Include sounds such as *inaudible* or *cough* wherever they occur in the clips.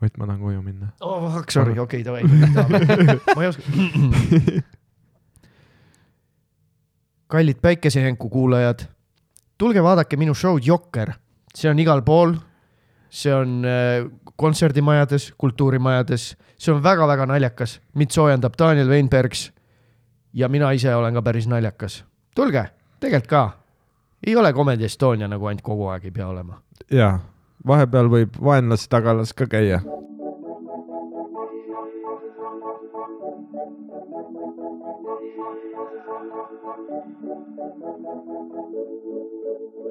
Ott, ma tahan koju minna. oh sorry, okei, davai, ma ei oska. *laughs* kallid päikesejänku kuulajad, tulge vaadake minu show'd Jokker, see on igal pool. see on äh, kontserdimajades, kultuurimajades, see on väga-väga naljakas, mind soojendab Daniel Weinbergs. ja mina ise olen ka päris naljakas, tulge, tegelikult ka. ei ole Comedy Estonia nagu ainult kogu aeg ei pea olema. jaa, vahepeal võib vaenlase tagalas ka käia.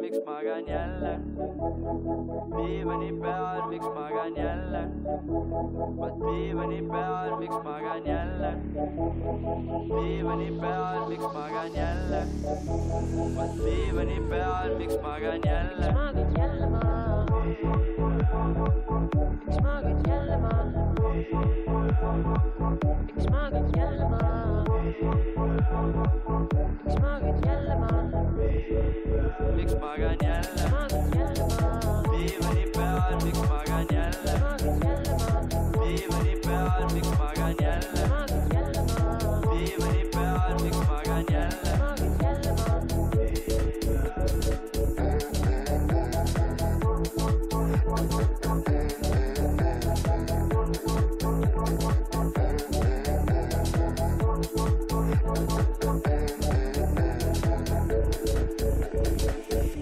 miks magan jälle? Diivani peal, miks magan jälle? Vaat diivani peal, miks magan jälle? Diivani peal, miks magan jälle? Vaat diivani peal, miks magan jälle? Magad jälle? maha? Miks magad jälle maha? miks magad jälle maha? miks magad jälle maha? miks magan jälle magad jälle maha? diivani peal,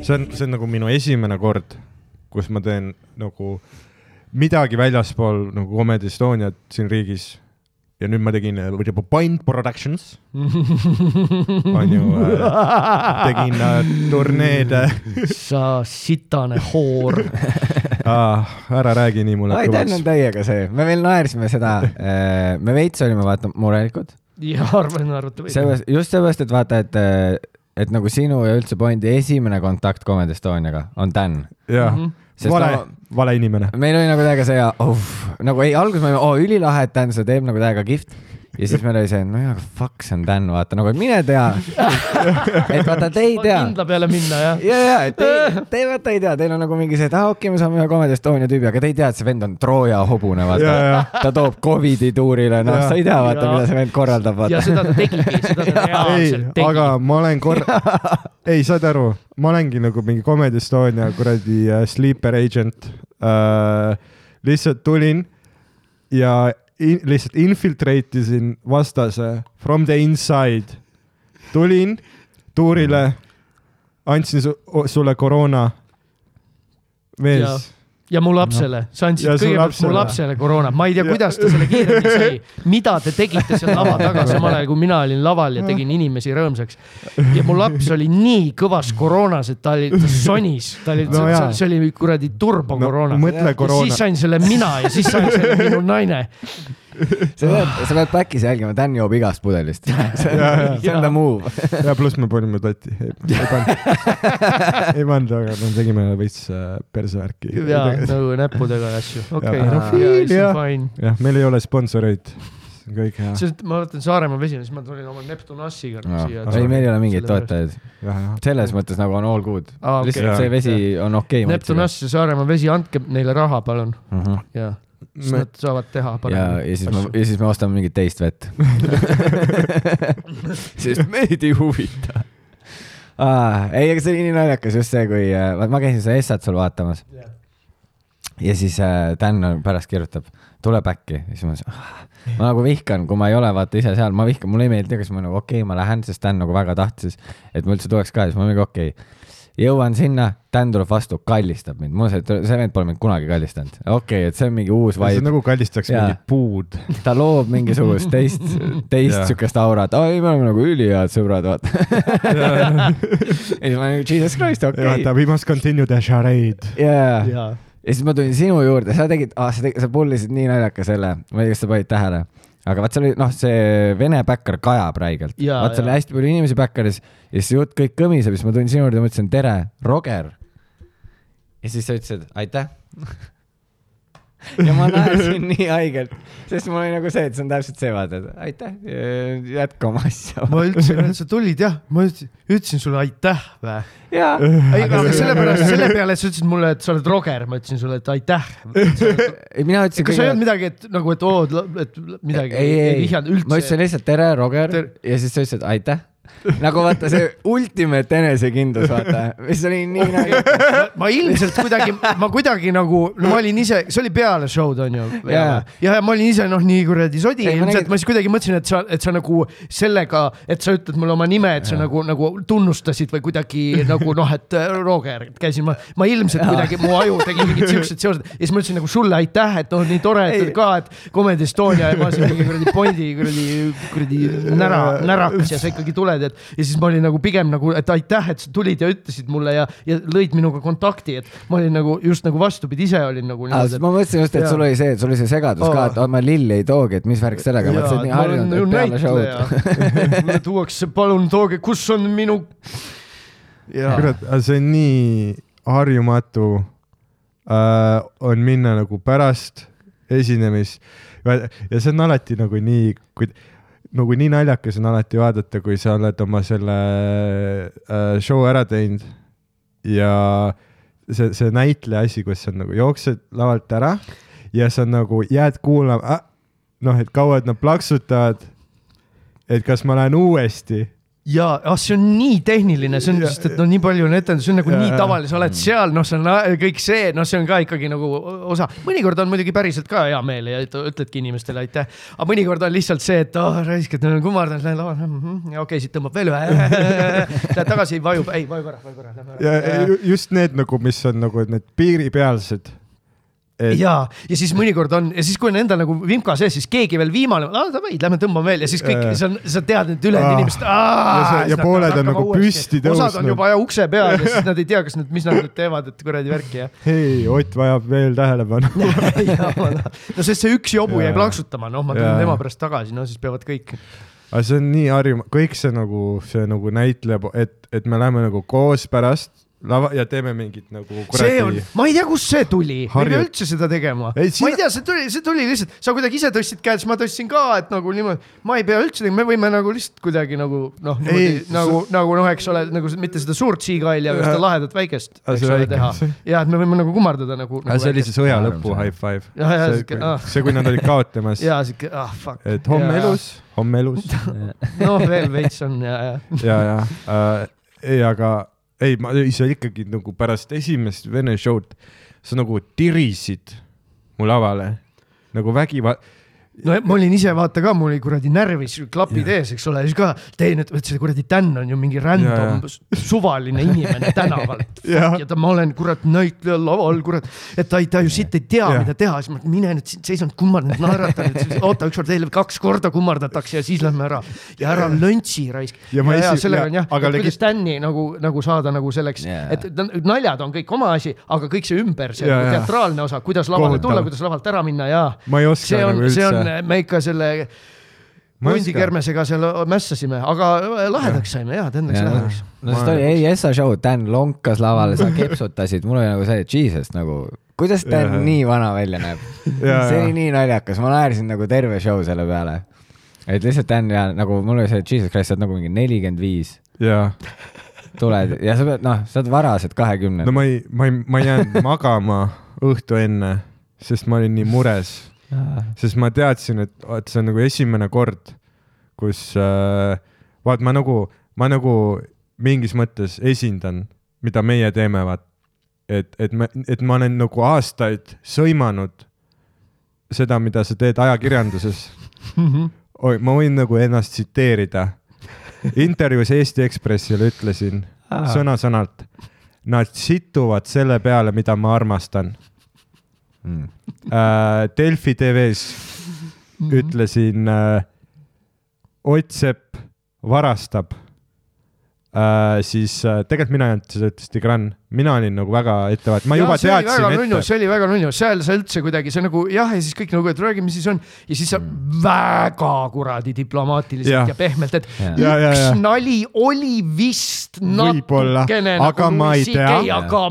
see on, see on nagu minu esimene kord, kus ma teen nagu midagi väljaspool nagu Comedy Estoniat siin riigis. ja nüüd ma tegin äh, võib-olla Point Productions, on ju äh,, tegin äh, turneed äh,. sa sitane hoor. Ah, ära räägi nii mulle ai, Dan on täiega see, me veel naersime seda, me veits olime vaata murelikud, ja arvan, arvata võib. just seepärast, et vaata, et, et nagu sinu ja üldse Bondi esimene kontakt Comedy Estoniaga on Dan. jah, Sest vale no-, vale inimene. meil oli nagu täiega see ja oh, nagu ei, alguses me olime, oo ülilahe, et Dan seda teeb nagu täiega kihvt. Ja siis meil oli see, no jaa, aga fuck, see on Dan, vaata nagu, et mine tea. *laughs* et vaata, te ei tea. kindla peale minna jah. ja, ja, et te, te vaata ei tea, teil on nagu mingi see, et aa ah, okei okay,, me saame ühe Comedy Estonia tüübi, aga te ei tea, et see vend on Trooja hobune, Ja, vaata ja.. ta toob Covidi tuurile, noh, Ja. sa ei tea, vaata, Ja. mida see vend korraldab, ja vaata. seda ta tegigi, seda ta *laughs* ei reaalselt, tegi. aga ma olen korra, *laughs* ei, saad aru, ma olengi nagu mingi Comedy Estonia kuradi äh, sleeper agent äh,. lihtsalt tulin ja in, lihtsalt infiltrate isin vastase from the inside. tulin tuurile, andsin su, sulle koroona. Mees, ja mu lapsele, sa andsid kõigepealt mu lapsele. koroona, ma ei tea, kuidas ta selle kiiremini sai. *laughs* mida te tegite seal lava taga, samal ajal kui mina olin laval ja tegin inimesi rõõmsaks. ja mu laps oli nii kõvas koroonas, et ta oli, ta sonis, ta oli No see oli kuradi turbokoroona no,. siis, sain selle mina ja siis sain selle minu naine. *laughs* sa pead, sa pead back'is jälgima, Dan joob igast pudelist. *laughs* see Ja, ja. on- ta move. ja pluss me panime tatti, *laughs* ei, pannud, ei pannud, aga me tegime veits äh, persevärki. ja nagu näppudega ja asju, okei Ja okay,, jah, meil ei ole sponsoreid, see on kõik hea. sest ma mõtlen Saaremaa vesi, siis ma tulin oma Neptunassiga siia. ei, meil ei ole mingeid toetajaid. selles mõttes nagu on all good Aa, okei. lihtsalt see vesi on okei okay,. Neptunass ja Saaremaa vesi, andke neile raha, palun. uh. -huh. ja, siis Me- nad saavad teha ja, paremini. ja siis me, ja siis me ostame mingit teist vett. *laughs* sest meid ei huvita ah,. ei, aga see oli nii naljakas just see, kui äh, ma käisin seda Essat sul vaatamas ja siis äh, Dan on- pärast kirjutab, tuleb äkki, ja siis ma mõtlesin ah,, ma nagu vihkan, kui ma ei ole vaata ise seal, ma vihkan, mulle ei meeldi, kas ma nagu okei okay,, ma lähen, sest Dan nagu väga tahtis, et ma üldse tuleks ka ja siis ma mingi okei okay.. Jõuan sinna, Dan tuleb vastu, kallistab mind, mul see, see vend pole mind kunagi kallistanud, okei okay,, et see on mingi uus see on vibe, nagu kallistaks Jaa. mingit puud. ta loob mingisugust teist, teist siukest aurat, oi, me oleme nagu ülihead sõbrad, vaata. ja siis ma nagu jesus christ, okei. Vaata, we must continue the charade. jaa, ja, ja siis ma tulin sinu juurde, sa tegid ah,, sa tegid, sa pullisid nii naljaka selle, ma ei tea, kas sa panid tähele, aga vaat see oli noh, see vene bäkkar kajab räigelt, vaat seal oli hästi palju inimesi bäkkaris ja siis jutt kõik kõmiseb, siis ma tulin sinu juurde ja mõtlesin tere, Roger. ja siis sa ütlesid aitäh. *laughs* ja ma naersin *laughs* nii haigelt, sest mul oli nagu see, et see on täpselt see, vaata, et aitäh, jätka oma asja. ma et sa tulid jah, ma ütlesin, ütlesin sulle aitäh vä. jaa, ei, aga sellepärast, selle peale, et sa ütlesid mulle, et sa oled Roger, ma ütlesin sulle, et aitäh. mina ütlesin kas sa ei olnud midagi, et nagu, et oo, et midagi ei, ei, ei vihjanud ma üldse ütlesin? lihtsalt tere, Roger Ter- ja siis sa ütlesid aitäh. Nagu vaata see ultimate enesekindlus, vaata, mis oli nii naljakas. ma ilmselt kuidagi, ma kuidagi nagu, no ma olin ise, see oli peale show'd onju. ja Jaa., ja ma olin ise noh, nii kuradi sodi, ilmselt nägin- ma siis kuidagi mõtlesin, et sa, et sa nagu sellega, et sa ütled mulle oma nime, et sa nagu, nagu tunnustasid või kuidagi nagu noh, et äh, Roger, käisin ma, ma ilmselt kuidagi, mu aju tegi mingid siuksed seosed ja siis ma ütlesin nagu sulle aitäh, et noh, nii tore, et Ei. ka, et Comedy Estonia ja ma siin mingi kuradi Bondi kuradi, kuradi nära, närakas ja sa ikkagi tuled, et ja siis ma olin nagu pigem nagu, et aitäh, et sa tulid ja ütlesid mulle ja, ja lõid minuga kontakti, et ma olin nagu just nagu vastupidi, ise olin nagu niimoodi, ma mõtlesin just, et sul oli see, et sul oli see segadus Oo. ka, et oh, ma lilli ei toogi, et mis värk sellega, ma mõtlesin, et nii harjunud, et peale show'd. *laughs* mulle tuuakse, palun tooge, kus on minu. ja, kurat, see on nii harjumatu äh, on minna nagu pärast esinemist ja see on alati nagu nii, kui nagu nii naljakas on alati vaadata, kui sa oled oma selle äh, show ära teinud ja see, see näitleja asi, kus sa nagu jooksed lavalt ära ja sa nagu jääd kuulama, noh, et kaua nad plaksutavad. et kas ma lähen uuesti ja ah, see on nii tehniline, see on, Ja- sest et no nii palju on etendus, see on nagu Ja- nii tavaline, sa oled seal, noh, see on ä- kõik see, noh, see on ka ikkagi nagu osa, mõnikord on muidugi päriselt ka hea meel ja ütledki inimestele aitäh. aga mõnikord on lihtsalt see, et oh, raisk, et kummardad, lähen lavale mm, -hmm, ja okei okay,, siit tõmbab veel ühe, *laughs* lähed tagasi, vajub, ei vaju korra, vaju korra, ja just need nagu, mis on nagu need piiripealsed. ja, ja siis mõnikord on ja siis, kui on endal nagu vimka sees, siis keegi veel viimane, davai, lähme tõmbame veel ja siis kõik Jaa., sa, sa tead, et ülejäänud Ah. inimesed. Ja see- ja pooled on nagu püsti osad on tõusnud. juba ja ukse peal ja siis nad ei tea, kas nad, mis nad nüüd teevad, et kuradi värki ja. hei, Ott vajab veel tähelepanu. *laughs* no sest see üks jobu jäi plaksutama, noh, ma tulen tema pärast tagasi, no siis peavad kõik. aga see on nii harjum-, kõik see nagu, see nagu näitleb, et, et me läheme nagu koos pärast lava ja teeme mingit nagu see on kuradi,, ma ei tea, kust see tuli, me ei pea üldse seda tegema. Ei, ma sina- ei tea, see tuli, see tuli lihtsalt, sa kuidagi ise tõstsid käed, siis ma tõstsin ka, et nagu niimoodi, ma ei pea üldse me võime nagu lihtsalt kuidagi nagu noh, Ei, nagu, nagu noh, eks ole, nagu mitte seda suurt seagull'i, aga seda lahedat väikest, eks ole, teha see-. ja et me võime nagu kummardada nagu, nagu. see oli see sõja lõpu see. high five. Jah, jah, see ah. see, kui nad olid kaotamas, ja siuke, ah fuck. et homme elus, homme elus *laughs* noh, veel veits on ja, ja. ja, ja äh, ei, aga ei, ma ise ikkagi nagu pärast esimest vene show'd, sa nagu tirisid mu lavale nagu vägivald, no ma olin ise vaata ka, mul oli kuradi närvis klapid ees, eks ole, siis ka teen, et see kuradi Dan on ju mingi random suvaline inimene tänaval. *laughs* Jah. ja ta, ma olen kurat näitleja laval, kurat, et ta ei, ta ju siit ei tea, Jah. mida teha, siis ma mine nüüd siit seisan, kummardan, naeratan, *laughs* oota ükskord veel kaks korda kummardatakse ja siis lähme ära ja ära löntsi raisk. Ja ja, ja, sellega on jah, kuidas Dan'i nagu, nagu saada nagu selleks yeah., et naljad on kõik oma asi, aga kõik see ümber, see jaa. teatraalne osa, kuidas lavale tulla, kuidas lavalt ära minna ja ma ei oska nagu, see üldse,, me ikka selle Ma ei Mundi oska. kermesega seal mässasime, aga lahedaks saime ja, et õnneks Jaa. lahedaks. no sest oli EIS-a show, Dan lonkas lavale, sa kepsutasid, mul oli nagu see, jesus nagu, kuidas Dan Jaa. nii vana välja näeb. Jaa, see jaa. oli nii naljakas, ma naersin nagu terve show selle peale. et lihtsalt Dan ja nagu mul oli see, jesus christ, sa oled nagu mingi nelikümmend viis, jaa. tuled ja sa pead, noh, sa oled varased kahekümne no. ma ei, ma ei, ma ei jäänud magama õhtu enne, sest ma olin nii mures sest ma teadsin, et vaat see on nagu esimene kord, kus äh, vaat ma nagu, ma nagu mingis mõttes esindan, mida meie teeme, vaat et, et me, et ma olen nagu aastaid sõimanud seda, mida sa teed ajakirjanduses. *laughs* oi, ma võin nagu ennast tsiteerida. intervjuus Eesti Ekspressile ütlesin sõna-sõnalt, nad situvad selle peale, mida ma armastan Mm. äh, Delfi TV-s ütlesin äh, Ott Sepp varastab. Äh,, siis äh, tegelikult mina ei öelnud, seda ütles Tigran mina olin nagu väga ettevaatlik, ma juba see oli väga teadsin ette. see oli väga nunnu, seal sa üldse kuidagi, see nagu jah, ja siis kõik nagu, et räägime, siis on ja siis sa väga kuradi diplomaatiliselt ja, ja pehmelt, et Jah. Ja, ja, üks ja. nali oli vist Võib-olla, natukene aga nagu ma ei Louis tea. CK, aga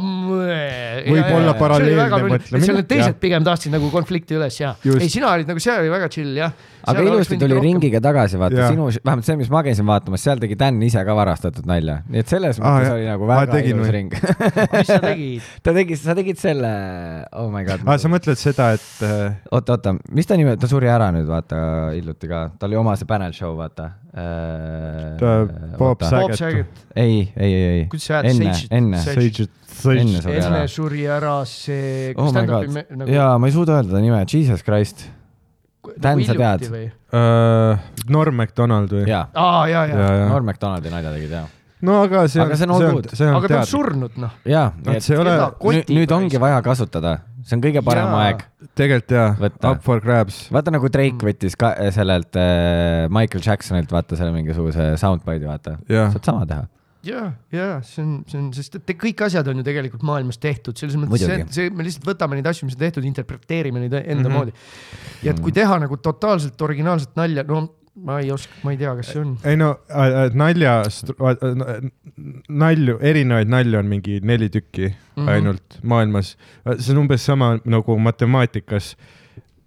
Võib-olla paralleelne mõtlemine, seal need teised jah. pigem tahtsid nagu konflikti üles ja ei, sina olid nagu seal oli väga chill jah. aga ilusti tuli. ringiga tagasi, vaata sinu, vähemalt see, mis ma käisin vaatamas, seal tegi Dan ise ka varastatud nalja, nii et selles mõttes jah. oli nagu väga ilus ring. *laughs* mis sa *laughs* tegid? ta tegi, sa tegid selle, oh my god. aa, sa mõtled seda, et äh, oota, oota, mis ta nimi, ta suri ära nüüd vaata hiljuti ka, tal oli oma see panel show, vaata äh, Ta- Bob. Saget. Ei, ei, ei, ei, kuidas sa hääd, enne, enne, enne suri ära enne. suri ära see. oh my god, jaa, ma ei suuda öelda ta nime, Jesus Christ, Dan, sa tead? äh, Norm MacDonald või? jaa, aa, ja, ja, ja, ja. Norm MacDonaldi nalja tegid jaa. No aga see on, Aga see on see on see on aga ta on surnud noh. jaa, Vaat nii et see ei ole Keda nüüd, nüüd ongi vaja kasutada, see on kõige parem Jaa. aeg. tegelikult jaa up for grabs. vaata nagu Drake võttis ka äh, sellelt äh, Michael Jacksonilt vaata selle mingisuguse soundbide'i vaata, saad sama teha. ja, ja see on, see on, sest et te- kõik asjad on ju tegelikult maailmas tehtud, selles mõttes see, see, me lihtsalt võtame neid asju, mis on tehtud, interpreteerime neid enda mm. -hmm. moodi. ja et kui teha nagu totaalselt originaalset nalja, no ma ei oska, ma ei tea, kas see on. ei no äh, äh, nalja, nalju, erinevaid nalju on mingi neli tükki mm. -hmm. ainult maailmas. see on umbes sama nagu matemaatikas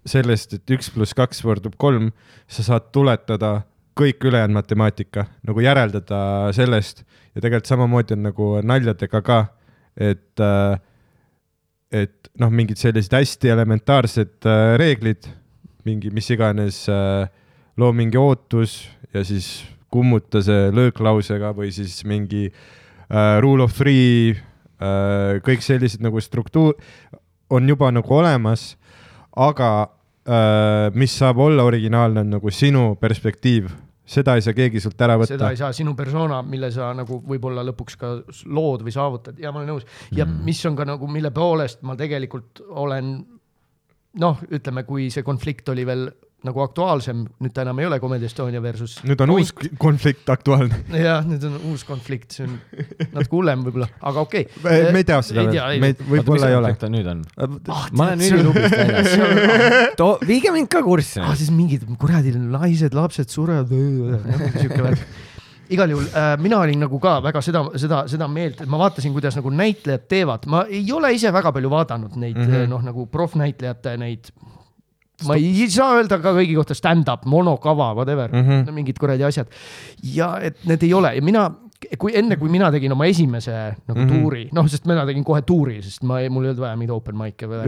sellest, et üks pluss kaks võrdub kolm, sa saad tuletada kõik ülejäänud matemaatika nagu järeldada sellest ja tegelikult samamoodi on nagu naljadega ka, et et noh, mingid sellised hästi elementaarsed reeglid, mingi mis iganes äh, loo mingi ootus ja siis kummuta see lööklausega või siis mingi äh, rule of three äh,, kõik sellised nagu struktuur on juba nagu olemas, aga äh, mis saab olla originaalne, on nagu sinu perspektiiv, seda ei saa keegi sult ära seda võtta ei. saa, sinu persona, mille sa nagu võib-olla lõpuks ka lood või saavutad ja ma olen nõus. ja mm. mis on ka nagu, mille poolest ma tegelikult olen noh, ütleme, kui see konflikt oli veel nagu aktuaalsem, nüüd ta enam ei ole Comedy Estonia versus. nüüd on uus konflikt aktuaalne. jah, nüüd on uus konflikt, see on natuke hullem võib-olla, aga okei okay.. me ei tea seda veel, me võib-olla ei ole. nüüd on? ah, ma olen ülilublist väljas too, viige mind ka kurssi ah,. siis mingid kuradi naised, lapsed surevad, siuke värk. igal juhul äh, mina olin nagu ka väga seda, seda, seda meelt, et ma vaatasin, kuidas nagu näitlejad teevad, ma ei ole ise väga palju vaadanud neid mm. -hmm. noh, nagu profnäitlejate neid. Ma ei saa öelda ka kõigi kohta stand-up, monokava, whatever mm. -hmm. mingid kuradi asjad. ja et need ei ole ja mina, kui enne, kui mina tegin oma esimese nagu mm. -hmm. tuuri, noh, sest mina tegin kohe tuuri, sest ma mul ei olnud vaja mingit open mic'e või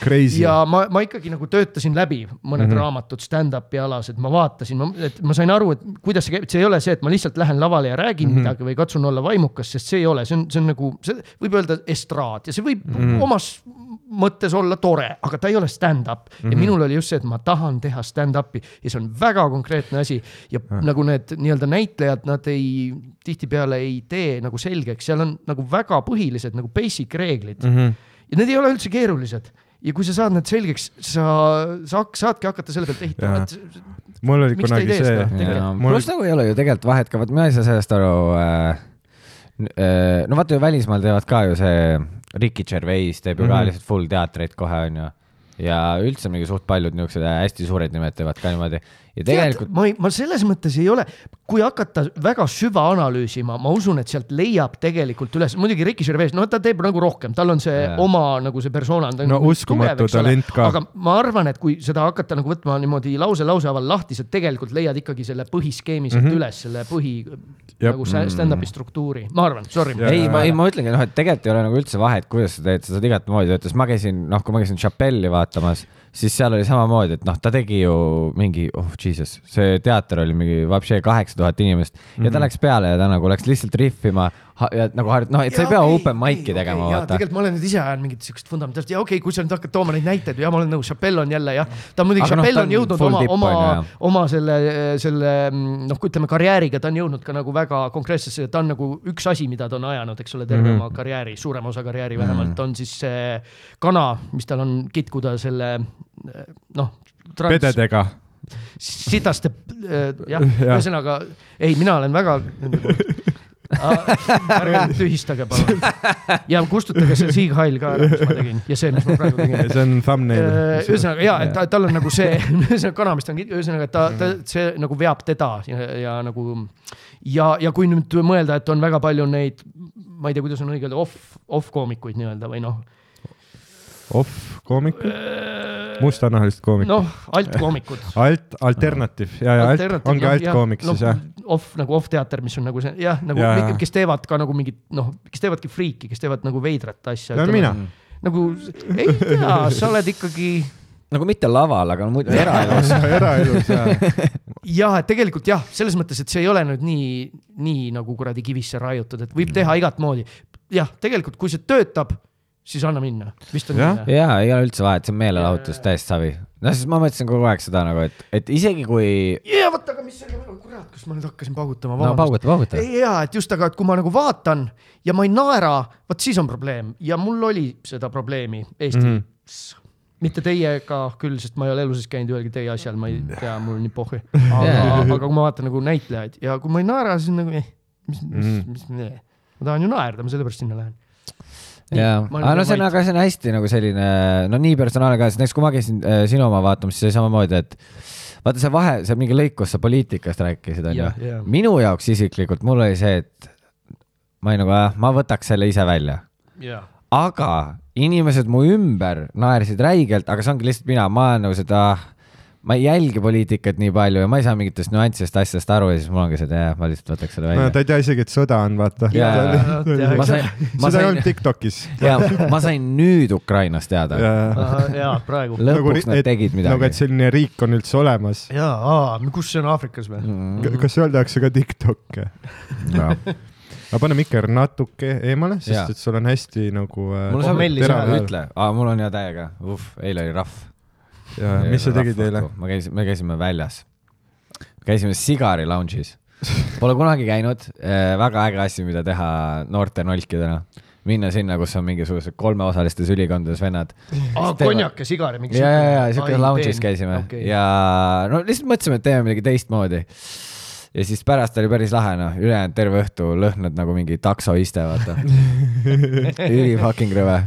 Crazy. ja ma, ma ikkagi nagu töötasin läbi mõned mm. -hmm. raamatud stand-up'i alased, ma vaatasin, et ma sain aru, et kuidas see käib, see ei ole see, et ma lihtsalt lähen lavale ja räägin mm. -hmm. midagi või katsun olla vaimukas, sest see ei ole, see on, see on nagu, see võib öelda estraad ja see võib mm. -hmm. omas mõttes olla tore, aga ta ei ole stand-up mm. -hmm. Mhm. ja minul oli just see, et ma tahan teha stand-up'i ja see on väga konkreetne asi ja Ah. nagu need nii-öelda näitlejad, nad ei, tihtipeale ei tee nagu selgeks, seal on nagu väga põhilised nagu basic reeglid Mhm. ja need ei ole üldse keerulised ja kui sa saad need selgeks, sa, sa saadki hakata selle pealt ehitama, et mul oli kunagi see pluss nagu ei ole ju tegelikult vahet ka, vot mina ei saa sellest aru äh,. no vaata ju välismaal teevad ka ju see Ricky Gervais teeb ju mm -hmm. ka Mhm. lihtsalt full teatreid kohe onju. ja üldse mingi suht paljud niisugused hästi suured nimed teevad ka niimoodi ja tegelikult ma ei, ma selles mõttes ei ole, kui hakata väga süvaanalüüsima, ma usun, et sealt leiab tegelikult üles, muidugi Ricky Gervais, no ta teeb nagu rohkem, tal on see yeah. oma nagu see persona. No uskumatu talent ka. aga ma arvan, et kui seda hakata nagu võtma niimoodi lause lause haaval lahti, sa tegelikult leiad ikkagi selle põhiskeemi sealt mm. -hmm. üles, selle põhi Jep. nagu sta- stand-up'i struktuuri, ma arvan, sorry. Ja- ei, ma, ei, ma ütlengi noh, et tegelikult ei ole nagu üldse vahet, kuidas sa teed, sa saad igat moodi töötada, sest ma käisin, noh, kui ma käisin Chappelle'i vaatamas, siis seal oli samamoodi, et noh, ta tegi ju mingi, oh jesus, see teater oli mingi vapšee kaheksa tuhat inimest mm -hmm. ja ta Mhm. läks peale ja ta nagu läks lihtsalt rihvima ja nagu harjut-, noh, et sa ei pea open mic'i tegema, okay,. vaata. tegelikult ma olen nüüd ise ajanud mingit siukest fundamentaalset ja okei okay,, kui sa nüüd hakkad tooma neid näiteid, ja ma olen nõus, Chappelle on jälle jah, ta muidugi, noh, Chappelle ta on jõudnud oma, oma oma selle, selle noh, ütleme karjääriga, ta on jõudnud ka nagu väga konkreetsesse, ta on nagu üks asi, mida ta on ajanud, eks ole, terve mm Mhm. -hmm. oma karjääri, suurema osa karjääri vähemalt on siis see kana, mis tal on kitkuda selle noh. pededega. sitaste, jah Jah. ühesõnaga ei, mina olen väga. *laughs* ärge tühistage palun. ja kustutage see Sieg Heil ka ära, mis ma tegin ja see, mis ma praegu tegin. see on thumbnail. ühesõnaga ja, et ta, tal on nagu see, *laughs* ühesõnaga kanamist on, ühesõnaga, et ta, ta, see nagu veab teda ja, ja nagu ja, ja kui nüüd mõelda, et on väga palju neid, ma ei tea, kuidas on õige öelda, off, off-koomikuid nii-öelda või noh, off-koomik, mustanahalised koomikud. noh, alt-koomikud. alt, alternatiiv ja, ja alt, ongi altkoomik siis jah. off nagu off-teater, mis on nagu see jah, nagu ja, jaa. kes teevad ka nagu mingit noh, kes teevadki friiki, kes teevad nagu veidrat asja. olen mina. nagu ei tea, sa oled ikkagi nagu mitte laval, aga muidu eraelus. *laughs* eraelus ja. jah, et tegelikult jah, selles mõttes, et see ei ole nüüd nii, nii nagu kuradi kivisse raiutud, et võib teha igat moodi. jah, tegelikult, kui see töötab, siis anna minna, vist on Jah. nii. ja ei ole üldse vahet, see on meelelahutus, täiesti savi. noh, siis ma mõtlesin kogu aeg seda nagu, et, et isegi kui. ja vot, aga mis selle, kurat, kas ma nüüd hakkasin paugutama, no pauguta, pauguta. ja, et just, aga et kui ma nagu vaatan ja ma ei naera, vot siis on probleem ja mul oli seda probleemi Eestis mm. Mhm. -hmm. mitte teiega küll, sest ma ei ole elu sees käinud ühelgi teie asjal, ma ei tea, mul on nii pohhu. aga Jaa. aga kui ma vaatan nagu näitlejaid ja kui ma ei naera, siis nagu eh, mis, mis Mhm. mm, -hmm. mis, ma tahan ju naerda, ma sellepärast sinna lähen. jaa, aga no see on, aga see on hästi nagu selline, no nii personaalne ka, sest näiteks kui ma käisin äh, sinu oma vaatamas, siis oli samamoodi, et vaata see vahe, see mingi lõik, kus sa poliitikast rääkisid, onju. Minu jaoks isiklikult, mul oli see, et ma olin nagu, ma võtaks selle ise välja, jaa, aga inimesed mu ümber naersid räigelt, aga see ongi lihtsalt mina, ma olen nagu seda, ma ei jälgi poliitikat nii palju ja ma ei saa mingitest nüanssidest asjadest aru ja siis mul ongi see, et jah, ma lihtsalt võtaks selle no välja ta ei tea isegi, et sõda on, vaata. *laughs* Seda ei sain olnud Tiktokis. ja ma sain nüüd Ukrainast teada. jaa, praegu. lõpuks nad tegid nagu, et midagi. selline riik on üldse olemas. jaa, kus see on Aafrikas või? Mm. kas seal tehakse ka Tiktoke? aga pane mikker natuke eemale, sest et sul on hästi nagu äh, mul Oh, saab ütle, mul on hea täiega, uh, eile oli rahv. Ja mis sa tegid eile? ma käisin, me käisime väljas. käisime Sigari lounge'is. Pole kunagi käinud, väga äge asi, mida teha noorte nolkidena. minna sinna, kus on mingisugused kolmeosalistes ülikondades vennad. aa, konjak ja sigar ja mingi ja, ja, ja siuke lounge'is käisime okay. ja no lihtsalt mõtlesime, et teeme midagi teistmoodi. ja siis pärast oli päris lahe, noh, ülejäänud terve õhtu lõhnad nagu mingi taksoiste, vaata. *laughs* üli fucking rõve.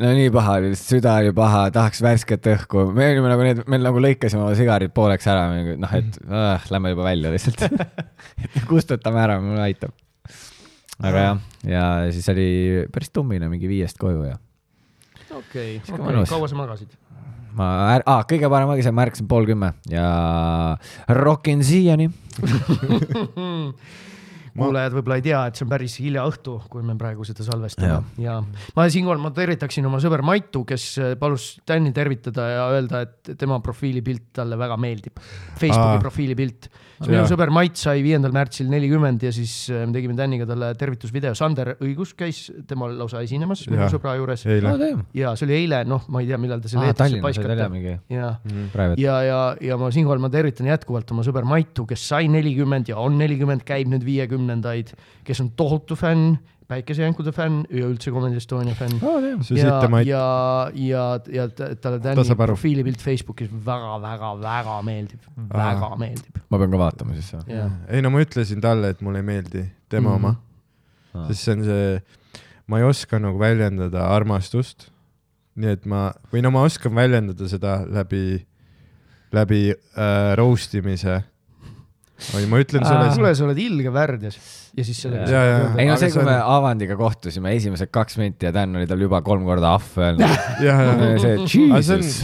No nii paha oli, süda oli paha, tahaks värsket õhku, me olime nagu need, me nagu lõikasime oma sigarid pooleks ära, noh, et äh, lähme juba välja lihtsalt. *laughs* et kustutame ära, mulle aitab. aga jah, ja siis oli päris tummine, mingi viiest koju ja okei, kaua sa magasid? ma är-, ah, kõige parem see, ma ärkasin pool kümme ja rokin siiani. *laughs* kuulajad võib-olla ei tea, et see on päris hilja õhtu, kui me praegu seda salvestame. Ja ma siinkohal ma tervitaksin oma sõber Maitu, kes äh, palus Tänni tervitada ja öelda, et tema profiilipilt talle väga meeldib. Facebooki Aa. profiilipilt. minu sõber Mait sai viiendal märtsil nelikümmend ja siis äh, me tegime Tänniga talle tervitusvideo. Sander Õigus käis temal lausa esinemas minu sõbra juures. Ja see oli eile, noh, ma ei tea, millal te selle eetrisse mingi jaa. Private. ja, ja, ja ma siinkohal ma tervitan jätkuvalt oma sõber Maitu, kes sai nelikümmend ja on nelikümmend, käib nüüd viiekümnendaid, kes on tohutu fänn, päikesejänkude fänn ja üldse Comedy Estonia fänn. see ja ja, ja, ja ta- talle Ta Tänni aru. profiilipilt Facebookis väga-väga-väga meeldib, väga meeldib. ma pean ka vaatama siis või? jah, ei no ma ütlesin talle, et mulle ei meeldi tema Mhm. oma, sest see on see, ma ei oska nagu väljendada armastust. nii et ma, või no ma oskan väljendada seda läbi, läbi äh, roast imise. Või ma ütlen Aa. selles kuule, sa oled ilge värdjas ja siis jaa. ei no see, see kui me Avandiga kohtusime esimesed kaks minti ja Dan oli tal juba kolm korda ahv öelnud. see see Jesus.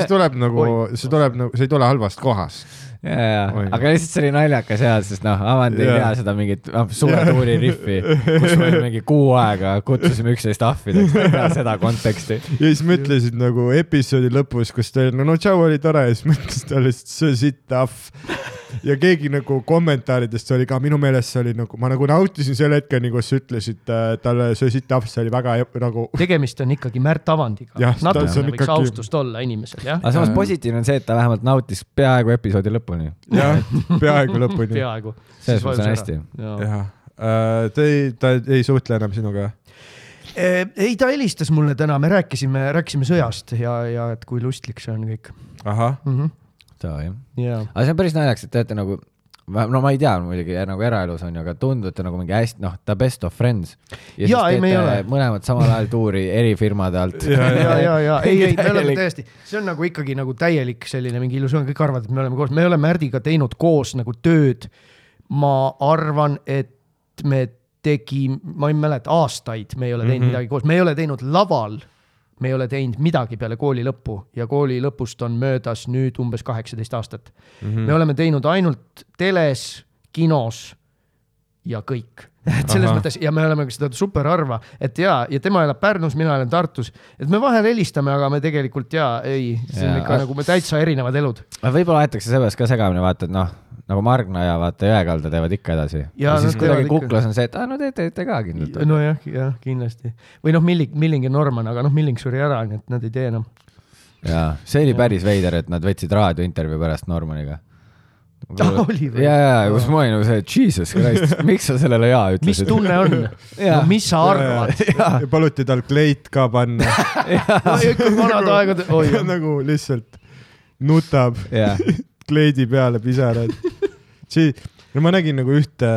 see tuleb nagu, see tuleb nagu, see ei tule halvast kohast. ja, ja Oi., aga lihtsalt see oli naljakas jah, sest noh, Avandi ei tea seda mingit noh, suure tuuri riffi, kus me mingi kuu aega kutsusime üksteist ahvideks, ta ei tea seda konteksti. ja siis mõtlesid nagu episoodi lõpus, kus ta oli, no no tšau oli tore ja siis mõtles ta lihtsalt söö sitt ahv. Ja keegi nagu kommentaaridest oli ka, minu meelest see oli nagu, ma nagu nautisin selle hetkeni, kus sa ütlesid äh, talle söö sitt ahv, see oli väga nagu tegemist on ikkagi Märt Avandiga natukene võiks ikkagi- austust olla inimesel, jah. aga samas positiivne on see, et ta vähemalt nautis peaaegu episoodi lõpuni. jah, peaaegu lõpuni. peaaegu. selles mõttes on hästi. jah. jah, ta ei, ta ei suhtle enam sinuga. ei, ta helistas mulle täna, me rääkisime, rääkisime sõjast ja, ja et kui lustlik see on kõik ahah, mm. -hmm. ja, aga see on päris naljakas, et teate nagu no ma ei tea muidugi nagu eraelus on ju, aga tundute nagu mingi hästi, noh, the best of friends. ja Jaa, ei, me ei ole. mõlemad samal ajal tuuri eri firmade alt. ja, ja, ja ei, ei, me oleme täiesti, see on nagu ikkagi nagu täielik selline mingi illusioon, kõik arvavad, et me oleme koos, me oleme Märdiga teinud koos nagu tööd. ma arvan, et me tegime, ma ei mäleta, aastaid me ei ole teinud mm. -hmm. midagi koos, me ei ole teinud laval. Me ei ole teinud midagi peale kooli lõppu ja kooli lõpust on möödas nüüd umbes kaheksateist aastat mm. -hmm. me oleme teinud ainult teles, kinos ja kõik. *laughs* et selles Ahah. mõttes ja me oleme seda super harva, et ja, ja tema elab Pärnus, mina elan Tartus, et me vahel helistame, aga me tegelikult ja ei, see on ikka nagu me täitsa erinevad elud. võib-olla aetakse seepärast ka segamini, vaata, et noh, nagu Margna ja vaata Jõekalda teevad ikka edasi. ja, siis kuidagi ikka. kuklas on see, et aa, no te teete ka kindlalt. nojah, jah, kindlasti. või noh, Milling, Milling ja Norman, aga noh, Milling suri ära, nii et nad ei tee enam. jaa, see oli päris veider, et nad võtsid raadiointervjuu pärast Normaniga. *laughs* oli või? ja, ja, kus ma olin nagu see, jesus christ, *laughs* miks sa sellele jaa mis ütlesid? tunne on? *laughs* No mis sa arvad? paluti tal kleit ka panna ikka vanad aegad, oi, nagu lihtsalt nutab kleidi peale pisarad. *laughs* siis, no ma nägin nagu ühte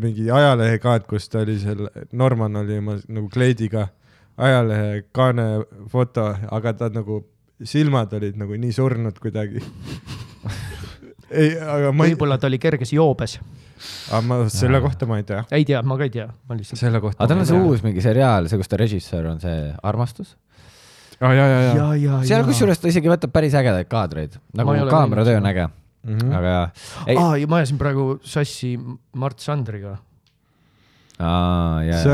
mingi ajalehekaart, kus ta oli seal, Norman oli oma nagu kleidiga ajalehekaane foto, aga ta nagu silmad olid nagu nii surnud kuidagi. *laughs* ei, aga ma ei, võib-olla ta oli kerges joobes. aga ma selle kohta ma ei tea. ei tea, ma ka ei tea, ma lihtsalt. selle kohta. aga tal on see uus mingi seriaal, see, kus ta režissöör on, see Armastus. ja, ja, ja. ja, ja, seal kusjuures ta isegi võtab päris ägedaid kaadreid, nagu kaameratöö on äge, Mhm. aga ei, aa, ma ajasin praegu sassi Mart Sandriga,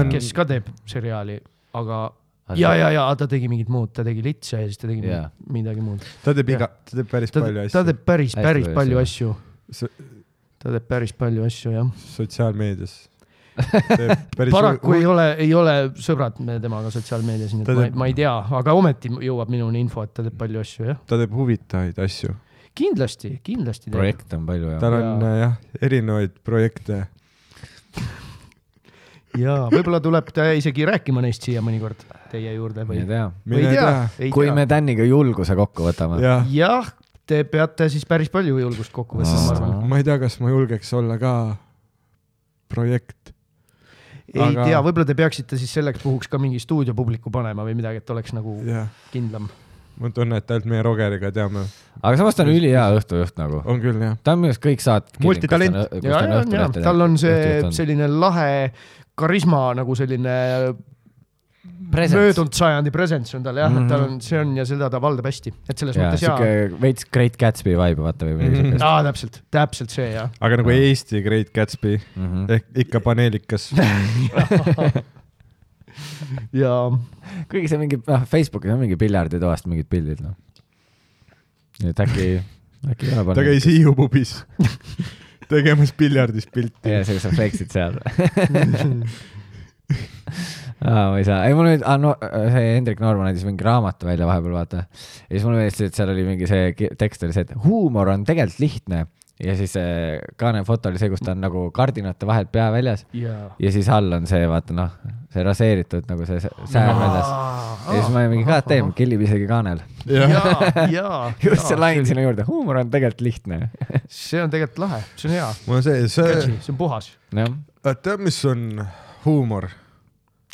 on- kes ka teeb seriaali, aga ja, ja, ja ta tegi mingit muud, ta tegi litse ja siis ta tegi Jaa. midagi muud. ta teeb iga, ta teeb päris ta, palju ta asju teeb päris, päris palju asju. ta teeb päris palju asju, jah. sotsiaalmeedias. *laughs* paraku ei ole, ei ole sõbrad me temaga sotsiaalmeedias, nii et ma, teeb- ma ei tea, aga ometi jõuab minuni info, et ta teeb palju asju, jah. ta teeb huvitavaid asju. kindlasti, kindlasti teeb. projekte on palju ja tal on Jaa. äh, jah, erinevaid projekte. ja võib-olla tuleb ta isegi rääkima neist siia mõnikord teie juurde või ei? tea. ei tea, kui tea me. Täniga julguse kokku võtame. jah, jah, te peate siis päris palju julgust kokku võtma, ma arvan. ma ei tea, kas ma julgeks olla ka projekt. Ei Aga- tea, võib-olla te peaksite siis selleks puhuks ka mingi stuudiopubliku panema või midagi, et oleks nagu jah, kindlam. ma tunnen, et ainult meie Rogeriga teame. aga samas ta on ülihea õhtujuht nagu. on küll jah. ta on minu arust kõik saated. Multitalent. tal on see selline lahe karisma nagu selline möödunud sajandi presence on tal jah mm, -hmm. et tal on, see on ja seda ta valdab hästi, et selles ja mõttes jaa. veits Great Gatsby vibe vaata või midagi Mhm. siukest aa, täpselt, täpselt see jah. aga nagu Jaa. Eesti Great Gatsby Mhm. ehk ikka paneelikas. *laughs* ja kuigi see mingi, noh, Facebookis on mingi piljarditoast mingid pildid, noh. et äkki, äkki ei ole ta käis Hiiu pubis tegemas piljardis pilti. ja sa flex'id seal *laughs* aa, ma ei saa, ei mul nüüd, no see Hendrik Noorma andis mingi raamatu välja vahepeal, vaata. ja siis mulle meeldis, et seal oli mingi see tekst oli see, et huumor on tegelikult lihtne ja siis see kaane foto oli see, kus ta on nagu kardinate vahelt pea väljas ja. ja siis all on see, vaata noh, see raseeritud nagu see sä- säär väljas. ja siis ma olin mingi, god damn, killib isegi kaanel. ja, ja, just see lain sinna juurde, huumor on tegelikult lihtne. *laughs* see on tegelikult lahe, see on hea. mul on see, see, see on puhas. tead, mis on huumor?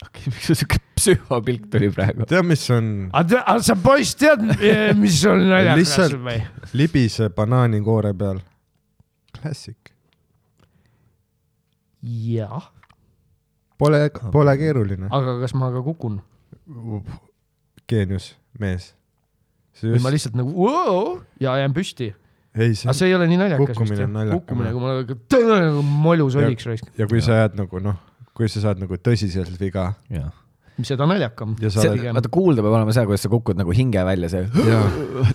okei, miks sul siuke psühhopilk tuli praegu? tead, mis on aga sa poiss tead, mis on naljakas *laughs* või? libise banaanikoore peal? Classic. jah, Pole, pole keeruline. aga kas ma ka kukun geenius, mees. see või ma just, lihtsalt nagu vau ja jään püsti. ei see aga see ei ole nii naljakas Kukkumine on naljakam, kukkumine, kui ma nagu, nagu molus Ja- oliks raisk. ja kui sa jääd nagu noh, kui sa saad nagu tõsiselt viga seda naljakam. vaata kuulda peab olema see, kuidas sa kukud nagu hinge välja, see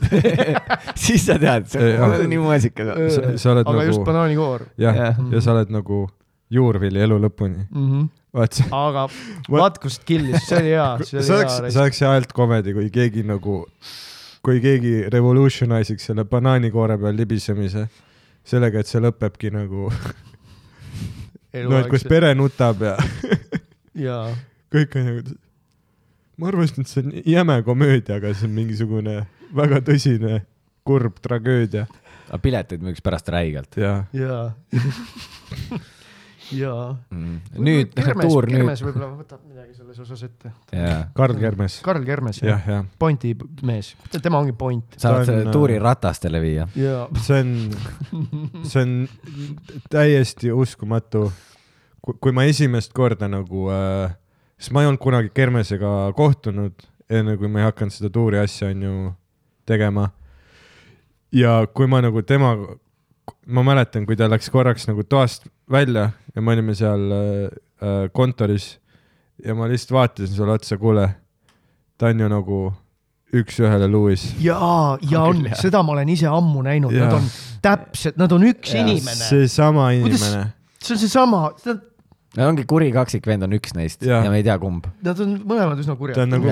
*laughs* siis sa tead, see on nii muusika. aga just nagu, banaanikoor jah ja sa oled nagu juurvili elu lõpuni. mm. -hmm. vaat see, aga *laughs* vaat kust killis, see oli hea, see oleks, see oleks hea alt komedi, kui keegi nagu, kui keegi revolutionize iks selle banaanikoore peal libisemise sellega, et see lõpebki nagu, *laughs* no et kus pere nutab ja *laughs* jaa, kõik on nagu, ma arvasin, et see on jäme komöödia, aga see on mingisugune väga tõsine kurb tragöödia. aga pileteid müüks pärast räigelt ja jaa. *laughs* jaa. mm.. nüüd Kermes, tuur nüüd Kermes võib-olla võtab midagi selles osas ette. jaa. Karl Kermes, Karl Kermes, jah. jah, jah, Pointi mees, tema ongi point. saavad Ta on, selle äh, tuuri ratastele viia. jaa. see on, *laughs* see on täiesti uskumatu. kui ma esimest korda nagu äh,, sest ma ei olnud kunagi Kermesega kohtunud, enne kui ma ei hakanud seda tuuri asja onju tegema. ja kui ma nagu tema, ma mäletan, kui ta läks korraks nagu toast välja ja me olime seal äh, äh, kontoris ja ma lihtsalt vaatasin sulle otsa, kuule, ta on ju nagu üks-ühele Lewis. jaa, ja On seda ma olen ise ammu näinud, nad on täpselt, nad on üks Jaa, inimene. seesama inimene. see on seesama, no ongi kuri kaksikvend on üks neist ja, ja me ei tea, kumb. nad on mõlemad üsna ta kurjad on. nagu,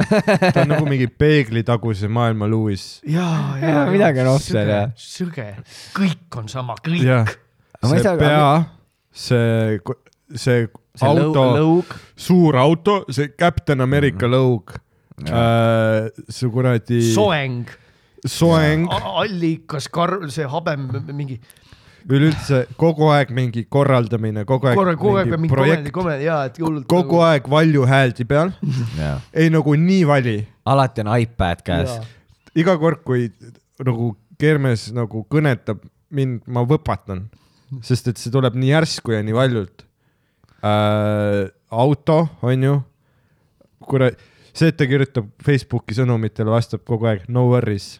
*laughs* ta on nagu mingi peeglitaguse maailma Lewis. jaa, Jaa, midagi on off seal, jah. sõge, kõik on sama, kõik. see saa- pea, see, see see auto, lõug. suur auto, see Captain America lõug, see kuradi soeng, soeng, allikas, kar-, see habem, mingi üleüldse kogu aeg mingi korraldamine, kogu aeg kogu aeg peab mingi projekt, komendi, jaa, et hullult. kogu aeg valju hääldi peal, *laughs* ei nagu nii vali alati on iPad käes. iga kord, kui nagu Kermes nagu kõnetab mind, ma võpatan, sest et see tuleb nii järsku ja nii valjult äh,. auto, onju, kurat, see, et ta kirjutab Facebooki sõnumitele, vastab kogu aeg no worries.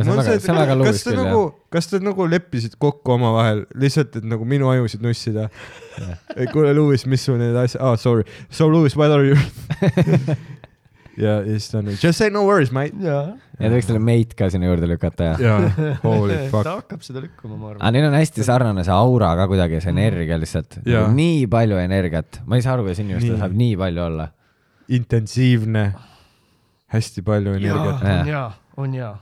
Kas te nagu kas te nagu leppisid kokku omavahel lihtsalt, et nagu minu ajusid nussida? kuule, Lewis, mis sul need asjad, aa sorry, so Lewis, what are you? *laughs* ja, ja siis ta on, just say no worries, mate. jaa, ja ta võiks talle mate ka sinna juurde lükata ja. *laughs* fuck. ta hakkab seda lükkama, ma arvan. aga neil on hästi sarnane see aura ka kuidagi, see energia lihtsalt. Jaa. nii palju energiat, ma ei saa aru, kuidas inimestel Nii. saab nii palju olla. intensiivne, hästi palju energiat. on jaa, on jaa.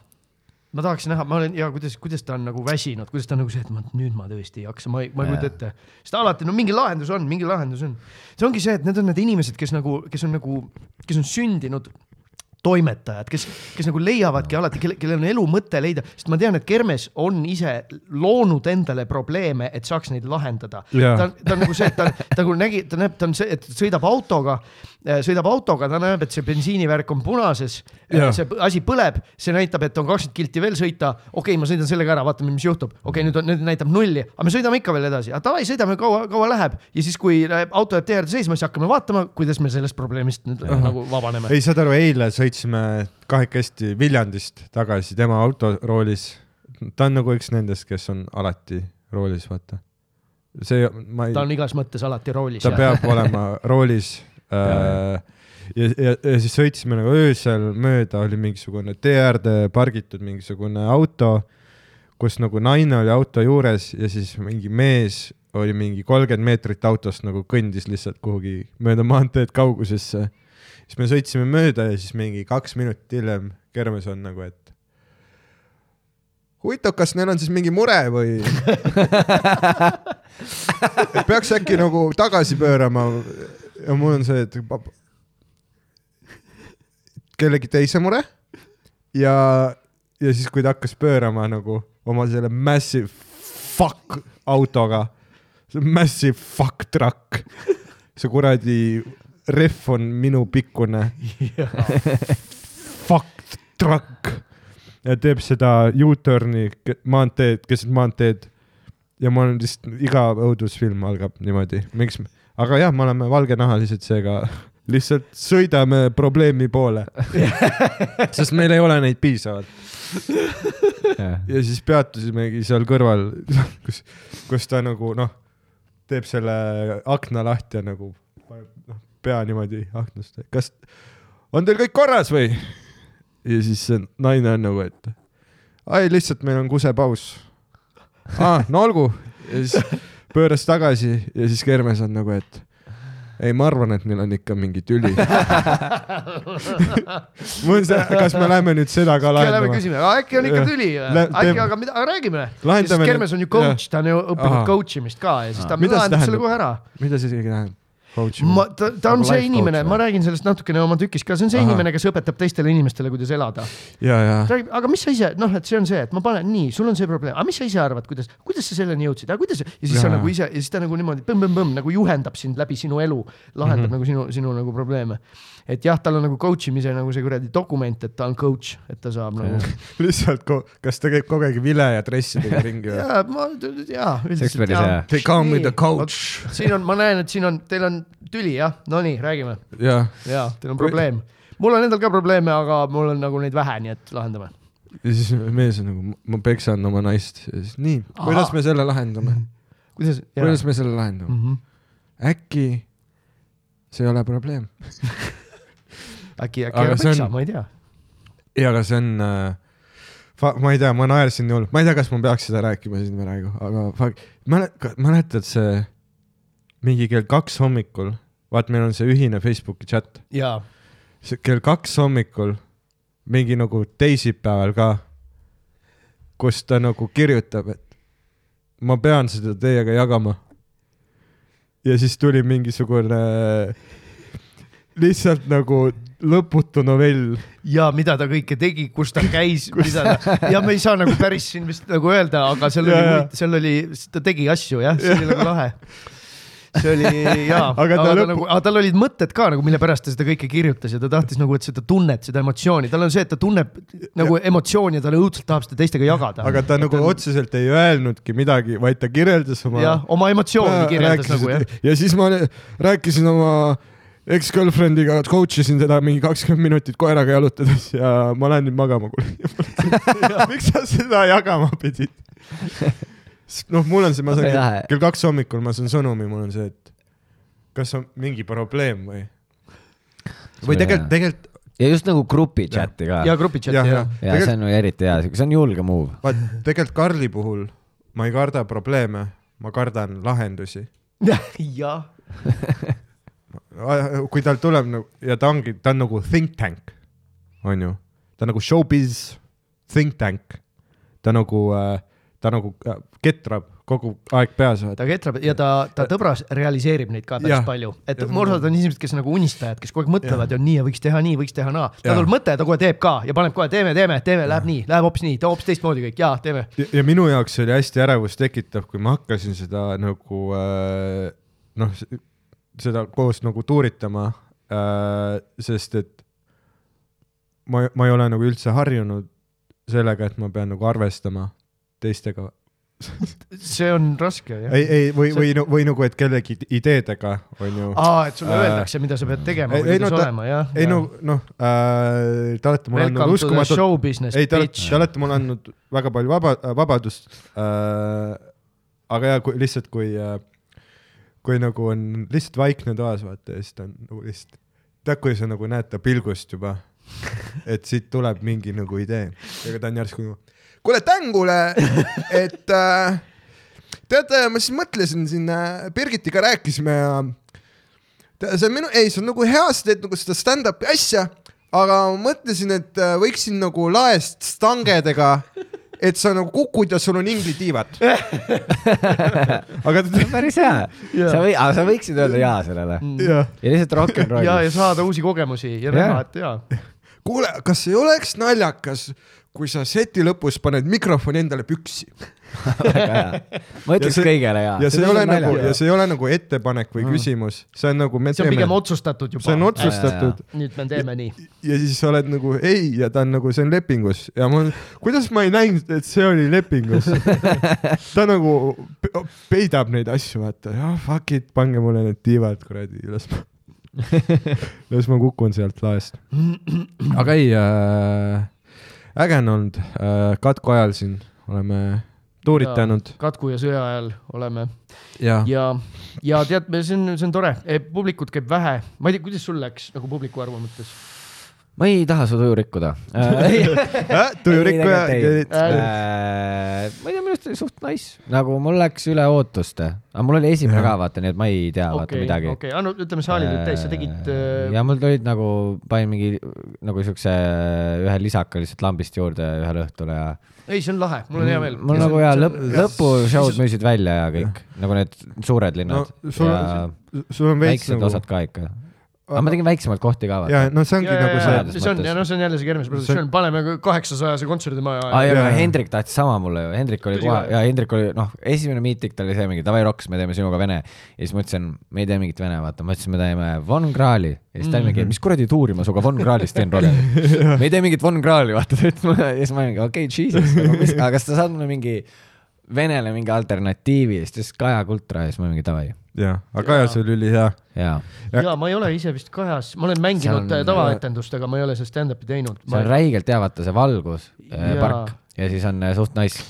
Ma tahaks näha, ma olen ja kuidas, kuidas ta on nagu väsinud, kuidas ta on nagu see, et ma nüüd ma tõesti ei jaksa, ma ei, ma ei kujuta ette. sest alati no mingi lahendus on, mingi lahendus on. see ongi see, et need on need inimesed, kes nagu, kes on nagu, kes on sündinud toimetajad, kes, kes nagu leiavadki alati, kelle, kellel on elu mõte leida, sest ma tean, et Kermes on ise loonud endale probleeme, et saaks neid lahendada. Ta, ta on nagu see, et ta, ta nagu nägi, ta näeb, ta on see, et sõidab autoga, sõidab autoga, ta näeb, et see bensiinivärk on punases, Jaa. see asi põleb, see näitab, et on kakskümmend kilti veel sõita. okei okay,, ma sõidan sellega ära, vaatame, mis juhtub. okei okay,, nüüd on, nüüd näitab nulli, aga me sõidame ikka veel edasi, aga davai, sõidame kaua, kaua läheb ja siis, kui auto jääb tee äärde seisma, siis hakkame vaatama, kuidas me sellest probleemist nüüd Ahah. nagu vabaneme. ei, saad aru, eile sõitsime kahekesti Viljandist tagasi tema autoroolis. ta on nagu üks nendest, kes on alati roolis, vaata. see, ma ei ta, on igas mõttes alati roolis. ta peab olema roolis äh,. ja, ja, ja siis sõitsime nagu öösel mööda, oli mingisugune tee äärde pargitud mingisugune auto, kus nagu naine oli auto juures ja siis mingi mees oli mingi kolmkümmend meetrit autost nagu kõndis lihtsalt kuhugi mööda maanteed kaugusesse. siis me sõitsime mööda ja siis mingi kaks minutit hiljem Kermes on nagu, et huvitav, kas neil on siis mingi mure või? *laughs* peaks äkki nagu tagasi pöörama ja mul on see, et kellegi teise mure ja, ja siis, kui ta hakkas pöörama nagu oma selle massive fuck autoga, see massive fuck truck, see kuradi rehv on minu pikkune fuck truck ja teeb seda U-turn'i maanteed, keset maanteed. Ja ma olen lihtsalt, iga õudusfilm algab niimoodi, miks, aga jah, me oleme valgenahalised, seega *laughs* lihtsalt sõidame probleemi poole. *laughs* sest meil ei ole neid piisavalt *laughs* ja siis peatusimegi seal kõrval, kus, kus ta nagu noh, teeb selle akna lahti ja nagu paneb noh, pea niimoodi aknast, kas on teil kõik korras või? ja siis see naine on nagu, et ai, lihtsalt meil on kusepaus. aa, no olgu. ja siis pööras tagasi ja siis Kermes on nagu, et ei, ma arvan, et neil on ikka mingi tüli. *laughs* kas me läheme nüüd seda ka Lähme lahendama? küsime, äkki on ikka tüli, äkki, aga mida, aga räägime. Lahendame Kermes on ju coach, ta on ju õppinud coach imist ka ja siis ta lahendab selle kohe ära. mida see isegi tähendab? ma, ta, ta on see inimene, ma räägin sellest natukene oma tükis ka, see on see Ahah. inimene, kes õpetab teistele inimestele, kuidas elada. ja, ja aga mis sa ise, noh, et see on see, et ma panen nii, sul on see probleem, aga mis sa ise arvad, kuidas, kuidas sa selleni jõudsid, aga kuidas ja siis sa Jaa. nagu ise ja siis ta nagu niimoodi põmm-põmm-põmm nagu juhendab sind läbi sinu elu, lahendab mm. -hmm. nagu sinu, sinu nagu probleeme. Et jah, tal on nagu coach imise nagu see kuradi dokument, et ta on coach, et ta saab nagu. *laughs* lihtsalt, kas ta käib kogu aeg vile ja dressidega *laughs* ringi või? ja ma, jaa. They come with the coach. siin on, ma näen, et siin on, teil on tüli jah, Nonii, räägime. jah, jaa, teil on probleem. mul on endal ka probleeme, aga mul on nagu neid vähe, nii et lahendame. ja siis mees on nagu, ma peksan oma naist ja siis nii, *laughs* kuidas me selle lahendame? kuidas? kuidas me selle lahendame? mm. -hmm. äkki see ei ole probleem? äkki, äkki aga see on- peksa, ma ei tea. ei, aga see on äh,, ma ei tea, ma naersin nii hullult, ma ei tea, kas ma peaks seda rääkima siin praegu, aga mäletad, mäletad see mingi kell kaks hommikul, vaat meil on see ühine Facebooki chat, kell kaks hommikul, mingi nagu teisipäeval ka, kus ta nagu kirjutab, et ma pean seda teiega jagama. ja siis tuli mingisugune lihtsalt nagu lõputu novell. ja mida ta kõike tegi, kus ta käis, *laughs* mida ta, ja me ei saa nagu päris siin vist nagu öelda, aga seal Jaa, oli seal oli, ta tegi asju jah, see oli nagu lahe. see oli jaa, *laughs* Aga ta aga, ta lõpu- nagu, aga tal olid mõtted ka nagu, mille pärast ta seda kõike kirjutas ja ta tahtis nagu, et seda tunnet, seda emotsiooni, tal on see, et ta tunneb nagu emotsiooni ja ta õudselt tahab seda teistega jagada. aga ta nagu otseselt ei öelnudki midagi, vaid ta kirjeldas oma. jah, oma emotsiooni kirjeldas nagu jah. ja siis ma rääkisin oma ex-girlfriend'iga, coach isin teda mingi kakskümmend minutit koeraga jalutades ja ma lähen nüüd magama, kuule. *laughs* miks sa seda jagama pidid? noh, mul on see, ma saan lähe. kell kaks hommikul ma saan sõnumi, mul on see, et kas on mingi probleem või? või tegelikult, tegelikult ja just nagu grupi chat'i ka. ja grupi chat'i jah jah, ja see on eriti hea, see on julge move. vaat tegelikult Karli puhul ma ei karda probleeme, ma kardan lahendusi. *laughs* jah, kui tal tuleb nagu ja ta ongi, ta on nagu think tank, onju, ta on nagu showbiz think tank, ta nagu äh,, ta nagu äh, ketrab kogu aeg peas, ta ketrab ja ta, ta tõbras realiseerib neid ka päris Jah. palju, et Ja osad on inimesed, kes nagu unistajad, kes kogu aeg mõtlevad ja nii ja võiks teha nii, võiks teha naa. Tal tuleb mõte, ta kohe teeb ka ja paneb kohe teeme, teeme, teeme, läheb nii, läheb hoopis nii, hoopis teistmoodi kõik, jaa, teeme. ja, ja minu jaoks oli hästi ärevust tekitav, kui ma hakkasin seda nagu äh, noh, seda koos nagu tuuritama äh,, sest et ma, ma ei ole nagu üldse harjunud sellega, et ma pean nagu arvestama teistega *laughs* see on raske jah. ei, ei või, või, või nagu, et kellegi ideedega on ju. aa, et sulle Äh, öeldakse, mida sa pead tegema ei- või no kuidas ta- olema, jah. ei no noh äh,, te olete mulle andnud business, ei te olete, te. olete mulle andnud väga palju vaba, vabadust äh,. aga ja kui lihtsalt, kui äh,, kui nagu on lihtsalt vaikne toas, vaata ja siis ta on nagu lihtsalt, tead, kui sa nagu näed ta pilgust juba, *laughs* et siit tuleb mingi nagu idee, aga ta on järsku nagu, kuule Tängule, et äh, tead, ma siis mõtlesin siin äh, Birgitiga rääkisime ja ta- see on minu, ei, see on nagu hea, sa teed nagu seda stand-up'i asja, aga ma mõtlesin, et äh, võiksin nagu laest stangedega, *laughs* et sa nagu kukud ja sul on inglitiivad. *laughs* aga ta, päris hea. sa või, aga sa võiksid öelda jaa sellele jah, ja lihtsalt rock n ja, roll. ja saada uusi kogemusi ja näha, et jaa. kuule, kas ei oleks naljakas, kui sa seti lõpus paned mikrofoni endale püksi *laughs* väga hea. ma ütleks see- kõigele jaa. ja see ei ole nagu, ja see ei ole nagu ettepanek või Mm. küsimus, see on nagu me see on teeme pigem, otsustatud juba. see on otsustatud nüüd me teeme nii. ja siis sa oled nagu ei ja ta on nagu, see on lepingus ja ma, kuidas ma ei näinud, et see oli lepingus. *laughs* ta nagu pe- peidab neid asju, vaata, jah, fuck it, pange mulle need tiivad kuradi, las ma, *laughs* las ma kukun sealt laest. *clears throat* aga ei äh,, äge on olnud äh,, katku ajal siin oleme tuuritanud katku ja sõja ajal oleme ja, ja. ja, tead, see on, see on tore, publikut käib vähe, ma ei tea, kuidas sul läks nagu publiku arvu mõttes? ma ei taha su tuju rikkuda. *laughs* äh, tujurikkuja. Äh, ma ei tea, oli suht nice, nagu mul läks üle ootuste, aga mul oli esimene ka vaata, nii et ma ei tea vaata okei, midagi. okei, no ütleme, saalid olid täis, sa tegid äh, ja mul tulid nagu, panin mingi nagu siukse ühe lisaka lihtsalt lambist juurde ühel õhtul ja. ei, see on lahe, mul on hea meel. mul nagu ja lõpp, lõpushow'd müüsid välja ja kõik, nagu need suured no linnad ja, sul on veits väiksed nagu, osad ka ikka. Aga ma tegin väiksemaid kohti ka ja no see ongi ja, nagu ja, see ja see on, ja noh, see on jälle see Kermis produktsioon, paneme kaheksasajase kontserdimaja aa ja, jaa. Hendrik tahtis sama mulle ju, Hendrik oli kohe ja Hendrik oli noh, esimene meeting tal oli see mingi davai roks, me teeme sinuga vene. ja siis ma ütlesin, me ei tee mingit vene, vaata, ma ütlesin, me teeme Von Krahli. ja siis ta oli mingi, mis kuradi tuuri ma sinuga Von Krahlist teen rolli. *laughs* me ei tee mingit Von Krahli, vaata, ta ütles mulle ja siis ma olin mingi okei okay,, jesus, aga kas sa saad mulle mingi venele mingi alternatiivi ja siis ta ütles Kaja Kultra ja siis ma olin mingi davai. jah, aga Kajas oli ülihea. jaa, ja ma ei ole ise vist kajas, ma olen mänginud on- tavaetendust, aga ma ei ole seda stand-up'i teinud. see on räigelt hea, vaata see valgus, Jaa. park ja siis on äh, suht nice.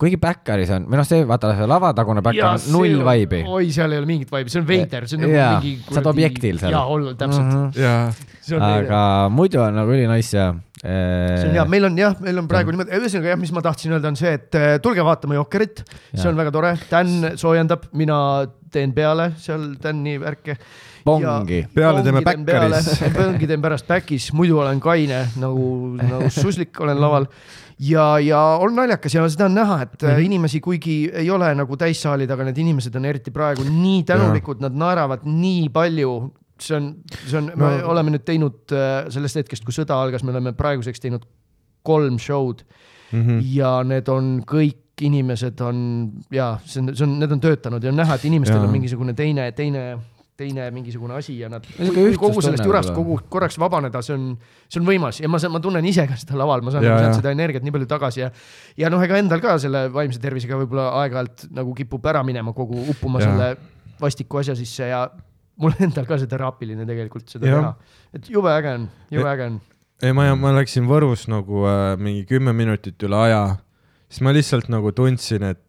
kuigi Backeris on, või noh, see vaata see lavatagune back on null vibe'i. oi, seal ei ole mingit vibe'i, see on veider, see on nagu Jaa, mingi. sa oled objektil seal. jaa, olla täpselt mm. -hmm. ja, aga muidu on nagu üli nice ja. See on hea, meil on jah, meil on praegu niimoodi, ühesõnaga jah, mis ma tahtsin öelda, on see, et äh, tulge vaatama Jokkerit, see on väga tore, Dan soojendab, mina teen peale seal Dani värke. Pongi. Peale teeme Backeris. Pongi teen pärast back'is, muidu olen kaine nagu, nagu *laughs* suslik olen laval ja, ja on naljakas ja seda on näha, et mm. -hmm. inimesi, kuigi ei ole nagu täissaalid, aga need inimesed on eriti praegu nii tänulikud, nad naeravad nii palju. See on, see on no., me oleme nüüd teinud äh, sellest hetkest, kui sõda algas, me oleme praeguseks teinud kolm show'd Mhm. ja need on kõik inimesed on ja see on, see on, need on töötanud ja on näha, et inimestel Jaa. on mingisugune teine, teine, teine mingisugune asi ja nad Niisugune kogu sellest jurast kogu korraks vabaneda, see on, see on võimas ja ma saan, ma tunnen ise ka seda laval, ma saan nagu sealt seda energiat nii palju tagasi ja ja noh, ega endal ka selle vaimse tervisega võib-olla aeg-ajalt nagu kipub ära minema kogu uppuma Jaa. selle vastiku asja sisse ja mul endal ka see teraapiline tegelikult seda Jah. teha, et jube äge on, jube äge on. ei ma, ma läksin Võrus nagu äh, mingi kümme minutit üle aja, siis ma lihtsalt nagu tundsin, et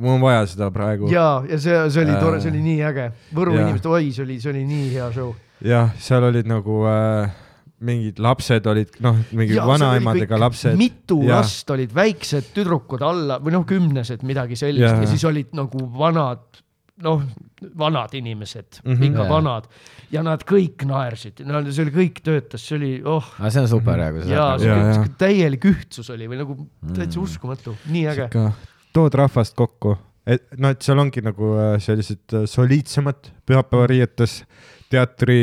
mul on vaja seda praegu. ja, ja see, see oli tore, Äh, see oli nii äge, Võru jaa. inimesed, oi, see oli, see oli nii hea show. jah, seal olid nagu äh, mingid lapsed olid, noh, mingi vanaemadega lapsed. mitu Jah. last olid, väiksed tüdrukud alla või noh, kümnesed, midagi sellist Jaa. ja siis olid nagu vanad, noh, vanad inimesed mm. -hmm. ikka Jaa. vanad ja nad kõik naersid, no see oli, kõik töötas, see oli, oh. aga see on super hea, kui sa jaa, saad see Jaa, täielik ühtsus oli või nagu Mm. täitsa uskumatu, nii äge. tood rahvast kokku, et noh, et seal ongi nagu äh, sellised äh, soliidsemad pühapäevariietes teatri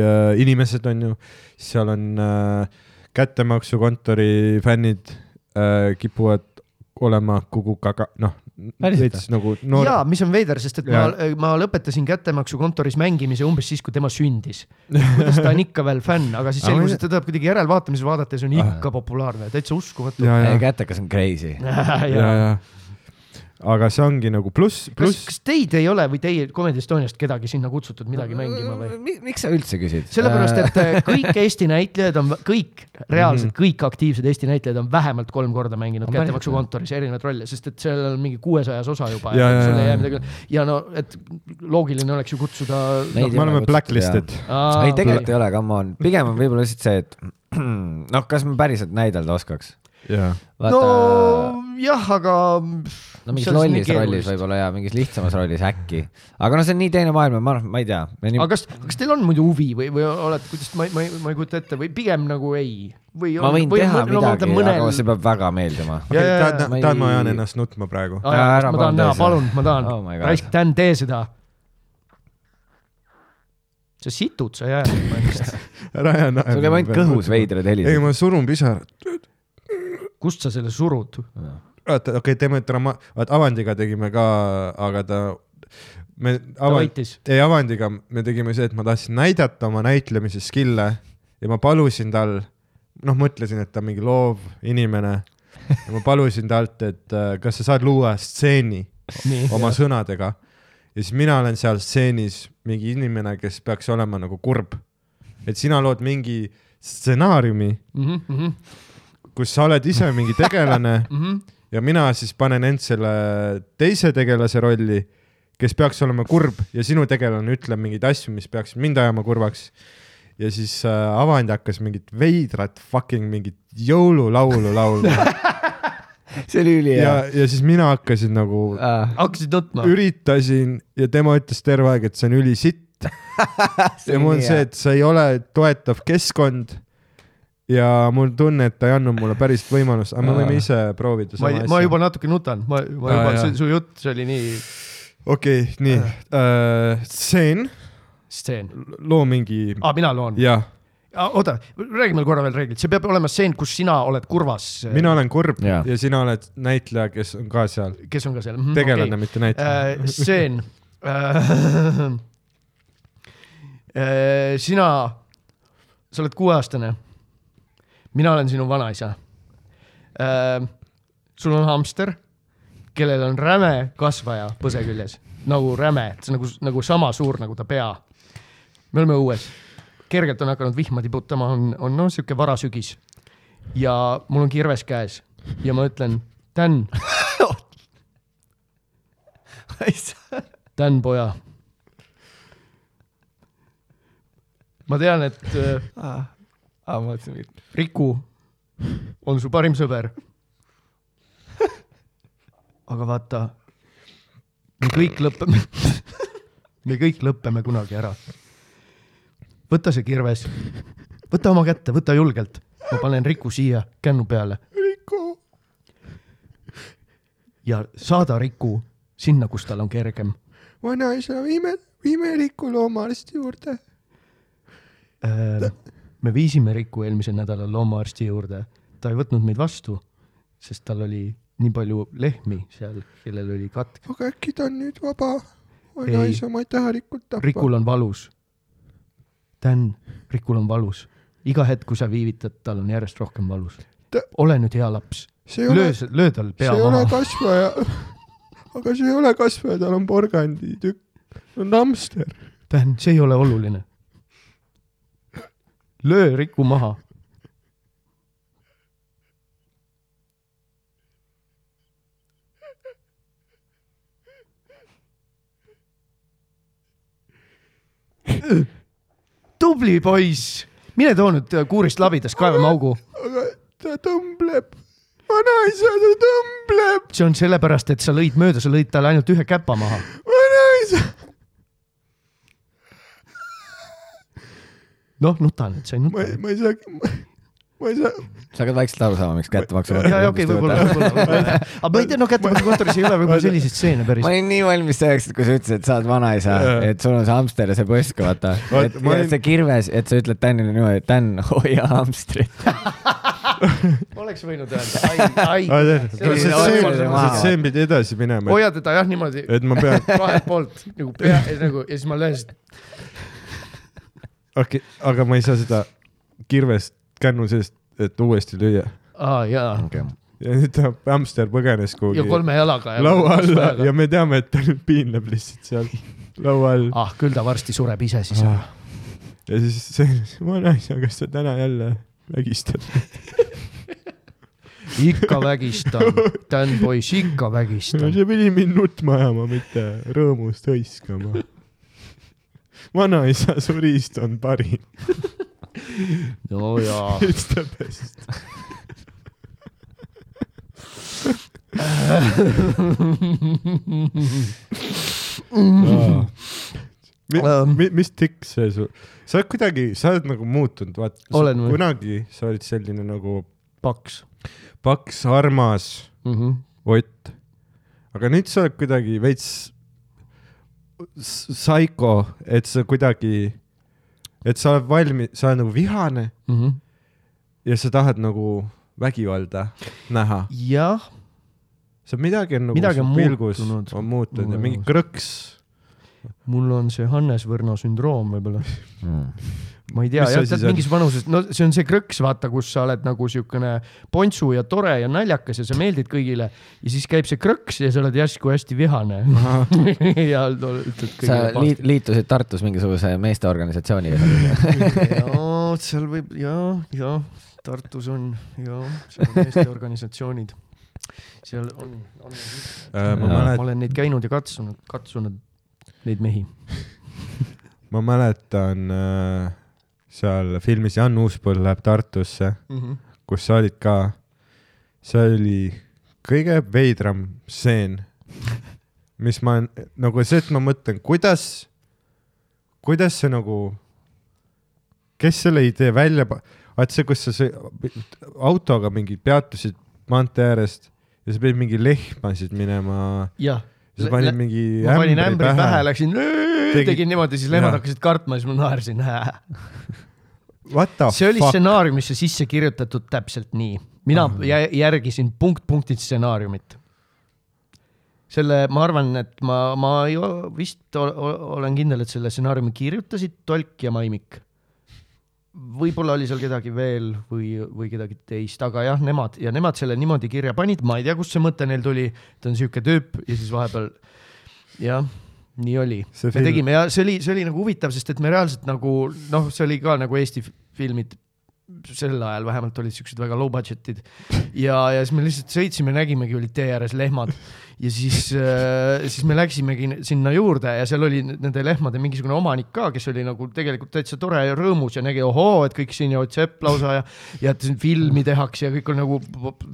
äh, inimesed on ju, seal on äh, kättemaksukontori fännid äh, kipuvad olema kukukaga, noh, Päriselt veits nagu noor jaa, mis on veider, sest et Jaa. ma, ma lõpetasin kättemaksukontoris mängimise umbes siis, kui tema sündis. kuidas ta on ikka veel fänn, aga siis selgus, et ta tuleb kuidagi järelvaatamisel vaadata ja see on ikka populaarne, täitsa uskumatu. ja, ja, kätekas on crazy. ja, ja, aga see ongi nagu pluss, pluss kas teid ei ole või teie Comedy Estoniast kedagi sinna kutsutud midagi mängima või? miks sa üldse küsid? sellepärast, et *laughs* äh, kõik Eesti näitlejad on, kõik, reaalselt Mhm. kõik aktiivsed Eesti näitlejad on vähemalt kolm korda mänginud kättemaksukontoris erinevaid rolle, sest et seal on mingi kuuesajas osa juba Ja, ja, sul ei ja. jää midagi ja no, et loogiline oleks ju kutsuda Neid me oleme blacklisted. Ei, tegelikult ei ole, come on, pigem on võib-olla lihtsalt see, et *clears throat* noh, kas me päriselt näidelda oskaks? jaa, nojah, aga no mingis lollis rollis võib-olla ja mingis lihtsamas rollis äkki, aga no see on nii teine maailm ma ma ei tea. aga kas, kas teil on muidu huvi või, või olete, kuidas ma, ma, ma ei kujuta ette või pigem nagu ei? või ma võin või, teha no, ma mõtlen midagi, aga see peab väga meeldima. Tahad, Ma ei- tahad, ma ajan ennast nutma praegu? Ma tahan näha, palun, ma tahan Oh raisk, Dan, tee seda. sa situd, sa jääd ennast. *laughs* ära aja naerma. sul käib ainult kõhus. veidraid ei, helisid. ma surun pisarat. kust sa selle surud? vaata, okei okay,, teeme drama-, vaata Avandiga tegime ka, aga ta, me Avand-, ei Avandiga me tegime see, et ma tahtsin näidata oma näitlemise skill'e ja ma palusin tal, noh, mõtlesin, et ta on mingi loov inimene ja ma palusin talt, et äh, kas sa saad luua stseeni oma sõnadega. Ja siis mina olen seal stseenis mingi inimene, kes peaks olema nagu kurb. et sina lood mingi stsenaariumi, Mhm, kus sa oled ise mingi tegelane *laughs* ja mina siis panen end selle teise tegelase rolli, kes peaks olema kurb ja sinu tegelane ütleb mingeid asju, mis peaks mind ajama kurvaks. ja siis äh, Avandi hakkas mingit veidrat fucking mingit jõululaulu laulma. *laughs* see oli ja ülihea., ja siis mina hakkasin nagu hakkasid nutma? üritasin ja tema ütles terve aeg, et see on ülisitt *laughs* ja mul on see, et see ei ole toetav keskkond. Ja mul on tunne, et ta ei andnud mulle päriselt võimalust, aga me võime ise proovida ma, sama ma asja. juba natuke nutan, ma, ma juba, jah. su jutt, see oli nii okei, nii uh,, stseen, stseen. loo mingi, aa, mina loon. jah, oota, räägime korra veel reeglid, see peab olema stseen, kus sina oled kurvas. mina olen kurb Jaa. ja sina oled näitleja, kes on ka seal, kes on ka seal mm,? tegelane, mitte näitleja äh,. stseen äh. *laughs* Äh, sina, sa oled kuueaastane. Mina olen sinu vanaisa. Äh,. sul on hamster, kellel on räme kasvaja põse küljes, nagu räme, see on nagu, nagu sama suur nagu ta pea. me oleme õues, kergelt on hakanud vihma tiputama, on, on noh, sihuke varasügis ja mul on kirves käes. Ja ma ütlen, Dan, Dan poja. ma tean, et äh, aa, ma mõtlesin mingit. Riku on su parim sõber. aga vaata, me kõik lõpeme, me kõik lõpeme kunagi ära. võta see kirves, võta oma kätte, võta julgelt. ma panen Riku siia kännu peale Riku, ja saada Riku sinna, kus tal on kergem. vanaisa, viime, viime Riku loomaarsti juurde. Äh, me viisime Riku eelmisel nädalal loomaarsti juurde, ta ei võtnud meid vastu, sest tal oli nii palju lehmi seal, kellel oli katk. aga äkki ta on nüüd vaba? Vanaisa, ma ei taha Rikut tappa Rikul on valus. Dan, Rikul on valus. iga hetk, kui sa viivitad, tal on järjest rohkem valus Ta-. ole nüüd hea laps, see löö, löö tal pea maha. kasvaja, *laughs* aga see ei ole kasvaja, tal on porganditükk, on hamster. Dan, see ei ole oluline. Löö Riku maha. tubli poiss, mine too nüüd äh, kuurist labidas, kaevame augu. aga ta tõmbleb, vanaisa, ta tõmbleb, see on sellepärast, et sa lõid mööda, sa lõid talle ainult ühe käpa maha. vanaisa. noh, nuta nüüd, sa ei nuta ma ei saa, ma ei saa, sa hakkad vaikselt aru saama, miks kättemaksu. ja, ja okei, võib-olla, võib-olla, võib-olla. *laughs* aga ma ei tea, no kättemaksukontoris ei ole võib-olla selliseid stseene päris ma. olin nii valmis selleks, et kui sa ütlesid, et sa oled vanaisa et sul on see hamster ja see põsk, vaata. Vaat, et olin- see kirves, et sa ütled Tänile niimoodi, et Tän, hoia hamstrit. *laughs* oleks võinud öelda, ai, ai. see pidi edasi minema, hoia teda jah niimoodi et ma pean, *laughs* kahelt poolt nagu pea, nagu ja siis ma löön okei, aga ma ei saa seda kirvest kännu seest, et uuesti lüüa. aa jaa, ja nüüd ta hamster põgenes ja kuhugi kolme jalaga. laua alla ja me teame, et ta nüüd piinleb lihtsalt seal laua all. ah, küll ta varsti sureb ise siis ära. ja siis see, vanaisa, kas sa täna jälle vägistad? *laughs* ikka vägistan, Dan poiss, ikka vägistan. see pidi mind nutma ajama, mitte rõõmust hõiskama. vanaisa, su riist on parim, no jaa. *laughs* it's the best. *laughs* Ähm. Mi, mis tikk see su, sa oled kuidagi, sa oled nagu muutunud, või? kunagi sa olid selline nagu paks paks, armas mm. -hmm. Ott. aga nüüd sa oled kuidagi veits psycho, et sa kuidagi, et sa oled valmis, sa oled nagu vihane Mm -hmm. ja sa tahad nagu vägivalda näha. jah, sa midagi on nagu Midagi on pilgus muutunud. on muutunud ja mingi krõks. mul on see Hannes Võrno sündroom võib-olla. Ma ei tea, jah, tead mingis vanuses, no see on see krõks, vaata, kus sa oled nagu siukene pontsu ja tore ja naljakas ja sa meeldid kõigile ja siis käib see krõks ja sa oled järsku hästi vihane. *laughs* ja no, ütled sa kõigile liit, liitusid Tartus mingisuguse meesteorganisatsiooniga. jaa, seal võib ja, ja Tartus on ja seal on Eesti organisatsioonid. seal on, on. Äh, ma Jaa. ma olen neid käinud ja katsunud, katsunud neid mehi. *laughs* ma mäletan äh, seal filmis Jan Uuspõld läheb Tartusse, Mhm. kus sa olid ka, see oli kõige veidram stseen, mis ma nagu see, et ma mõtlen, kuidas, kuidas see nagu, kes selle idee välja, vaat see, kus sa see autoga mingi peatusid maantee äärest ja sa pidid mingi lehmasid minema, jah. sa panid mingi ma panin ämbri pähe, pähe, läksin, Tegid- tegin niimoodi, siis lehmad Jaa. hakkasid kartma, siis ma naersin. *laughs* see oli stsenaariumisse sisse kirjutatud täpselt nii. mina Ah. jä- järgisin punkt-punktilt stsenaariumit. selle, ma arvan, et ma, ma ei vist ol- ol- olen kindel, et selle stsenaariumi kirjutasid Tolk ja Maimik. võib-olla oli seal kedagi veel või, või kedagi teist, aga jah, nemad ja nemad selle niimoodi kirja panid, ma ei tea, kust see mõte neil tuli, ta on siuke tüüp ja siis vahepeal jah, nii oli. Me film- tegime ja see oli, see oli nagu huvitav, sest et me reaalselt nagu noh, see oli ka nagu Eesti filmid sel ajal vähemalt olid siuksed väga low budget'id ja, ja siis me lihtsalt sõitsime, nägimegi, olid tee ääres lehmad ja siis äh,, siis me läksimegi sinna juurde ja seal oli nende lehmade mingisugune omanik ka, kes oli nagu tegelikult täitsa tore ja rõõmus ja nägi, ohoo, et kõik siin ja Ott Sepp lausa ja, ja et siin filmi tehakse ja kõik on nagu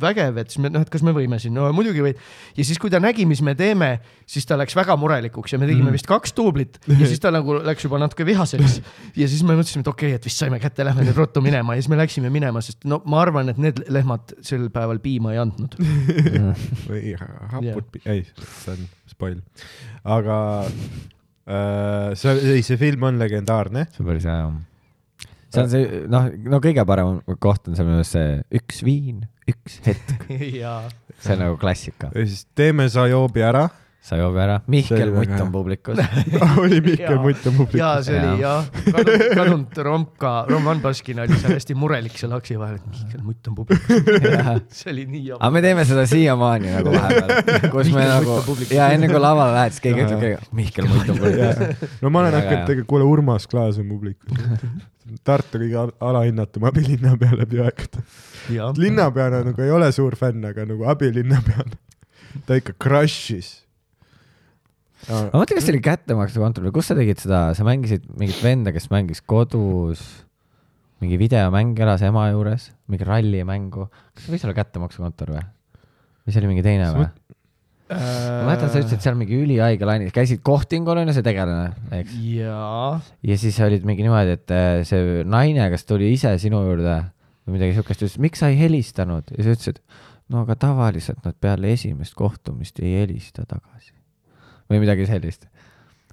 vägev, et siis me noh, et kas me võime siin, no muidugi võid. ja siis, kui ta nägi, mis me teeme, siis ta läks väga murelikuks ja me tegime vist kaks duublit ja siis ta nagu läks juba natuke vihaseks ja siis me mõtlesime, et okei okay,, et vist saime kätte, lähme nüüd ruttu minema ja siis me läksime minema, sest no ma arvan, et need lehmad sel päeval piima ei andnud. *laughs* või hapud, ei, see on spoil, aga äh, see, ei, see film on legendaarne. see on päris hea jah. see on see, noh, no kõige parem koht on minu arust see üks viin, üks hetk, *laughs* see on nagu klassika. ja siis teeme sa joobi ära. Sa joob ära, Mihkel Mutt on publikus. *laughs* oli Mihkel Jaa. Mutt on ja publikus. see oli jah, kadunud, *laughs* kadunud Romka, Roman Baskin oli seal hästi murelik seal aksi vahel, et Mihkel Mutt on publikus. *laughs* see oli nii aga jama. me teeme seda siiamaani nagu vahepeal, kus me nagu ja enne kui lavale lähed, siis keegi ütleb kõige, Mihkel Mutt on publikus. no ma olen hakanud tegelikult, kuule, Urmas Klaas on publikus. Tartu kõige al- alahinnatum abilinnapea läbi aegade. linnapeana nagu ei ole suur fänn, aga nagu abilinnapeana ta ikka crush'is. Ma mõtlen, kas see oli kättemaksukontor või kus sa tegid seda, sa mängisid mingit venda, kes mängis kodus mingi videomäng, elas ema juures, mingi rallimängu, kas see võis olla kättemaksukontor või? või see oli mingi teine või? ma mäletan, sa ütlesid seal mingi ülihaige laine, käisid kohtingul onju see tegelane, eks. jaa, ja siis olid mingi niimoodi, et äh, see naine, kes tuli ise sinu juurde või midagi siukest, ütles, miks sa ei helistanud ja sa ütlesid, no aga tavaliselt nad peale esimest kohtumist ei helista tagasi või midagi sellist.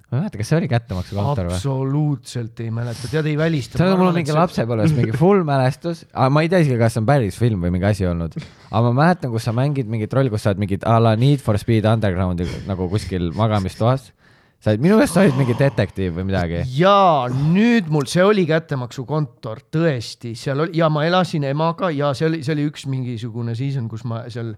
ma ei mäleta, kas see oli kättemaksukontor või? absoluutselt ei mäleta, tead ei välista. see on mul mingi lapsepõlves mingi full mälestus, aga ma ei tea isegi, kas see on päris film või mingi asi olnud. aga ma mäletan, kus sa mängid mingit rolli, kus sa oled mingit a la Need for Speed Undergroundi nagu kuskil magamistoas. Sa olid, minu meelest sa olid mingi detektiiv või midagi. jaa, nüüd mul, see oli kättemaksukontor, tõesti, seal oli ja ma elasin emaga ja see oli, see oli üks mingisugune season, kus ma seal,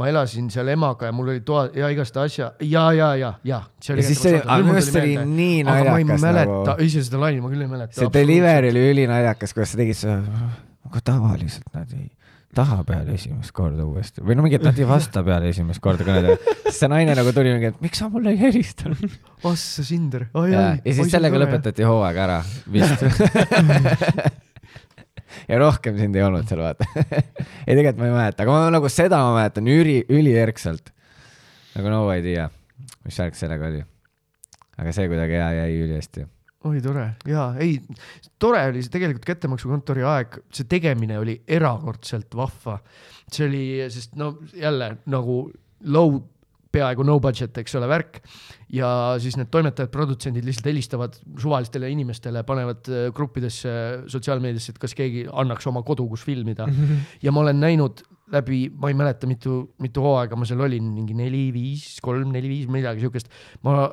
ma elasin seal emaga ja mul oli toa ja igast asja ja, ja, ja, ja. Ja siis see- minu meelest see oli nii aga ma ei naljakas mäleta nagu-, ise seda laine ma küll ei mäleta. see delivery oli ülinaljakas, kuidas sa tegid seda, aga tavaliselt nad ei taha peale esimest korda uuesti või no mingi, et nad ei vasta peale esimest korda kõnedele. siis see naine nagu tuli mingi, et miks sa mulle ei helistanud. Assa Sinder ja, ja siis sellega. lõpetati hooaeg ära vist. *laughs* ja rohkem sind ei olnud seal, vaata. *laughs* ei, tegelikult ma ei mäleta, aga ma nagu seda ma mäletan üli, ülierkselt. nagu no idea, mis värk sellega oli. aga see kuidagi hea jäi ülihästi. Oi tore ja ei, tore oli see tegelikult kättemaksukontori aeg, see tegemine oli erakordselt vahva. see oli, sest no jälle nagu low, peaaegu no budget, eks ole, värk. ja siis need toimetajad, produtsendid lihtsalt helistavad suvalistele inimestele, panevad äh, gruppidesse sotsiaalmeediasse, et kas keegi annaks oma kodu, kus filmida. *laughs* ja ma olen näinud läbi, ma ei mäleta, mitu, mitu hooaega ma seal olin, mingi neli-viis, kolm-neli-viis, midagi siukest. ma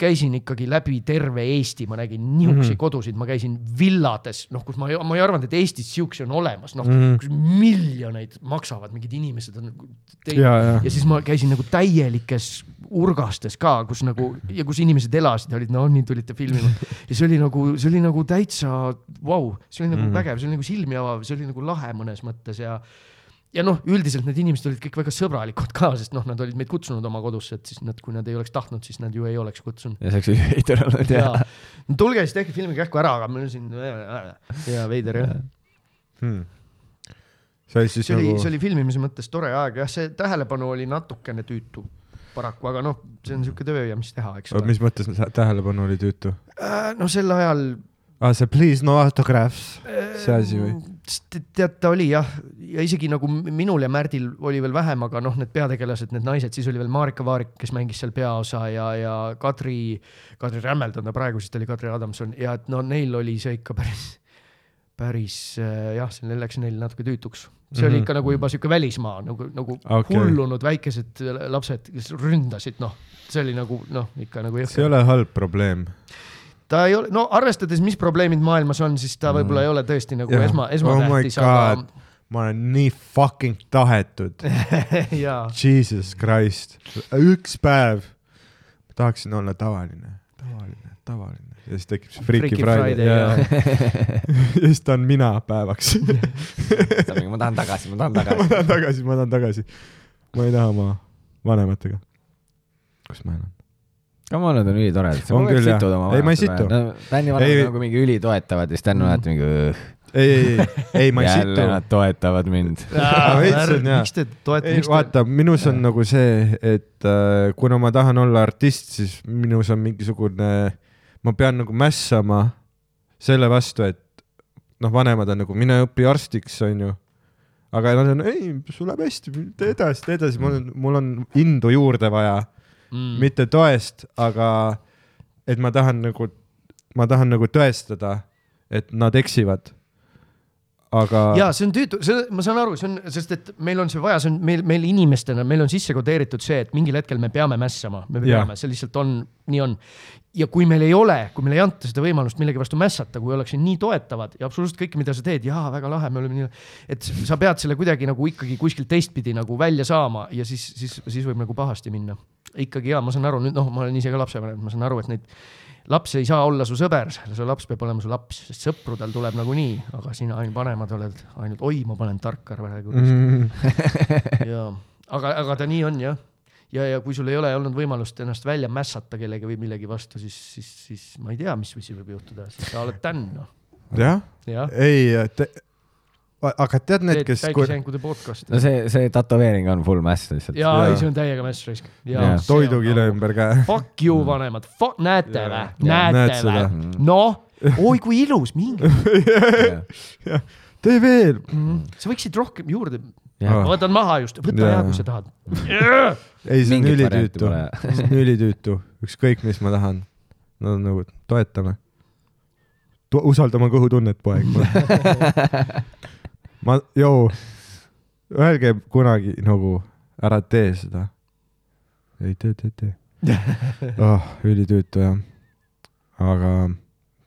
käisin ikkagi läbi terve Eesti, ma nägin niisuguseid mm -hmm. kodusid, ma käisin villades, noh, kus ma ma ei arvanud, et Eestis siukse on olemas, noh mm. -hmm. kus miljoneid maksavad mingid inimesed on nagu teinud ja, ja ja siis ma käisin nagu täielikes urgastes ka, kus nagu ja kus inimesed elasid olid, no nii tulite filmima. ja see oli nagu, see oli nagu täitsa vau wow,, see oli nagu mm. Mhm. vägev, see oli nagu silmi avav, see oli nagu lahe mõnes mõttes ja ja noh, üldiselt need inimesed olid kõik väga sõbralikud ka, sest noh, nad olid meid kutsunud oma kodusse, et siis nad, kui nad ei oleks tahtnud, siis nad ju ei oleks kutsunud. ja see oleks üliveider *laughs* olnud ja ja. no tulge siis tehke filmi kähku ära, aga meil on siin ja veider jah. hmm.. see oli siis see oli nagu, see oli filmimise mõttes tore aeg jah, see tähelepanu oli natukene tüütu paraku, aga noh, see on siuke töö ja mis teha, eks ole. mis mõttes tä- tähelepanu oli tüütu? no sel ajal aa, see please no autographs, see asi või? Te- tead, ta oli jah, ja isegi nagu minul ja Märdil oli veel vähem, aga noh, need peategelased, need naised, siis oli veel Marika Vaarik, kes mängis seal peaosa ja, ja Kadri, Kadri Rämmeld on ta praegu, siis ta oli Kadri Adamson ja et no neil oli see ikka päris, päris äh, jah, see läks neil natuke tüütuks. see mm -hmm. oli Mhm. ikka nagu juba sihuke välismaa nagu, nagu okay. hullunud väikesed lapsed, kes ründasid, noh, see oli nagu noh, ikka nagu see ei ole halb probleem. Ta ei ole, no arvestades, mis probleemid maailmas on, siis ta võib-olla ei ole tõesti nagu Jah. esma, Oh esmatähtis, God. ma olen nii fucking tahetud. *laughs* aga Jesus Christ, üks päev tahaksin olla tavaline, tavaline, tavaline ja siis tekib see Freaky Freaky Friday, Friday, ja, *laughs* ja siis ta on mina päevaks *laughs* ma tahan tagasi, ma tahan ma tagasi. tahan tagasi, ma tahan tagasi. ma ei taha oma vanematega. kus ma elan? Come on, need on ülitoredad. On küll, jah. Ei, ma ei situ. Tänni Ei- vanemad nagu mingi ülitoetavad ja siis Tänn on alati mingi "Õh, ei, ei, ei, ma ei jälle situ. nad toetavad mind. on, miks te toetate, ei vaata, minus on nagu see, et äh, kuna ma tahan olla artist, siis minus on mingisugune, ma pean nagu mässama selle vastu, et noh, vanemad on nagu mine õpi arstiks, onju. aga nad on, ei, sul läheb hästi, tee edasi, tee edasi, mul on, mul on indu juurde vaja mm., mitte toest, aga et ma tahan nagu, ma tahan nagu tõestada, et nad eksivad. aga jaa, see on tüütu, see, ma saan aru, see on, sest et meil on see vaja, see on meil, meil inimestena, meil on sisse kodeeritud see, et mingil hetkel me peame mässama, me Jaa. peame, see lihtsalt on, nii on. ja kui meil ei ole, kui meile ei anta seda võimalust millegi vastu mässata, kui ollakse nii toetavad ja absoluutselt kõike, mida sa teed, jaa, väga lahe, me oleme nii, et sa pead selle kuidagi nagu ikkagi kuskilt teistpidi nagu välja saama ja siis, siis, siis võib nagu pahasti minna. Ikkagi jaa, ma saan aru, nüüd noh, ma olen ise ka lapsevanem, ma saan aru, et neid laps ei saa olla su sõber, su laps peab olema su laps, sest sõpru tal tuleb nagunii, aga sina ainult vanemad oled ainult, oi, ma panen tarkar praegu mm.. ja, aga, aga ta nii on jah. ja, ja kui sul ei ole olnud võimalust ennast välja mässata kellegi või millegi vastu, siis, siis, siis ma ei tea, mis, mis võib juhtuda, siis sa oled tänn, noh. jah, jah, ei, aga tead need, kes, päikesejänkude podcast'i no. see, see tätoveering on full mass lihtsalt. jaa, ei, see on täiega mäss raisk. Toidukile ümber käe. Fuck you, vanemad, näete vä, näete vä, noh, oi kui ilus, minge. tee veel. sa võiksid rohkem juurde, ma võtan maha just, võta hea, kui sa tahad. ei, see on ülitüütu see on ülitüütu, ükskõik, mis ma tahan. Nad on nagu, toetame. usalda oma kõhutunnet, poeg. *laughs* ma, joo, öelge kunagi nagu ära tee seda. ei tee, tee, tee. oh, ülitüütu jah. aga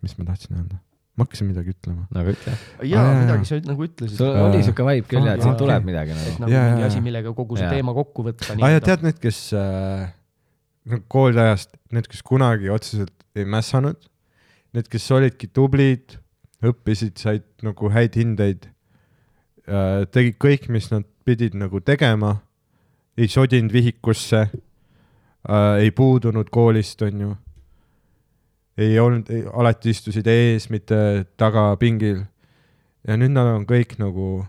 mis ma tahtsin öelda? ma hakkasin midagi ütlema. nagu ütle. jaa Aa, jaa,, midagi sa nagu ütlesid. sul Äh, oli siuke vibe küll ja, et aa, siit tuleb midagi et nagu. nagu Jaa, mingi asi, millega kogu see Jaa. teema kokku võtta. aa ja tead need, kes äh, nagu kooliajast, need, kes kunagi otseselt ei mässanud, need, kes olidki tublid, õppisid, said nagu häid hindeid tegid kõik, mis nad pidid nagu tegema, ei sodinud vihikusse äh,, ei puudunud koolist, onju. ei olnud, alati istusid ees, mitte tagapingil. ja nüüd nad on kõik nagu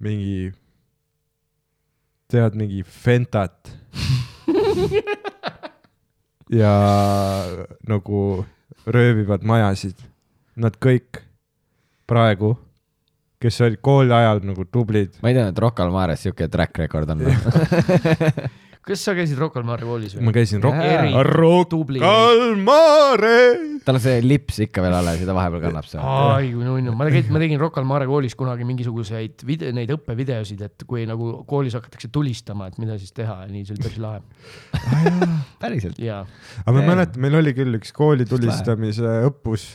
mingi teevad mingi Fentat. *laughs* ja nagu röövivad majasid. Nad kõik praegu, kes olid kooli ajal nagu tublid, ma ei teadnud, et Rocca al Mares siuke track record on. *laughs* kas sa käisid Rocca al Mare koolis ma või? käisin Rock Eri- Rock tubli. al Mare. tal on see lips ikka veel alles ja ta vahepeal kannab seda. ai kui nunnu, ma tegin, ma tegin Rocca al Mare koolis kunagi mingisuguseid vide-, neid õppevideosid, et kui nagu koolis hakatakse tulistama, et mida siis teha ja nii, see oli päris lahe. päriselt. jaa, aga ma mäletan, meil oli küll üks kooli tulistamise õppus,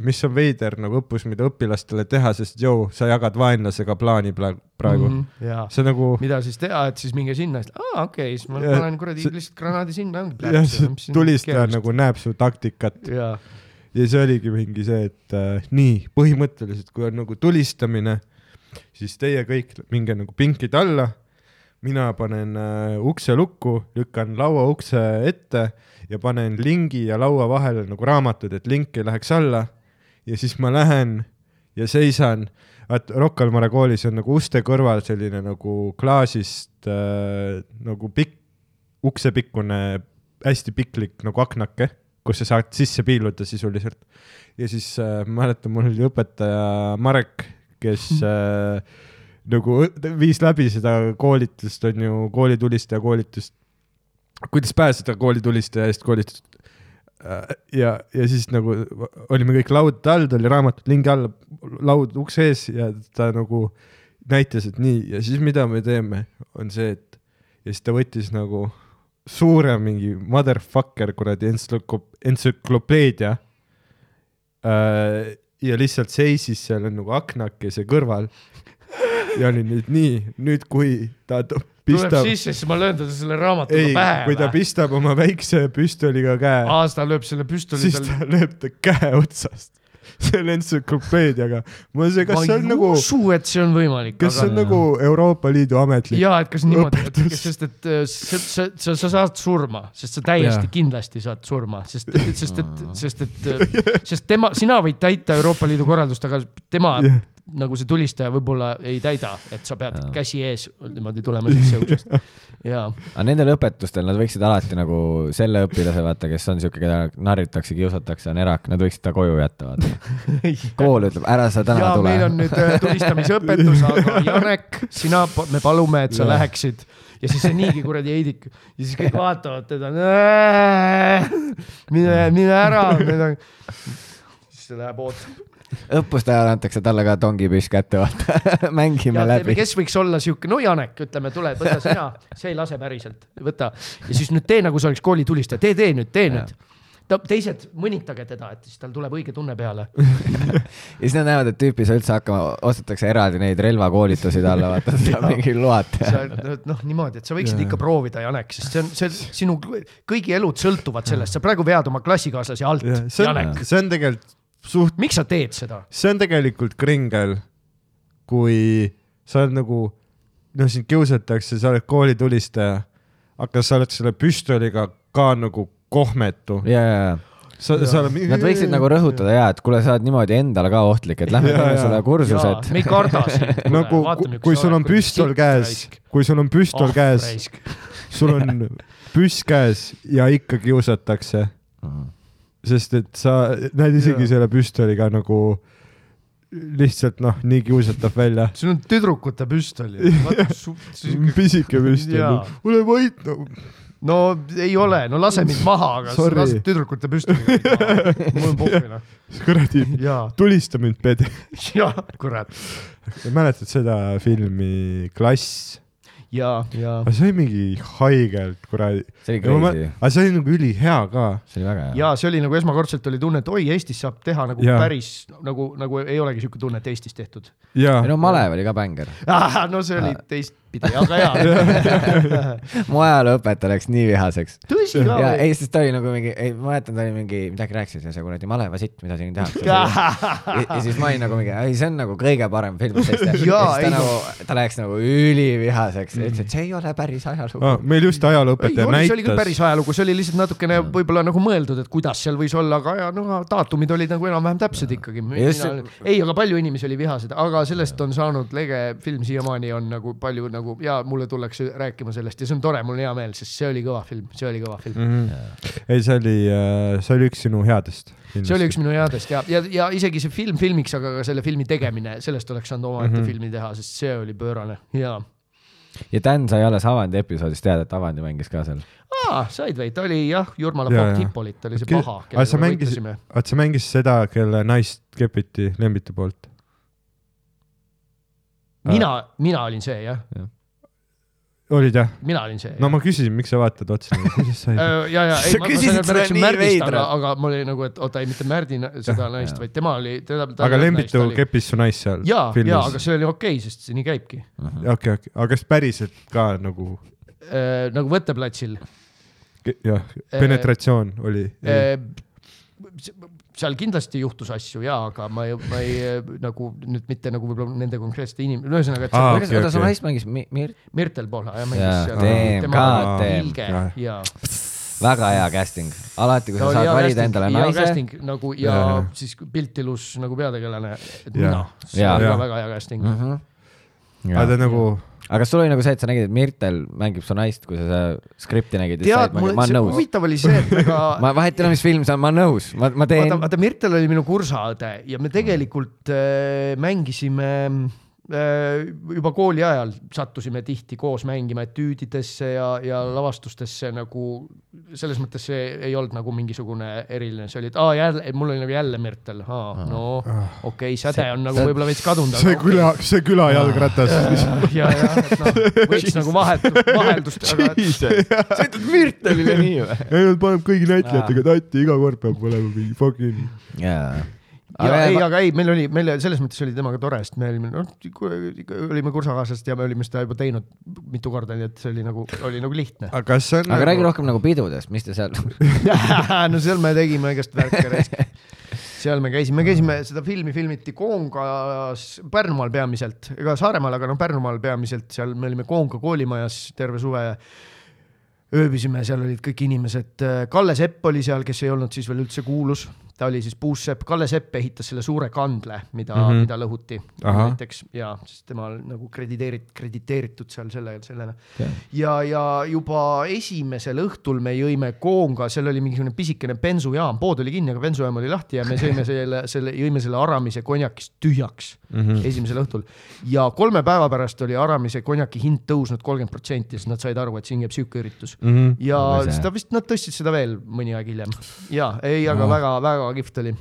mis on veider nagu õppus, mida õpilastele teha, sest joo, sa jagad vaenlasega plaani pla- praegu mm. -hmm. jaa. see nagu, mida siis teha, et siis minge sinna, siis aa okei okay,, siis ma panen kuradi lihtsalt granaadi sinna, jah, see tulistaja nagu näeb su taktikat ja see oligi mingi see, et äh, nii põhimõtteliselt, kui on nagu tulistamine, siis teie kõik minge nagu pinkide alla. mina panen äh, ukse lukku, lükkan laua ukse ette ja panen lingi ja laua vahele nagu raamatud, et link ei läheks alla. ja siis ma lähen ja seisan vaat Rocca al Mare koolis on nagu uste kõrval selline nagu klaasist äh, nagu pikk, uksepikkune hästi piklik nagu aknake, kus sa saad sisse piiluda sisuliselt. ja siis äh, mäletan, mul oli õpetaja Marek, kes äh, nagu viis läbi seda koolitust, on ju, koolitulistaja koolitust, kuidas pääseda koolitulistaja eest koolitust. ja, ja siis nagu olime kõik laud all, ta oli raamatud lingi all, laud ukse ees ja ta nagu näitas, et nii ja siis mida me teeme, on see, et ja siis ta võttis nagu suure mingi motherfucker kuradi entsüklo- entsüklopeedia äh,. ja lihtsalt seisis seal nagu aknakese kõrval ja oli nüüd nii, nüüd kui ta to- tuleb pistab, sisse, siis ma löön talle selle raamatuga ei, pähe kui ta. pistab oma väikse püstoliga käe, aa, siis ta lööb selle püstoli siis tal. ta lööb ta käe otsast selle entsüklopeediaga. ma ei tea, kas ma see on ei nagu, usu, et see on võimalik. kas see on nagu Euroopa Liidu ametlik? ja et kas niimoodi, sest et äh, sa, sa, sa, sa saad surma, sest sa täiesti Jaa. kindlasti saad surma, sest, sest et, sest et, *laughs* sest tema, sina võid täita Euroopa Liidu korraldust, aga tema Jah. Nagu see tulistaja võib-olla ei täida, et sa pead Jaa. käsi ees niimoodi tulema sisse *laughs* uksest. jaa, aga nendel õpetustel nad võiksid alati nagu selle õpilase vaata, kes on siuke, keda narritakse, kiusatakse, on erak, nad võiksid ta koju jätta, vaata. *laughs* kool ütleb, ära sa täna ja tule meil on. nüüd äh, tulistamisõpetus, aga Janek, sina, me palume, et sa Jah. läheksid ja siis see niigi kuradi heidik ja siis kõik vaatavad teda. mine, mine ära. siis ta läheb ootab. Õppuste ajal antakse talle ka tongipüss kätte, vaata. *laughs* mängime läbi. kes võiks olla siuke, no Janek, ütleme, tule, võta sina, see ei lase päriselt, võta ja siis nüüd tee nagu sa oleks koolitulistaja, tee, tee nüüd, tee nüüd. ta, teised mõnitage teda, et siis tal tuleb õige tunne peale. *laughs* ja siis nad näevad, et tüüp ei saa üldse hakkama, ostetakse eraldi neid relvakoolitusi talle, vaata, ta saab mingi load sa teha. noh, niimoodi, et sa võiksid ikka proovida, Janek, sest see on, see sinu kõigi elud sõltuvad sellest, sa praegu vead oma klassikaaslasi alt, Janek,, see on tegelikult suht, miks sa teed seda? see on tegelikult kringel, kui sa oled nagu, noh, sind kiusatakse, sa oled koolitulistaja, aga sa oled selle püstoliga ka nagu kohmetu. ja, ja, ja sa, sa oled. Nad võiksid nagu rõhutada ja, et kuule, sa oled niimoodi endale ka ohtlik, et lähme teeme jaa. sulle kursused. me ei karda *laughs* sind. nagu, kui sul on püstol käes, kui sul on püstol käes, sul on püss käes ja ikka kiusatakse, sest et sa näed isegi Jaa. selle püstoliga nagu lihtsalt noh, nii kiusatav välja. sul on tüdrukute püstol ju. pisike püstol ole vait no.. no ei ole, no lase mind maha, aga sa lased tüdrukute püstoliga. *laughs* mul on pohvi noh. kuradi, tulista mind, pede. jaa, kurat. mäletad seda filmi Klass? jaa, jaa. aga see oli mingi haigelt kuradi. see oli crazy, aga see oli nagu ülihea ka. see oli väga hea. ja see oli nagu esmakordselt oli tunne, et oi, Eestis saab teha nagu Jaa. päris nagu, nagu ei olegi siuke tunne, et Eestis tehtud. ja ei no Malev oli ka bängar. *laughs* no see oli teistpidi, aga jaa. *laughs* mu ajalooõpetaja läks nii vihaseks. tõsi ka ja või? ei, sest ta oli nagu mingi, ei ma mäletan, ta oli mingi, midagi rääkis ja see kuradi maleva sitt, mida siin tehakse. *laughs* ja, ja siis ma olin nagu mingi, ei see on nagu kõige parem film teist. *laughs* ja siis Jaa, ta ei, nagu, ta läks nagu ülivihaseks ja ütles, et see ei ole päris ajalugu ah,. meil just ajalooõpetaja oli, see oli küll näitas päris ajalugu, see oli lihtsalt natukene võib-olla nagu mõeldud, et kuidas seal võis olla, aga ja no daatumid olid nagu enam-vähem täpsed ikkagi. ei, aga palju inimesi oli vihased, aga sellest on saanud lege film siiamaani on nagu palju nagu ja mulle tullakse rääkima sellest ja see on tore, mul on hea meel, sest see oli kõva film, see oli kõva film. mm. -hmm. ei, see oli, see oli üks sinu headest. see oli üks minu headest ja, ja, ja isegi see film filmiks, aga ka selle filmi tegemine, sellest oleks saanud omaette mm. -hmm. filmi teha, sest see oli pöörane ja. ja Dan sai alles Avandi episoodis teada, et Avandi mängis ka seal. aa, said või, ta oli jah, Jurmala Jaa, Poolt. Hippolit oli see paha, kellega me mängisid- võitlesime. vaat sa mängisid seda, kelle naist kepiti Lembiti poolt. mina, mina olin see jah, olid jah? mina olin see. no ma küsisin, miks sa vaatad otsa, kuidas sai? *laughs* Äh, ja, ja ei, Sa ma, ma küsisid sain, et ma seda rääkisin nii Märdist, aga aga mul oli nagu, et oota, ei mitte Märdi seda naist, vaid tema oli, teda. aga Lembitu. keppis su naist seal ja, ja, aga see oli okei okay,, sest see nii käibki okei, okei, aga kas päriselt ka nagu äh,. nagu võtteplatsil jah, penetratsioon oli? äh,. Seal kindlasti juhtus asju ja, aga ma ei, ma ei nagu nüüd mitte nagu võib-olla nende konkreetsete inim-, ühesõnaga, oota, su okei. naist mängis Mi- Mir-, Mirtel Pola ja Jaa, mängis seal damn, tema ilge Jah. ja väga hea casting, alati kui sa saad valida casting, endale naise, casting nagu ja Jaa. siis pilt ilus nagu peategelane, et mina, see ka väga hea casting. Mhm. aga ta nagu, aga kas sul oli nagu see, et sa nägid, et Mirtel mängib su naist, kui sa seda skripti nägid, tead, ma mul see huvitav oli see, et ega *laughs* ma vahet ei ole, mis film see on, ma olen nõus, ma, ma teen vaata, vaata Mirtel oli minu kursaõde ja me tegelikult äh, mängisime äh, juba kooli ajal sattusime tihti koos mängima etüüdidesse ja, ja lavastustesse nagu selles mõttes see ei olnud nagu mingisugune eriline, see oli, et aa jälle, mul oli nagu jälle Mirtel, no okei okay,, säde on nagu võib-olla veits kadunud. see küla, see küla jalgratas. ja, ja, et noh, võiks nagu vahetu-, *laughs* vaheldust, aga sa ütled Mirtelile nii või? ei, nad paneb kõigi näitlejatega tatti, iga kord peab olema mingi fucking. jaa. Ja ei, aga ei, meil oli, meil selles mõttes oli temaga tore, sest me olime, noh, olime kursakaaslased ja me olime seda juba teinud mitu korda, nii et see oli nagu, oli nagu lihtne. aga kas see on aga räägi nagu, rohkem nagu pidudest, mis te seal *laughs* no seal me tegime igast värke. seal me käisime, me käisime, seda filmi filmiti Koongas, Pärnumaal peamiselt, ega Saaremaal, aga noh, Pärnumaal peamiselt, seal me olime Koonga koolimajas terve suve. ööbisime, seal olid kõik inimesed, Kalle Sepp oli seal, kes ei olnud siis veel üldse kuulus, ta oli siis puussepp, Kalle Sepp ehitas selle suure kandle, mida mm. -hmm. mida lõhuti Ahah. näiteks ja siis tema on nagu krediteerit-, krediteeritud seal selle, sellena. ja, ja juba esimesel õhtul me jõime Koonga, seal oli mingisugune pisikene bensujaam, pood oli kinni, aga bensujaam oli lahti ja me sõime *laughs* selle, selle, jõime selle Aramise konjakist tühjaks mm. -hmm. esimesel õhtul. ja kolme päeva pärast oli Aramise konjaki hind tõusnud kolmkümmend protsenti, sest nad said aru, et siin käib sihuke üritus. Mhm. ja Või see- seda vist nad tõstsid seda veel mõni aeg hiljem. ja ei, aga väga-väga kihvt oli.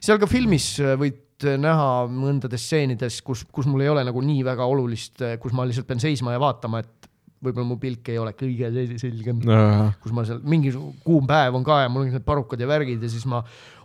seal ka filmis äh, võid näha mõndades stseenides, kus, kus mul ei ole nagu nii väga olulist, kus ma lihtsalt pean seisma ja vaatama, et võib-olla mu pilk ei ole kõige sel- selgem, kus ma seal mingi kuum päev on ka ja mul on need parukad ja värgid ja siis ma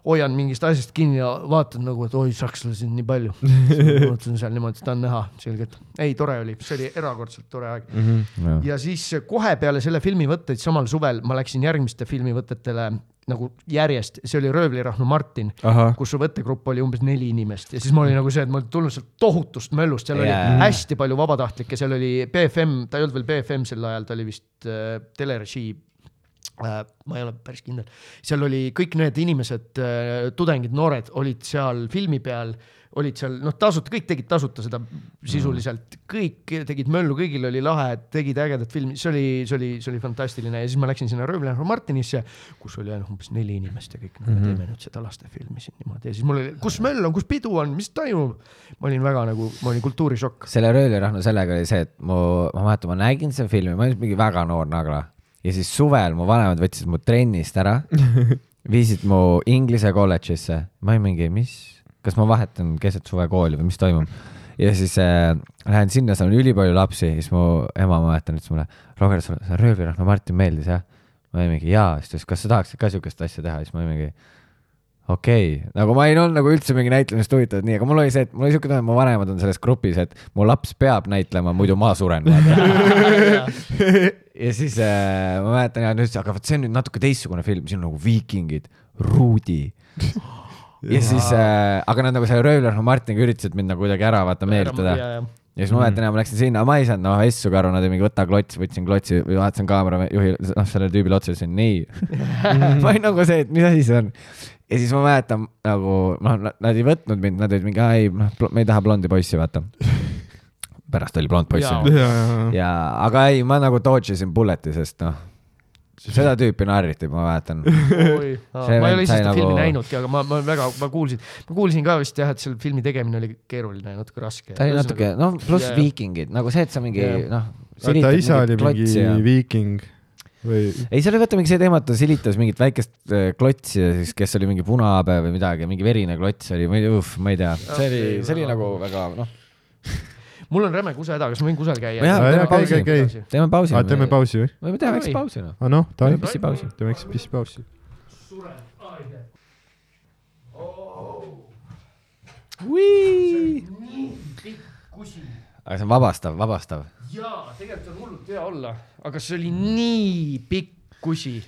hoian mingist asjast kinni ja vaatan nagu, et oi, sakslasi on nii palju. *laughs* mõtlesin seal niimoodi, seda on näha selgelt. ei, tore oli, see oli erakordselt tore aeg. Mhm. ja siis kohe peale selle filmi võtteid samal suvel ma läksin järgmiste filmivõtetele nagu järjest, see oli Röövlirahnu Martin, kus su võttegrupp oli umbes neli inimest. Ja siis ma olin nagu see, et ma olin tulnud sealt tohutust möllust, seal Jaa. oli hästi palju vabatahtlikke, seal oli BFM, ta ei olnud veel BFM sel ajal, ta oli vist äh, telerežii äh, ma ei ole päris kindel, seal oli kõik need inimesed, tudengid, noored olid seal filmi peal, olid seal noh, tasuta, kõik tegid tasuta seda sisuliselt, kõik tegid möllu, kõigil oli lahe, tegid ägedat filmi, see oli, see oli, see oli fantastiline. Ja siis ma läksin sinna Röövlina Martinisse, kus oli ainult umbes neli inimest ja kõik. Mm -hmm. teeme nüüd seda lastefilmi siin niimoodi. Ja siis mul oli, kus möll on, kus pidu on, mis toimub? ma olin väga nagu, ma olin kultuurishokk. selle röölirahnu sellega oli see, et mu, ma mäletan, ma nägin seda filmi, ma olin mingi väga noor nagla. Ja siis suvel mu vanemad võtsid mu trennist ära, *laughs* viisid mu inglise kolledžisse, ma olin mingi, mis, kas ma vahetan keset suve kooli või mis toimub. ja siis äh, lähen sinna, seal on ülipalju lapsi, siis mu ema, ma mäletan, ütles mulle, Roger, sulle see röövlirahnu Martin meeldis jah? ma olin mingi jaa, siis ta ütles, kas sa tahaksid ka siukest asja teha, siis ma olin mingi okei okay., nagu ma ei olnud nagu üldse mingi näitlemisest huvitatud, nii, aga mul oli see, et mul oli siuke tunne, et mu vanemad on selles grupis, et mu laps peab näitlema, muidu ma suren. *laughs* ja siis äh, ma mäletan ja nüüd, aga vot see on nüüd natuke teistsugune film, siin on nagu viikingid, Ruudi. Ja siis äh,, aga nad nagu selle Röövler Martiniga üritasid mind nagu kuidagi ära vaata meelitada. ja siis ma mäletan, ma läksin sinna, ma ei saanud noh essuga aru, nad olid mingi võta klots, võtsin klotsi, vaatasin kaamerajuhile, noh sellele tüübile otsa, ütlesin nii. *laughs* ma olin nagu see, et mis asi see on. ja siis ma mäletan nagu noh, nad ei võtnud mind, nad olid mingi, aa ei, noh, me ei taha blondi poissi, vaata. pärast oli blond poiss ja, ja, ja, aga ei, ma nagu dodge isin bullet'i, sest noh, seda tüüpi naeriti, ma mäletan. *laughs* oi, See ma ei ole ise seda nagu- filmi näinudki, aga ma, ma väga, ma kuulsin, ma kuulsin ka vist jah, et selle filmi tegemine oli keeruline ja natuke raske. ta oli natuke, noh, pluss Jaa. viikingid, nagu see, et sa mingi Jaa. noh. ta isa oli mingi ja.... viiking või ei, seal oli vaata mingi see teema, et ta silitas mingit väikest äh, klotsi ja siis, kes oli mingi punahabe või midagi, mingi verine klots oli, ma ei tea, ma ei tea, see oli, see oli nagu väga noh, mul on räme kusehäda, kas ma võin kusel käia? Teeme pausi. teeme pausi või? võime teha väikse Oi. pausi noh, aa noh, teeme pissipausi. teeme väikse pissipausi. aga see on vabastav, vabastav. jaa, tegelikult on hullult hea olla, aga see oli nii pikk kusi.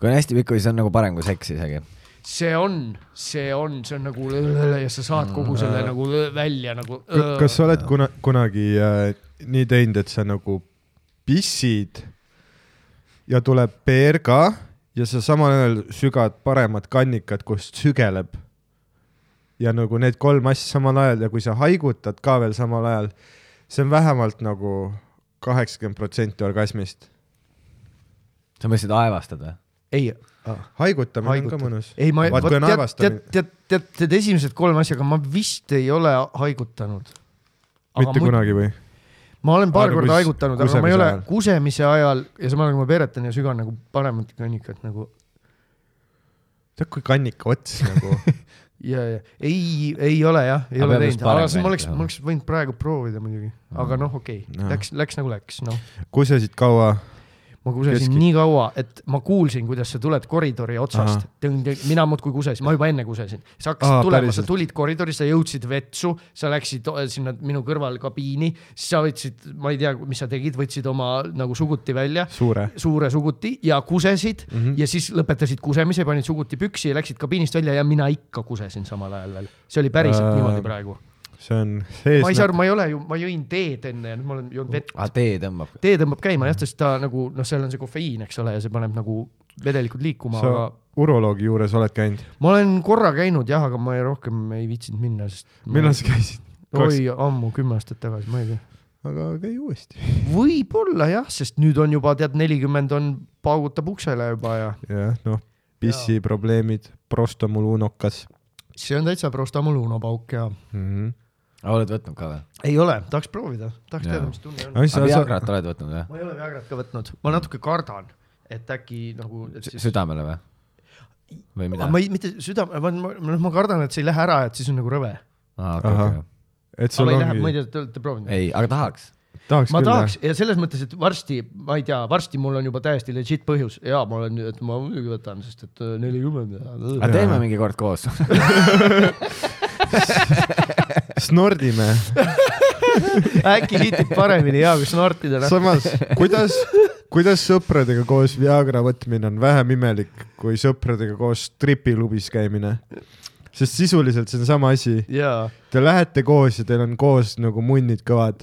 kui on hästi pikk, siis on nagu parem kui seks isegi. See on, see on, see on nagu ja sa saad kogu selle nagu välja nagu. kas sa oled kuna-, kunagi äh, nii teinud, et sa nagu pissid ja tuleb PRK ja sa samal ajal sügad paremat kannikat, kust sügeleb. ja nagu need kolm asja samal ajal ja kui sa haigutad ka veel samal ajal, see on vähemalt nagu kaheksakümmend protsenti orgasmist. sa mõtlesid aevastad või? ei, haigutamine on Haigutab. ka mõnus. ei ma, on tead, tead, tead, tead, tead esimesed kolm asja, aga ma vist ei ole haigutanud. mitte kunagi või? ma olen paar Aga korda kus- haigutanud, aga ma ei ole ajal? kusemise ajal ja samal ajal kui ma veeretan ja sügan nagu paremat kannikat nagu tead, kui kannika ots nagu. *laughs* ja, ja ei, ei ole jah, ei Aga ole teinud aga siis ma oleks, ma oleks võinud praegu proovida muidugi, aga noh, okei okay. Jah., läks, läks nagu läks, noh. kusesid kaua? Ma kusesin Keski- nii kaua, et ma kuulsin, kuidas sa tuled koridori otsast. mina muudkui kusesin, ma juba enne kusesin. sa hakkasid Aa, tulema, sa tulid koridori, sa jõudsid vetsu, sa läksid sinna minu kõrval kabiini, siis sa võtsid, ma ei tea, mis sa tegid, võtsid oma nagu suguti välja, suure. suure suguti ja kusesid mm. -hmm. ja siis lõpetasid kusemise, panid suguti püksi ja läksid kabiinist välja ja mina ikka kusesin samal ajal veel. see oli päriselt Äh, niimoodi praegu. See on sees. ma ei saa aru, ma ei ole ju, ma jõin teed enne ja nüüd ma olen joonud vett. aa, tee tõmbab. tee tõmbab käima jah, sest ta nagu noh, seal on see kofeiin, eks ole, ja see paneb nagu vedelikud liikuma, sa aga uroloogi juures oled käinud? ma olen korra käinud jah, aga ma ei, rohkem ei viitsinud minna, sest. millal sa käisid? oi, ammu, kümme aastat tagasi, ma ei tea. aga käi uuesti. võib-olla jah, sest nüüd on juba tead nelikümmend on, paugutab uksele juba ja jah, noh, pissiprobleemid, prostomuluunokas see on täitsa prostamuluuno pauk ja mm. -hmm. Oled võtnud ka või? ei ole, tahaks proovida, tahaks teada, mis tunne on. aga Viagrat oled võtnud või? ma ei ole Viagrat ka võtnud, ma natuke kardan, et äkki nagu, et siis. südamele või? või mida ma? ei, mitte südame, ma, ma, ma kardan, et see ei lähe ära, et siis on nagu rõve. aa, okei, okei. et sul ei lähe, ma ei ongi, tea, te olete proovinud? ei, aga tahaks. tahaks ma küll tahaks ja selles mõttes, et varsti, ma ei tea, varsti mul on juba täiesti legit põhjus ja ma olen, et ma muidugi võtan, sest et äh, nelikümmend. aga teeme mingi kord koos. *laughs* *laughs* *laughs* *laughs* snordime. *laughs* äkki hitib paremini ja kui snortida. samas, kuidas, kuidas sõpradega koos Viagra võtmine on vähem imelik kui sõpradega koos stripiklubis käimine? sest sisuliselt see on sama asi, te lähete koos ja teil on koos nagu munnid kõvad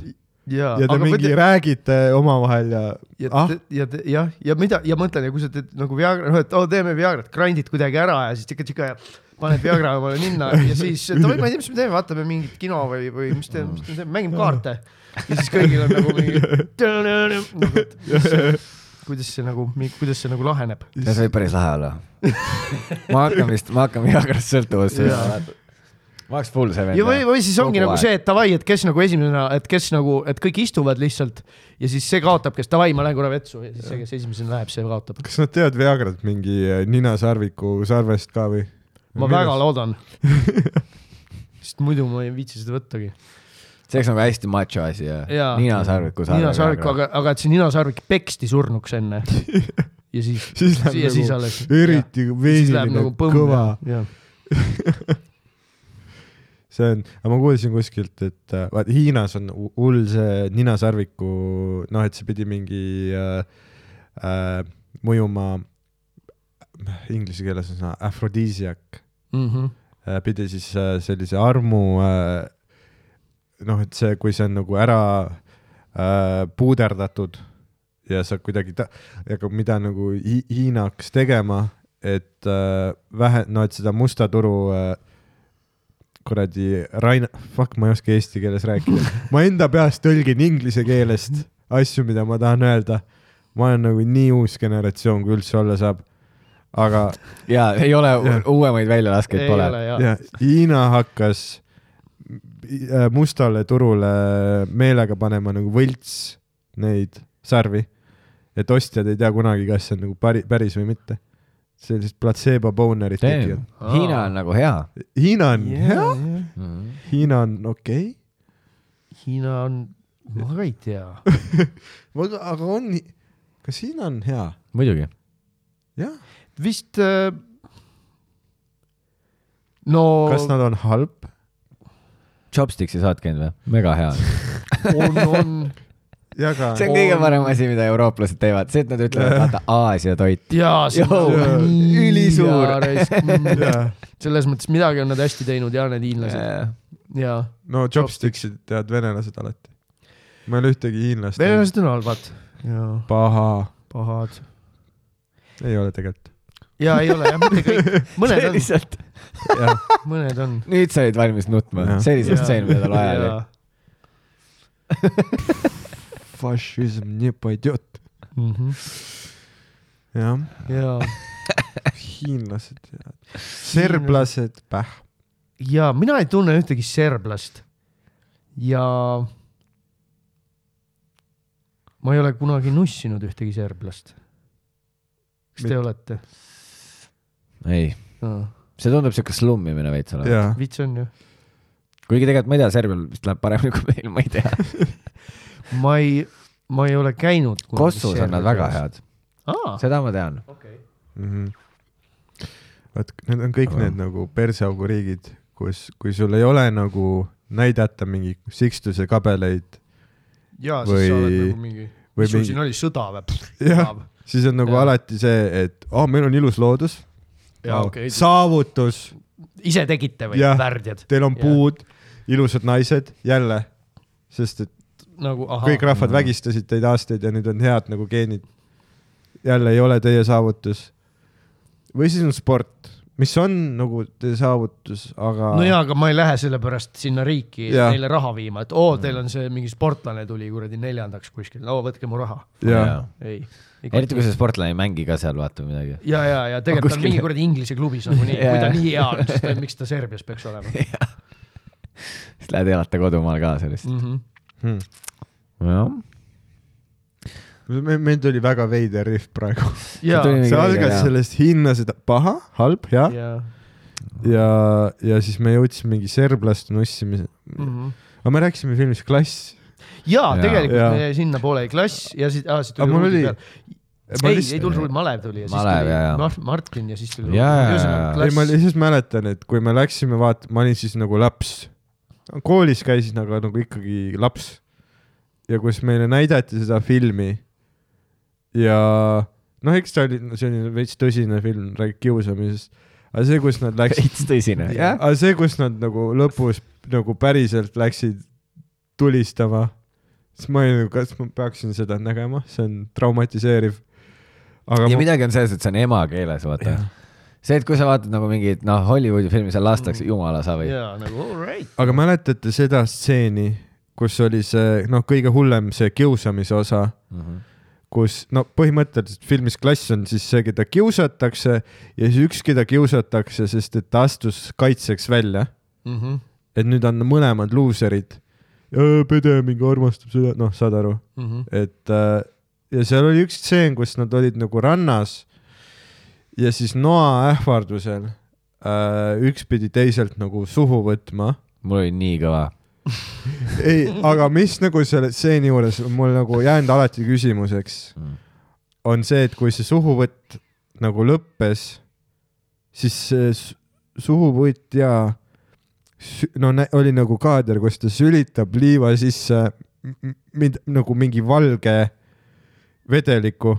ja, ja te mingi mõtle- räägite omavahel ja ja ah, ja jah, ja mida ja mõtlen ja kui sa teed nagu Viagra, noh et oo teeme Viagrat, grind'id kuidagi ära ja siis tšika-tšika ja paned Viagra omale ninna *laughs* ja siis davai, ma ei tea, mis me teeme, vaatame mingit kino või, või mis te, mis me teeme, mängime kaarte. ja siis kõigil on nagu mingi nagu,, *laughs* kuidas see nagu, kuidas see nagu laheneb. see võib päris lahe olla. ma hakkan vist, ma hakkan Viagrast sõltuvusse Jaa.. ma oleks full see vend. ja või, või siis ongi Kogu nagu aeg. see, et davai, et kes nagu esimesena, et kes nagu, et kõik istuvad lihtsalt ja siis see kaotab, kes davai, ma lähen korra vetsu ja siis see, kes esimesena läheb, see kaotab. kas nad teevad Viagrat mingi äh, ninasarviku sarvest ka või? Ma väga loodan. *laughs* sest muidu ma ei viitsi seda võttagi. see oleks nagu hästi macho asi ja Jaa. ninasarviku sarve. ninasarvik, aga, aga et see ninasarvik peksti surnuks enne. ja siis, *laughs* siis läheb ja siis nagu alles. eriti siis veeniline nagu, põmm kõva. ja, ja. *laughs* see on, ma kuulsin kuskilt, et äh, vaat Hiinas on hu- hull see ninasarviku, noh, et see pidi mingi äh, äh, mõjuma, inglise keeles on sõna aphrodisiac Mm -hmm. äh,, pidi siis äh, sellise armu äh,, noh, et see, kui see on nagu ära äh, puuderdatud ja sa kuidagi ta-, aga mida nagu Hi Hiina hakkas tegema, et äh, vähe, no et seda musta turu äh, kuradi Rain, fuck, ma ei oska eesti keeles rääkida, *laughs* ma enda peas tõlgin inglise keelest asju, mida ma tahan öelda. ma olen nagu nii uus generatsioon, kui üldse olla saab. Aga ja ei ole Jah. uuemaid väljalaskeid ei pole. ole ja, ja Hiina hakkas äh, mustale turule meelega panema nagu võlts neid sarvi, et ostjad ei tea kunagi, kas see on nagu pari, päris või mitte. sellised platseebo bonerid tekivad. Hiina on nagu hea Hiina on yeah, hea, yeah.. mm.. Hiina on okei Hiina on, ma ka ei tea. okay., aga on, kas Hiina on hea? muidugi. jah. Vist äh,. no kas nad on halb? Chopsticks'i sa oled käinud või? mega hea. *laughs* on, on ja ka see on kõige parem asi, mida eurooplased teevad, see, et nad ütlevad, vaata Aasia toit. ja see on *laughs* ülisuur. Mm. Jaa. selles mõttes midagi on nad hästi teinud ja need hiinlased ja no chopsticksid teavad venelased alati. ma ei ole ühtegi hiinlast. venelased on halvad ja paha, pahad. ei ole tegelikult ja ei ole jah, mitte kõik, *laughs* mõned on. lihtsalt. jah, mõned on. nüüd sa olid valmis nutma, sellise stseeni meil vaja oli. Фашизм не пойдет. jah. jaa. hiinlased ja serblased, päh. ja mina ei tunne ühtegi serblast. ja ma ei ole kunagi nussinud ühtegi serblast. kas te Mit... olete? ei, see tundub siuke slummimine veits olevat. jaa, vits on ju. kuigi tegelikult ma ei tea, Serbial vist läheb paremini kui meil, ma ei tea. *laughs* ma ei, ma ei ole käinud. Kosovos on nad väga. head, aa, seda ma tean. okei. Mhm. vot need on kõik Aga- need nagu perseaugu riigid, kus, kui sul ei ole nagu näidata mingi Sixtuse kabeleid ja Või- siis sa oled nagu mingi, mis sul mingi- siin oli, sõda või? jah, siis on nagu Jaa. alati see, et aa oh,, meil on ilus loodus. okei. saavutus, ise tegite või värdjad? teil on puud, ilusad naised, jälle, sest et nagu ahah. kõik rahvad vägistasid teid aastaid ja nüüd on head nagu geenid. jälle ei ole teie saavutus. või siis on sport, mis on nagu teie saavutus, aga no jaa, aga ma ei lähe sellepärast sinna riiki Jaa. neile raha viima, et oo, teil on see mingi sportlane tuli kuradi neljandaks kuskil, no võtke mu raha. ja ei. eriti kui see sportlane ei mängi ka seal, vaata midagi. ja, ja, ja tegelikult ta on kuskil- mingi kuradi Inglise klubis nagunii, Jaa, kui ta nii hea on, siis ta, miks ta Serbias peaks olema *laughs* siis lähed elata kodumaal ka sellist. mm? -hmm. hmm. jah, meil tuli väga veider riff praegu. ja, see algas sellest hinnased paha, halb, hea ja, ja, ja siis me jõudsime mingi serblaste nussimise. aga me rääkisime filmist Klass. ja tegelikult Jaa. me sinnapoole klass ja siis, aa, siis tuli oli- peal. ei, ei tulnud Rudi, Malev tuli ja siis Malev, tuli jaa. Mart- Martin ja siis tuli. Ei, ma lihtsalt mäletan, et kui me läksime vaata, ma olin siis nagu laps. koolis käisin, aga nagu ikkagi laps. ja kus meile näidati seda filmi ja noh, eks ta oli, see oli veits tõsine film, räägib kiusamisest. aga see, kus nad läksid, veits tõsine. jah, aga see, kus nad nagu lõpus nagu päriselt läksid tulistama, siis ma olin nagu, kas ma peaksin seda nägema, see on traumatiseeriv. aga ja ma, midagi on selles, et see on emakeeles, vaata Jah.. see, et kui sa vaatad nagu mingit noh, Hollywoodi filmi, seal lastakse jumala savi. jaa, nagu all right. aga mäletate seda stseeni, kus oli see noh, kõige hullem see kiusamise osa, Mhm. Kus no põhimõtteliselt filmis Klass on siis see, keda kiusatakse ja siis üks, keda kiusatakse, sest et ta astus kaitseks välja, Mhm, et nüüd on mõlemad luuserid. pede mingi armastab seda, noh, saad aru, mhm. et äh, ja seal oli üks stseen, kus nad olid nagu rannas ja siis noa ähvardusel äh, üks pidi teiselt nagu suhu võtma mul oli nii kõva. *laughs* ei, aga mis nagu selle stseeni juures on mul nagu jäänud alati küsimuseks, Mm. on see, et kui see suhuvõtt nagu lõppes, siis suhuvõtt ja no oli nagu kaader, kus ta sülitab liiva sisse m- m- mid- nagu mingi valge vedeliku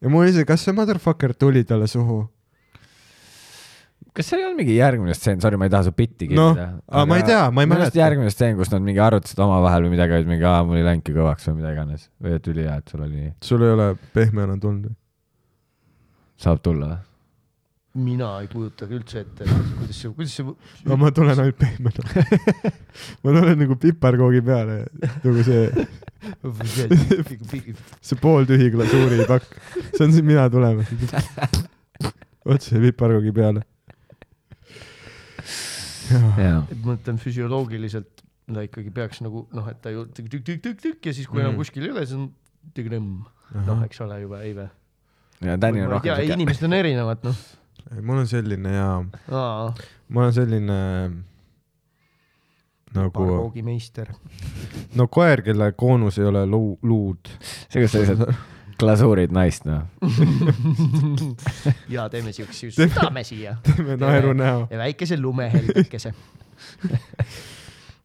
ja mul oli see, kas see motherfucker tuli talle suhu? Kas seal ei olnud mingi järgmine stseen, sorry, ma ei taha su bitti Noh, kirjutada. aga ma ei tea, ma ei mäleta. järgmine stseen, kus nad mingi arutasid omavahel või midagi, olid mingi, aa, mul ei läinudki kõvaks või mida iganes või et ülihea, et sul oli nii. sul ei ole pehmena tulnud? saab tulla või? mina ei kujutagi üldse ette, kuidas see, kuidas see no ma tulen ainult pehmena. *laughs* ma tulen nagu piparkoogi peale, nagu see, see pooltühi glasuuripakk, see on siis mina tulemas. *laughs* otse piparkoogi peale. jaa. et ma mõtlen füsioloogiliselt ta ikkagi peaks nagu noh, et ta ju tükk-tükk-tükk-tükk ja siis, kui enam Mhm. kuskil ei ole, siis on tügrõmm. noh, eks ole juba, ei vä? ja Tänil on rohkem siuke. inimesed on erinevad, noh. mul on selline ja, aa, mul on selline nagu, parvoogimeister. no koer, kelle koonus ei ole luu, luud. see, kus sa lihtsalt *laughs* glasuurid naist, noh. *laughs* ja teeme siukse südame siia *laughs* teeme naeru näo. ja väikese lumeheldekese.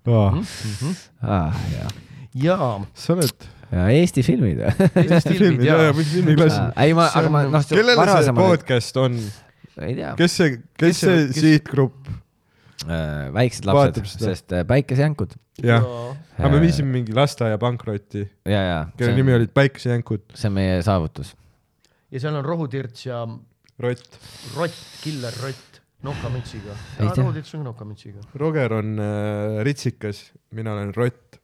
ah,. jaa. jaa, sa oled ja Eesti filmid. Eesti *laughs* filmid ja, ja. mis filmiklassi. ei, ma, aga ma, noh, kellele see podcast on, kes see, Kes kes see- sihtgrupp, väiksed Vaatab lapsed, sest äh, päikesejänkud. jah, aga me viisime mingi lasteaia pankrotti, ja, ja, kelle nimi olid Päikesejänkud. see on meie saavutus. ja seal on rohutirts ja rott. rott, killer rott, nokamütsiga. Roodits on nokamütsiga. Roger on äh, ritsikas, mina olen rott.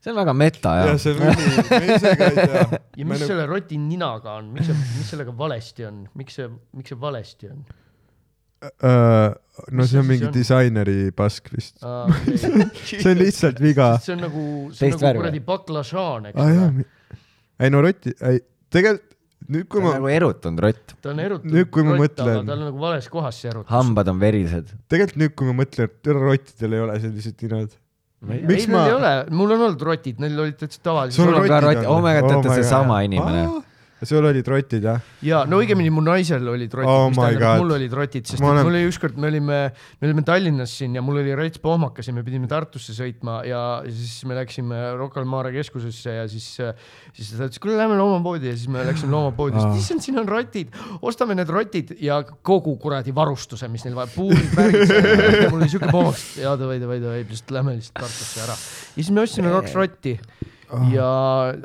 see on väga meta ja jah. see on üli, me ise ka ei tea. *laughs* ja mis selle roti ninaga on, miks see, mis sellega valesti on, miks see, miks see valesti on? Uh, no see on mingi see on? disaineri pask vist. *laughs* Okay. see on lihtsalt viga. see on nagu, see on Teist nagu kuradi baklažaan, eks ole., ei no roti, ei tegelikult nüüd, kui ma, nagu erutunud rott, ta on erutatud Nüüd, kui ma rott, mõtlen- aga tal on nagu vales kohas see erutus. hambad on verised. tegelikult nüüd, kui ma mõtlen, et rottidel ei ole sellised ninad. ei, miks neil ma- ei ole, mul on olnud rotid, neil olid täitsa tavalised Sul on rotid. ka oh my god, te olete seesama inimene. Sul olid rotid jah? ja no õigemini mu naisel olid rotid Oh mis tähendab, et mul olid rotid, sest Ma olen- mul oli ükskord, me olime, me olime Tallinnas siin ja mul oli rets pohmakas ja me pidime Tartusse sõitma ja siis me läksime Rocca al Mare keskusesse ja siis, siis ta ütles, kuule lähme loomapoodi ja siis me läksime loomapoodi, Aa. issand, siin on rotid, ostame need rotid ja kogu kuradi varustuse, mis neil vaja, puurid, värgid, ja mul oli siuke pohmakas, jaa davai, davai, davai, lihtsalt lähme lihtsalt Tartusse ära. ja siis me ostsime kaks rotti ja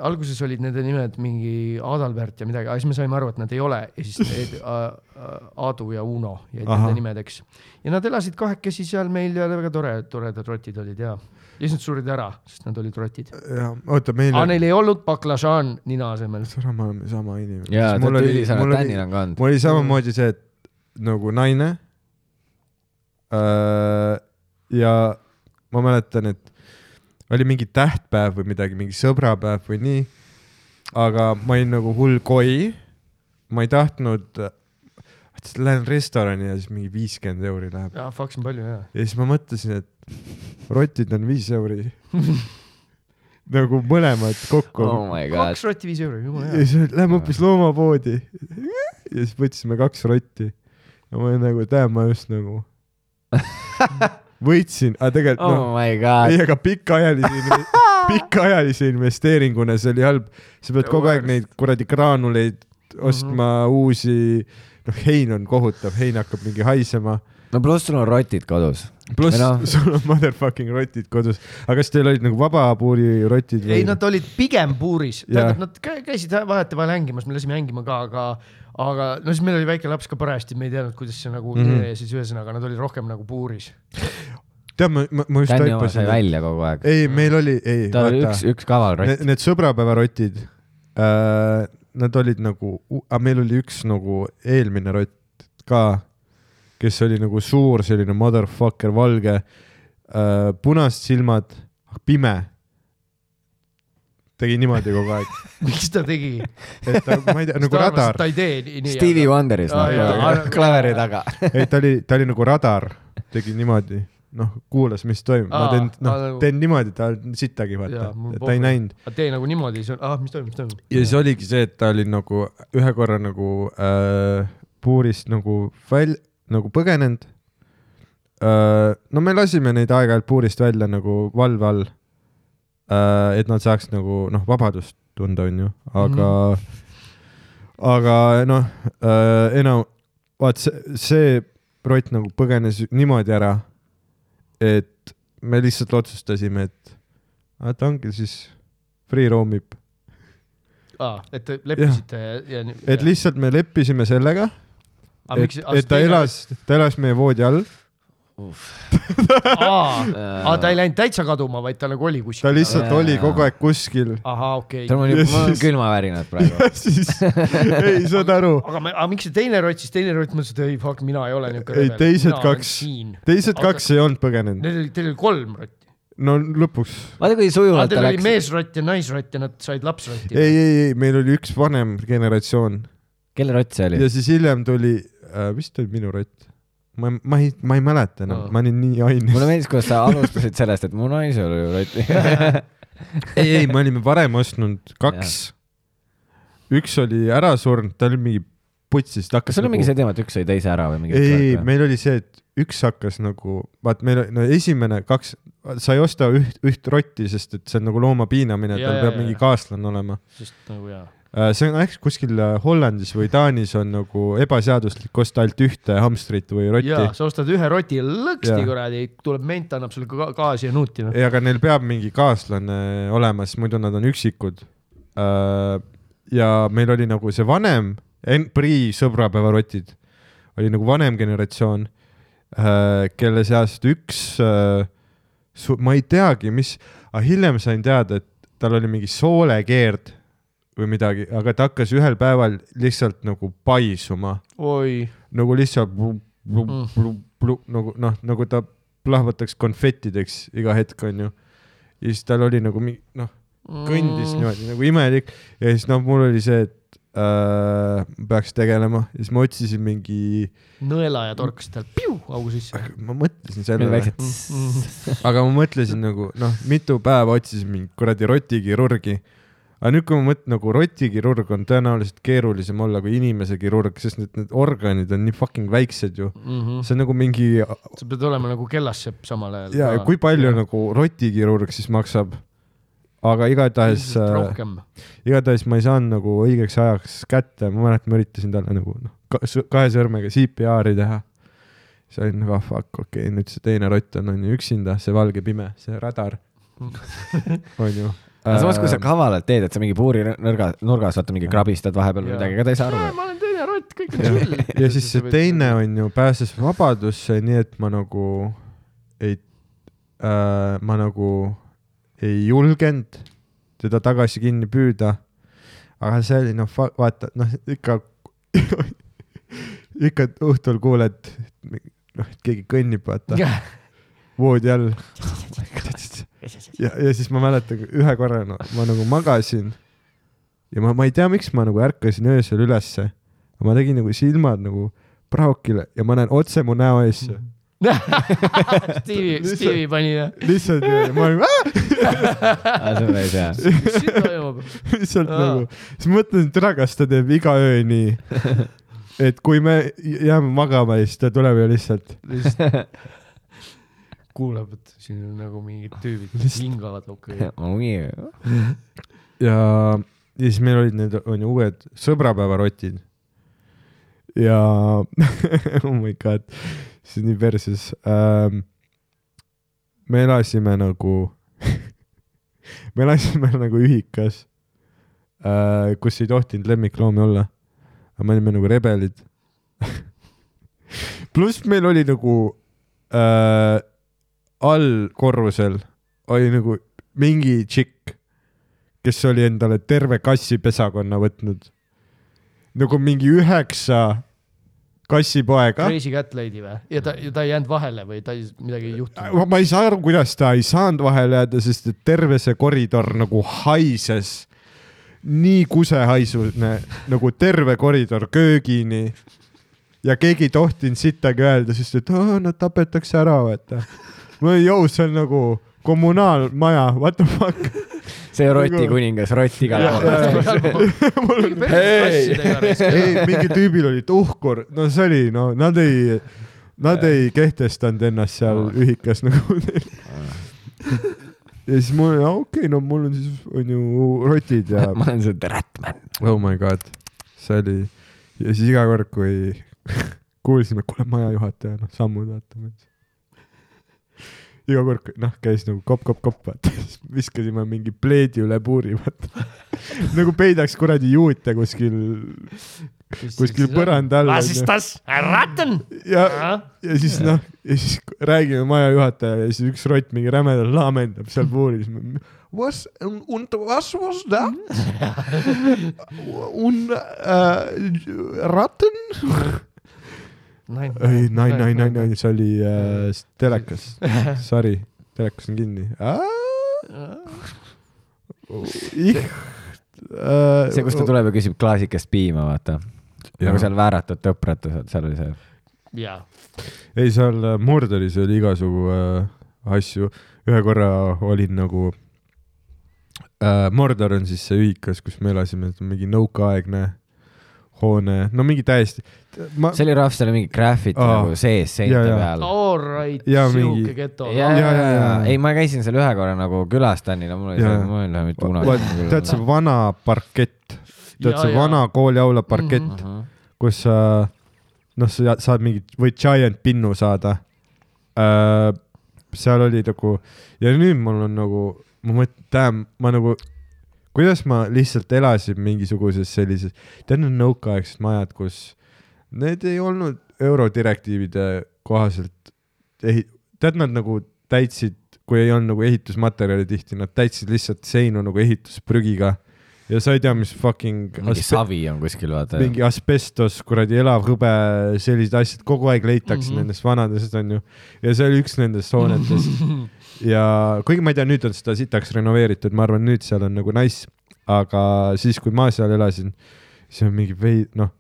alguses olid nende nimed mingi Adalbert ja midagi, aga siis me saime aru, et nad ei ole ja siis *laughs* need Aadu ja Uno jäid nende nimedeks. ja nad elasid kahekesi seal meil ja väga tore, toredad rotid olid ja. ja siis nad surid ära, sest nad olid rotid. jah, oota meil aga neil ei olnud baklažaan nina asemel. sõna, me oleme sama inimene. jaa, ülisõnad, mul oli Tänil, on ka olnud. mul oli samamoodi see, et nagu naine äh,. ja ma mäletan, et oli mingi tähtpäev või midagi, mingi sõbrapäev või nii. aga ma olin nagu hull koi. ma ei tahtnud, lähen restorani ja siis mingi viiskümmend euri läheb. jaa, faks on palju ja. ja siis ma mõtlesin, et rotid on viis euri. *laughs* nagu mõlemad kokku oh my god kaks. rotti viis euri, jumala ja hea. siis lähme hoopis loomapoodi. ja siis võtsime kaks rotti. ja ma olin nagu, tead, ma just nagu *laughs* võitsin, aga tegelikult oh noh, my god ei, aga pikaajalise, *laughs* pikaajalise investeeringuna see oli halb. sa pead kogu aeg neid kuradi graanuleid ostma mm, -hmm. uusi, noh, hein on kohutav, hein hakkab mingi haisema. no pluss sul on rotid kodus. pluss Või no. sul on motherfucking rotid kodus. aga kas teil olid nagu vabapuuri rotid ei, nad olid pigem puuris, tähendab, nad kä- käisid vahetevahel hängimas, me lasime hängima ka, aga, aga no siis meil oli väike laps ka parajasti, me ei teadnud, kuidas see nagu mm Mhm. -hmm. ja siis ühesõnaga nad olid rohkem nagu puuris. tead, ma, ma, ma just oma sai taipasin. välja kogu aeg. ei, meil oli, ei, ta oli üks, üks kaval Need, rott. need sõbrapäevarotid äh,, nad olid nagu, aga meil oli üks nagu eelmine rott ka, kes oli nagu suur selline motherfucker, valge äh,, punased silmad, pime. Tegi niimoodi kogu aeg, *laughs* miks ta tegi? et ta, ma ei tea, nagu radar ta, ei tee nii, nii. Stevie Wonderis nagu aga- *laughs* klaveri taga. *laughs* ei ta oli, ta oli nagu radar, tegi niimoodi, noh, kuulas, mis toimub, ma teen, noh nagu-, teen niimoodi, ta sittagi vaata et ta ei näinud. tee nagu niimoodi, siis on, ah, mis toimub, mis toimub. ja siis oligi see, et ta oli nagu ühe korra nagu äh, puurist nagu väl-, nagu põgenenud äh,. no me lasime neid aeg-ajalt puurist välja nagu valve all. Et nad saaks nagu noh, vabadust tunda, onju, aga mm, -hmm. aga noh äh,, enam, vaat see, see rott nagu põgenes niimoodi ära, et me lihtsalt otsustasime, et ah, ta ongi siis free roam ib aa, et te leppisite ja, ja, ja. et lihtsalt me leppisime sellega, et, et ta elas, ta elas meie voodi all, *laughs* aa, aa, ta ei läinud täitsa kaduma, vaid ta nagu oli ta kuskil. lihtsalt Jaa. oli kogu aeg kuskil. ahah, okei tal on Ja juba, külmavärinad praegu. ja siis, *laughs* ei saad aru, aga aga miks see teine rott siis, teine rott mõtles, et ei fuck, mina ei ole niuke Ei, teised kaks- teised Aga- kaks ei olnud põgenenud. Neil oli, teil oli kolm rotti. no lõpuks, vaata kui sujuvalt ta teil oli läks. meesrott ja naisrott ja nad said lapsrotti. ei, ei, ei, meil oli üks vanem generatsioon kelle rott see oli ja? siis hiljem tuli äh,, vist oli minu rott. ma, ma ei, ma ei mäleta enam Aa., ma olin nii aine. mulle meeldis, kuidas sa alustasid sellest, et mu naisel oli rotti. *laughs* ei, ei, me olime varem ostnud kaks. üks oli ära surnud, ta oli mingi putsis, ta hakkas kas sul on mingi see teema, et üks sai teise ära või mingi? ei, ei, meil oli see, et üks hakkas nagu, vaat meil, no esimene kaks, sa ei osta üht, üht rotti, sest et see on nagu looma piinamine, Ja, tal peab ja, mingi ja. kaaslane olema. sest nagu jaa. See on äkki kuskil äh, Hollandis või Taanis on nagu ebaseaduslik osta ainult ühte hamstrit või rotti jaa, sa ostad ühe roti lõksti kuradi, tuleb ment, annab sulle ka gaasi ja nuuti noh. ei, aga neil peab mingi kaaslane olema, sest muidu nad on üksikud. ja meil oli nagu see vanem en-, pre-sõbrapäevarotid oli nagu vanem generatsioon, kelle seast üks, ma ei teagi, mis, aga hiljem sain teada, et tal oli mingi soolekeerd või midagi, aga ta hakkas ühel päeval lihtsalt nagu paisuma, oi, nagu lihtsalt plu, plu, Mm. plu, plu, nagu noh, nagu ta plahvataks konfettideks iga hetk onju. ja siis tal oli nagu noh, kõndis Mm. niimoodi nagu imelik ja siis noh, mul oli see, et äh, peaks tegelema ja siis ma otsisin mingi, nõela ja torkasid tal piu augu sisse. ma mõtlesin sellele, väiksed aga ma mõtlesin nagu noh, mitu päeva otsisin mingit kuradi rotikirurgi. Aga nüüd, kui ma mõtlen nagu rotikirurg on tõenäoliselt keerulisem olla kui inimese kirurg, sest need, need organid on nii fucking väiksed ju. see on nagu mingi sa pead olema nagu kellassepp samal ajal. ja, ja kui palju nagu rotikirurg siis maksab? aga igatahes, rohkem. igatahes ma ei saanud nagu õigeks ajaks kätte, ma mäletan, ma üritasin talle nagu noh, kahe sõrmega CPR-i teha. siis olin nagu ah, fuck, okei okay,, nüüd see teine rott on, on ju üksinda, see valge pime, see radar, *laughs* on ju. Aga samas, kui sa kavalalt teed, et sa mingi puuri nõrga, nurgas vaata mingi krabistad vahepeal või midagi, ega ta ei saa aru. ma olen teine rott, kõik on chill. ja siis see teine on ju pääses vabadusse, nii et ma nagu ei äh,, ma nagu ei julgenud teda tagasi kinni püüda. aga see oli noh, vaata noh, ikka, *laughs* ikka õhtul kuuled, noh, et keegi kõnnib, vaata voodi all. *laughs* ja, ja siis ma mäletan ühe korra no, ma nagu magasin ja ma, ma ei tea, miks ma nagu ärkasin öösel ülesse. ma tegin nagu silmad nagu praokile ja ma näen otse mu näo eesse. Stevie, Stevie pani jah. lihtsalt niimoodi, ma olin seda ei tea. *laughs* mis toimub? lihtsalt nagu, siis mõtlesin, et tere, kas ta teeb iga öö nii. *laughs* et kui me jääme magama ja siis ta tuleb ja lihtsalt *laughs* kuuleb, et siin on nagu mingid tüübid Lihtsalt- hingavad okei. ja, ja siis meil olid need, on ju uued sõbrapäevarotid. ja *laughs* oh my god, see on nii perses ähm,. me elasime nagu *laughs* me elasime nagu ühikas äh,, kus ei tohtinud lemmikloomi olla. aga me olime nagu rebelid. *laughs* pluss meil oli nagu äh, all korrusel oli nagu mingi tšikk, kes oli endale terve kassipesakonna võtnud. nagu mingi üheksa kassipoega. Crazy Cat Lady või? ja ta, ja ta ei jäänud vahele või ta ei, midagi ei juhtunud? ma ei saa aru, kuidas ta ei saanud vahele jääda, sest et terve see koridor nagu haises. nii kusehaisune nagu terve koridor köögini. ja keegi ei tohtinud sittagi öelda, sest et nad tapetakse ära, vaata. Ma olin, jõu, see on nagu kommunaalmaja, what the fuck. see Roti kuningas, Rott igal pool. ei, mingi tüübil oli tuhkur, no see oli, no nad ei, nad ei kehtestanud ennast seal ühikas nagu *laughs* neil. ja siis mul, okei okay,, no mul on siis, on ju rotid ja *laughs* ma olen see Ratman. oh my god, see oli ja siis iga kord, kui *laughs* kuulsime, kuule maja juhataja, noh sammud vaatame. Iga kord, noh käis nagu kopp-kopp-kopp, vaata, *laughs* siis viskasime mingi pleedi üle puuri, vaata. *laughs* nagu peidaks kuradi juute kuskil, kuskil põranda all. Was ist das? Ratten? ja, ja siis noh, ja siis räägime maja juhataja ja siis üks rott mingi rämedalt laamendab seal puuris. Was und was was da? *laughs* Un äh, Ratten? ei, nai, nai, nai, nai, see oli äh, telekas, *laughs* sorry, telekas on kinni. see, kus ta tuleb ja küsib klaasikest piima, vaata. nagu seal vääratud tõpratused, seal oli see. jaa. ei, seal äh, Mordoris oli igasugu äh, asju, ühe korra olin nagu äh,, Mordor on siis see ühikas, kus me elasime, mingi nõukaaegne hoone, no mingi täiesti, ma, see oli rahv, seal oli mingi graffiti Aa. nagu sees seinte peal. All right, Ja sihuke geto. ja, Ja, ja, ja, ei, ma käisin seal ühe korra nagu külastanina, mul oli seal, mul ei lähe mitte vaat tead see kunagi. vana parkett, tead see vana kooliaula parkett mm. -hmm. kus sa noh, sa saad mingit, võid giant pinnu saada äh,. seal oli nagu ja nüüd mul on nagu, ma mõtlen, damn, ma nagu kuidas ma lihtsalt elasin mingisuguses sellises, tead need nõukaaegsed majad, kus need ei olnud eurodirektiivide kohaselt ehi-, tead nad nagu täitsid, kui ei olnud nagu ehitusmaterjali tihti, nad täitsid lihtsalt seinu nagu ehitusprügiga ja sa ei tea, mis fucking mingi savi on kuskil, vaata. mingi asbestos, kuradi elav hõbe, sellised asjad kogu aeg leitakse mm. -hmm. nendest vanadest onju. ja see oli üks nendest hoonetest *laughs* ja kuigi ma ei tea, nüüd on seda sitaks renoveeritud, ma arvan, nüüd seal on nagu nice, aga siis, kui ma seal elasin, siis on mingi vei-, noh,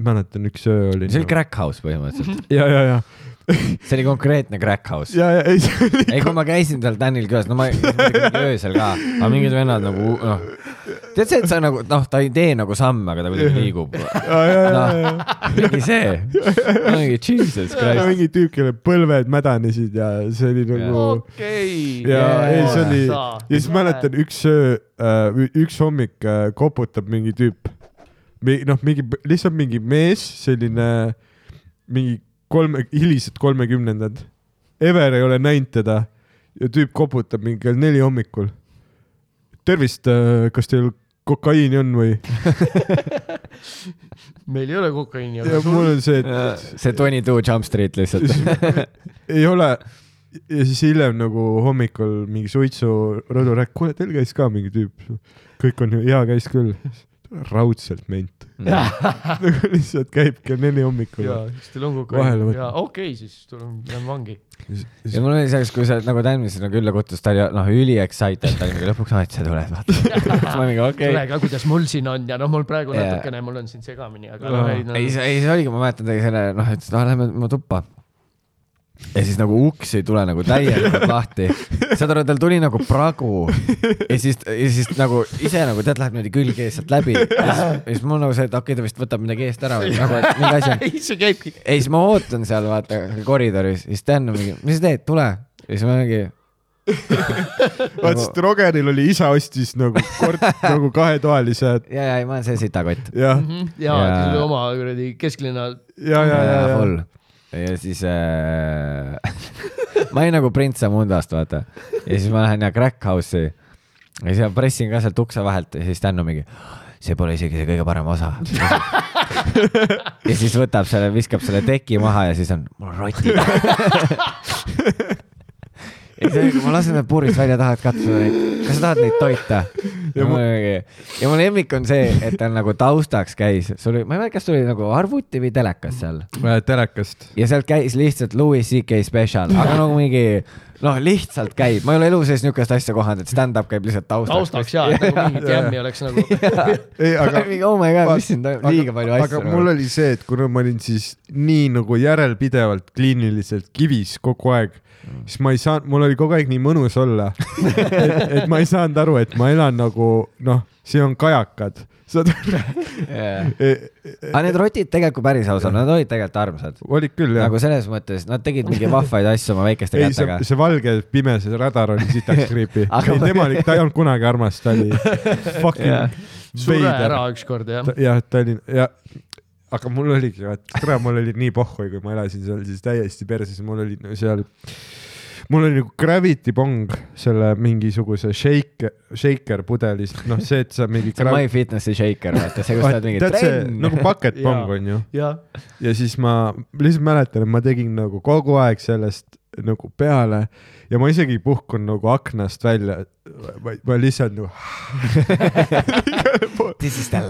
mäletan üks öö oli. see oli crack house põhimõtteliselt, *laughs* ja, ja, ja, *laughs* see oli konkreetne crack house. ja, ja ei, see oli ei, kui ma käisin seal Danil külas, no ma öösel ka, aga mingid vennad nagu noh, tead see, et sa nagu noh, ta ei tee nagu samme, aga ta kuidagi liigub. ja, ja, ja, ja, mingi see, mingi jesus ja christ. mingi tüüp, kelle põlved mädanesid ja see oli nagu okei. ja ei, see oli ja siis mäletan üks öö, üks hommik äh, koputab mingi tüüp, noh, mingi lihtsalt mingi mees, selline mingi kolme, hilised kolmekümnendad. Ever ei ole näinud teda ja tüüp koputab mingi kell neli hommikul. tervist, kas teil kokaiini on või? *laughs* meil ei ole kokaiini, ja mul on see, et see Twenty Two Jump Street lihtsalt. *laughs* ei ole ja siis hiljem nagu hommikul mingi suitsurõdu rääkis, kuule, teil käis ka mingi tüüp. kõik on ju, jaa, käis küll. Raudselt ment. *laughs* nagu lihtsalt käib kell neli hommikul. jaa, siis teil on võtma. jaa, okei, siis tuleme, lähme vangi. ja mul oli selleks, kui sa nagu Dan sinna külla kutsus, ta oli noh üli excited, ta oli mingi lõpuks, et sa tuled, vaata. *laughs* siis ma mingi okei tule ka, kuidas mul siin on ja noh, mul praegu Jaa. natukene, mul on siin segamini, aga noh, ei no ei, see, ei see oligi, ma mäletan tegi selle, noh, et noh, lähme mu tuppa. Ja siis nagu uks ei tule nagu täielikult lahti. saad aru, tal tuli nagu pragu ja siis, ja siis nagu ise nagu tead, läheb niimoodi külge ees sealt läbi. ja siis, ja mul nagu see, et okei okay,, ta vist võtab midagi eest ära või nagu, et mingi asi on. ei, see käibki. ei, siis ma ootan seal vaata koridoris, siis Dan on mingi, mis sa teed, tule. ja siis ma mingi, vaat sest Rogeril oli isa ostis nagu kord *laughs* nagu kahetoalise ja, ja ei, ma olen see sitakott. ja, jaa Jaa., selle oma kuradi kesklinna. ja, ja, ja, ja full. Ja siis äh, *laughs* ma olin nagu prints Amundast, vaata. ja siis ma lähen ja crack house'i ja siis ma pressin ka sealt ukse vahelt ja siis Dan on mingi, see pole isegi see kõige parem osa. *laughs* ja siis võtab selle, viskab selle teki maha ja siis on, mul on rotid. *laughs* ja siis kui ma lasen need puurist välja, tahad katsuda neid, kas sa tahad neid toita? ja mu ma-, ja mu lemmik on see, et tal nagu taustaks käis, sul oli, ma ei mäleta, kas sul oli nagu arvuti või telekas seal ja. telekast. ja sealt käis lihtsalt Louis CK special, aga nagu mingi noh, lihtsalt käib, ma ei ole elu sees niisugust asja kohanud, et stand-up käib lihtsalt taustaks. taustaks jaa, et nagu mingi jammi oleks nagu. *laughs* ei, aga *laughs* mingi oh my god, mis siin toimub, liiga palju asju. aga mul oli see, et kuna ma olin siis nii nagu järelpidevalt kliiniliselt kivis kogu aeg, siis ma ei saanud, mul oli kogu aeg nii mõnus olla. et, et ma ei saanud aru, et ma elan nagu noh, siin on kajakad. saad aru? aga need rotid tegelikult päris ausalt, nad olid tegelikult armsad. olid küll jah nagu selles mõttes, nad tegid mingi vahvaid asju oma väikeste ei, see kätega,. see valge pimese radar oli sitaks *laughs* creepy. Aga ei, ma- tema oli, ta ei olnud kunagi armas, ta oli *laughs* fucking Jah. sure veider ära. ükskord jah. jah, ta oli ja, aga mul oligi, vaat kurat, mul oli nii pohhui, kui ma elasin seal siis täiesti perses, mul oli no seal, mul oli nagu gravity pong selle mingisuguse shake, shaker pudelis, noh, see, et sa mingi see on My Fitnessi shaker, vaata see, kus sa oled mingi trenn. nagu bucket pong Jaa. on ju ja siis ma lihtsalt mäletan, et ma tegin nagu kogu aeg sellest nagu peale ja ma isegi ei puhkunud nagu aknast välja, vaid ma lihtsalt nagu *laughs* *laughs* This is the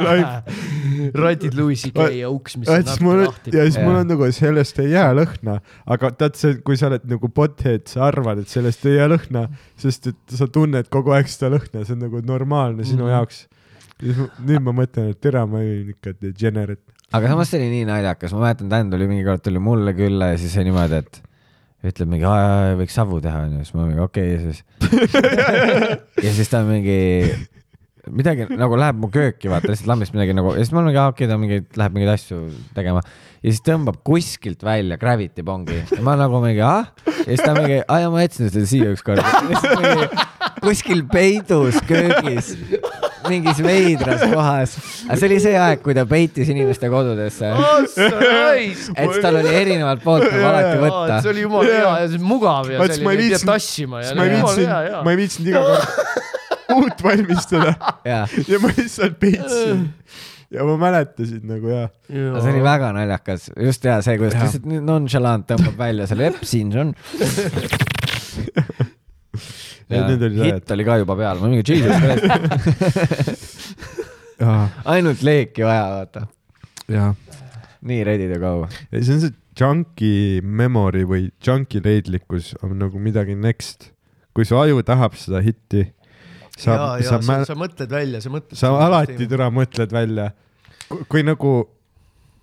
life. *laughs* rotid Louis CK ja uks, mis ja on natuke lahti. ja siis mul on nagu sellest ei jää lõhna, aga tead see, kui sa oled nagu pothead, sa arvad, et sellest ei jää lõhna, sest et sa tunned kogu aeg seda lõhna, see on nagu normaalne sinu Mhm. jaoks. nüüd ma mõtlen, et tere, ma olin ikka degenerate. aga samas see oli nii naljakas, ma mäletan, Dan tuli mingi kord tuli mulle külla ja siis oli niimoodi, et ütleb mingi, võiks savu teha onju, siis ma mingi okei okay,, ja siis. *laughs* ja siis ta mingi midagi nagu läheb mu kööki, vaata lihtsalt lambist midagi nagu ja siis ma mingi, okei okay,, ta mingi läheb mingeid asju tegema ja siis tõmbab kuskilt välja Gravity Bongi ja ma nagu mingi ah ja siis ta mingi, aa ja ma jätsin selle siia ükskord. kuskil peidus köögis mingis veidras kohas, aga see oli see aeg, kui ta peitis inimeste kodudesse, et tal oli erinevalt poolt nagu alati võtta. See oli jumala hea ja see on mugav ja see ma ei oli, ei viitsinud- tassima ja ma ei viitsinud ja, ma ei viitsinud iga kord uut valmistada. Ja ma lihtsalt peitsin. ja ma mäletasin nagu jaa. aga see oli väga naljakas, just ja see, kuidas ta Jah. lihtsalt nonchalant tõmbab välja selle, epp, siin see on. *laughs* Need olid hitt oli ka juba peal, ma mingi jesus christ, *laughs* ainult leeki vaja, vaata. jaa. nii ready to go. see on see junkie memory või junkie leidlikkus on nagu midagi next. kui su aju tahab seda hitti, sa ja, ja sa, sa, sa mõtled välja, sa mõtled. sa alati. türa mõtled välja. kui nagu,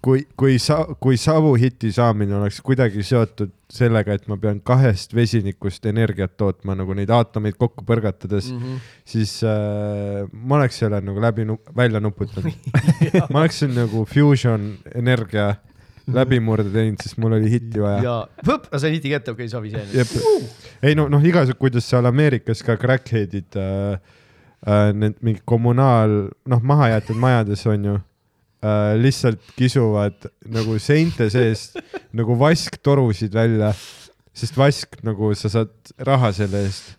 kui, kui sa, kui savu hiti saamine oleks kuidagi seotud sellega, et ma pean kahest vesinikust energiat tootma nagu neid aatomeid kokku põrgatades mm. -hmm. siis äh, ma oleks selle nagu läbi välja nuputanud. *laughs* ma oleksin nagu fusion energia läbimurde teinud, sest mul oli hitti vaja. ja, võp, sa hiti kätte, okei, savi see. ei no, noh, igasugu, kuidas seal Ameerikas ka crackhead'id äh,, äh, need mingi kommunaal, noh, mahajäetud majades on ju äh,, lihtsalt kisuvad nagu seinte seest *laughs* nagu vasktorusid välja, sest vask nagu sa saad raha selle eest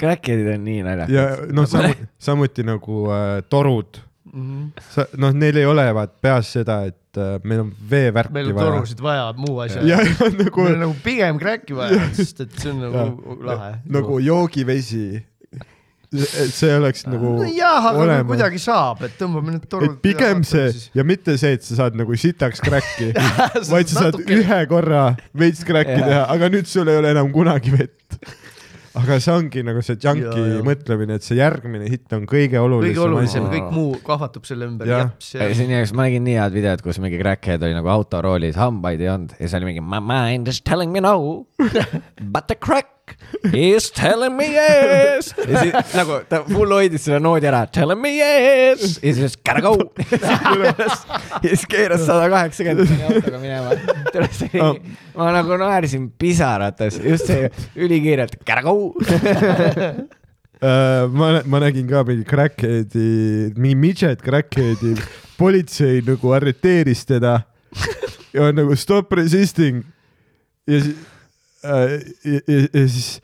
Crackheadid on nii naljakad. ja noh, samuti, samuti nagu äh, torud, Mhm. sa noh, neil ei ole vaat peas seda, et äh, meil on veevärki meil on vaja. torusid vaja, muu asja. ja, ja nagu meil on nagu pigem crack'i vaja, sest et see on nagu lahe. nagu joogivesi. Et see oleks nagu jah, aga kui olema. kuidagi saab, et tõmbame need torud. pigem see ja mitte see, et sa saad nagu sitaks crack'i, *laughs* vaid sa saad natuke- ühe korra veits crack'i Jaa. teha, aga nüüd sul ei ole enam kunagi vett. aga see ongi nagu see jaa. mõtlemine, et see järgmine hitt on kõige olulisem kõige olulisem, kõik muu kahvatub selle ümber. See on nii, ma nägin nii head videot, kus mingi crackhead oli nagu autoroolis, hambaid ei olnud ja siis oli mingi my mind is telling me no *laughs* but the crack is telling me yes. ja siis nagu ta full hoidis selle noodi ära, telling me yes ja siis gotta go. ja siis keeras sada kaheksakümmend autoga minema. ma nagu naersin pisarates, just see ülikiirelt gotta go. *laughs* Äh, ma, ma nägin ka mingi crackhead'i, mingi midget crackhead'i, politsei nagu arreteeris teda ja on nagu stop resisting ja siis ja, ja, ja siis,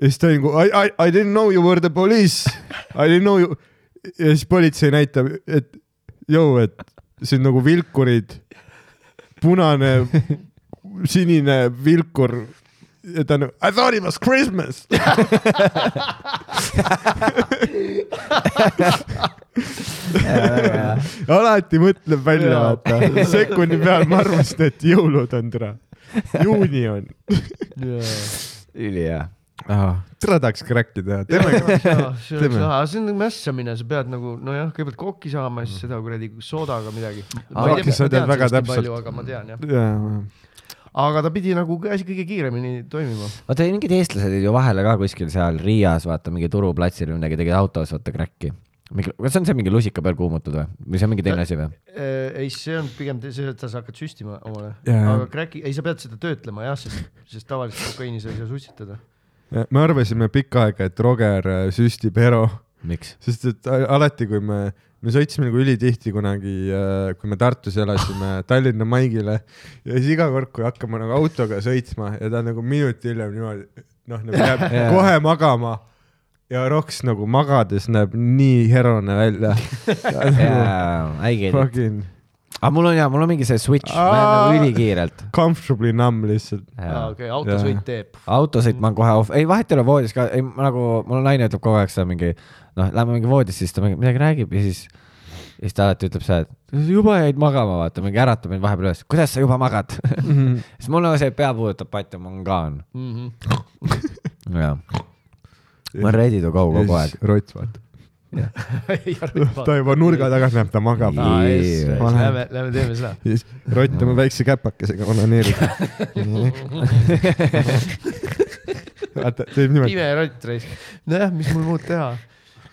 ja siis ta nagu I, I, I didn't know you were the police, I didn't know you ja siis politsei näitab, et jõu, et on nagu vilkurid, punane, sinine vilkur ja ta nagu I thought it was Christmas. alati mõtleb välja, vaata. sekundi peal ma arvasin, et jõulud on türa. *laughs* juuni on. ülihea. türa tahaks crack'i teha, see oleks lahe, see on nagu mässamine, sa pead nagu nojah, kõigepealt kokki saama ja siis seda kuradi soodaga midagi. Aga ma tean jah, aga ta pidi nagu asi kõige kiiremini toimima. vaata mingid eestlased olid ju vahele ka kuskil seal Riias, vaata mingi turuplatsil või midagi, tegid autos vaata crack'i. mingi, kas see on see mingi lusika peal kuumutud või, või see on mingi teine asi või? ei, see on pigem see, et sa hakkad süstima omale, Jaa. aga crack'i, ei, sa pead seda töötlema jah, sest, sest tavaliselt kokaiini sa ei saa sussitada. me arvasime pikka aega, et Roger äh, süstib miks? sest et alati, kui me, me sõitsime nagu ülitihti kunagi, kui me Tartus elasime *laughs* Tallinna maigile ja siis iga kord, kui hakkame nagu autoga sõitma ja ta nagu minut hiljem niimoodi noh, nagu jääb *laughs* Jaa. kohe magama ja Roks nagu magades näeb nii herone välja. *laughs* jaa, I get it. Fucking aga mul on jaa, mul on mingi see switch, ma Aa. nagu ülikiirelt. comfortably numb lihtsalt. okei, autosõit teeb. autosõit ma olen kohe off, ei vahet ei ole voodis ka, ei ma nagu, mul naine ütleb kogu aeg seda mingi, noh, lähme mingi voodisse, siis ta mingi midagi räägib ja siis, ja siis ta alati ütleb seda, et juba jäid magama, vaata, mingi äratab mind vahepeal üles, kuidas sa juba magad *laughs* siis mul nagu see pea puudutab patja, ma olen ka on, Mhm. jah. Ma olen ready to go kogu aeg. rott vaata, ta juba nurga taga näeb, ta magab. Lähme, lähme teeme seda. siis rott oma väikse käpakesega onaneerib. vaata, teeb niimoodi. pime rott raisk. nojah, mis mul muud teha.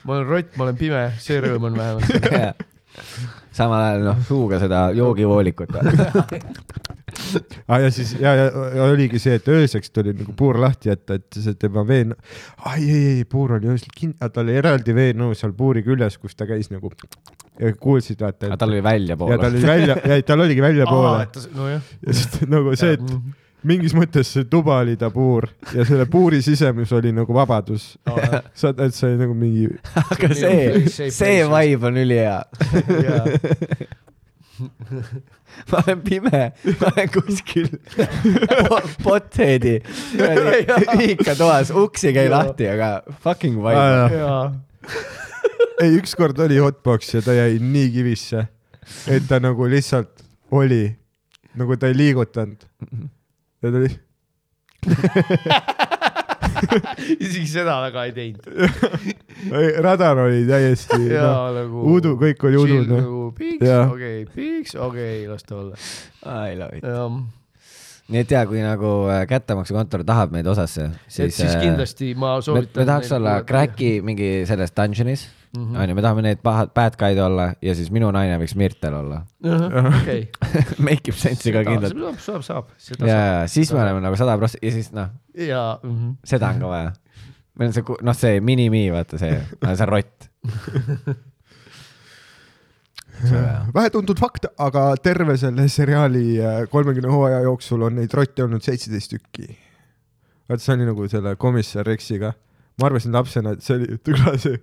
ma olen rott, ma olen pime, see rõõm on vähemalt. Samal ajal noh, suuga seda joogivoolikut. *laughs* ah,. ja siis ja, ja, ja oligi see, et ööseks tuli nagu puur lahti jätta, et see tema vee, ai ei, ei puur oli öösel kinni, tal oli eraldi veenõu seal puuri küljes, kus ta käis nagu ja kuulsid vaata, aga et tal oli ja väljapoole tal. oli välja, ja tal oligi väljapoole. nojah. ja siis nagu see, et mingis mõttes see tuba oli tabuur ja selle puuri sisemus oli nagu vabadus. saad, et see oli nagu mingi, *laughs* aga see see vibe on ülihea. *laughs* *laughs* ma olen pime, ma olen kuskil pothead'i. Ühikatoas, uks ei käi lahti, aga fucking vibe. ei ükskord oli hotbox ja ta jäi nii kivisse, et ta nagu lihtsalt oli, nagu ta ei liigutanud. Ja ta oli, *laughs* isegi seda väga ei teinud. radar oli täiesti, *laughs* ja noh, nagu. udu, kõik oli udune. nagu piiks, Jaa. okei, piiks, okei, las ta olla. I love it. jah, nii et ja kui nagu äh, kättemaksukontor tahab meid osasse, siis, siis äh, kindlasti ma soovitan. me tahaks olla Cracki mingi selles dungeonis. onju, me tahame need pahad bad guy'd olla ja siis minu naine võiks Mirtel olla. okei. *laughs* Make ib sense'i ka kindlalt. saab, saab, saab, seda ja, ja siis me oleme nagu sada prossa ja siis noh, ja mhm. seda on ka vaja. meil on see, noh, see mini-me, vaata see, see on rott. vähetuntud fakt, aga terve selle seriaali äh, kolmekümne hooaja jooksul on neid rotte olnud seitseteist tükki. vaat see oli nagu selle komissar Rexiga. Ma arvasin lapsena, et see oli, tule see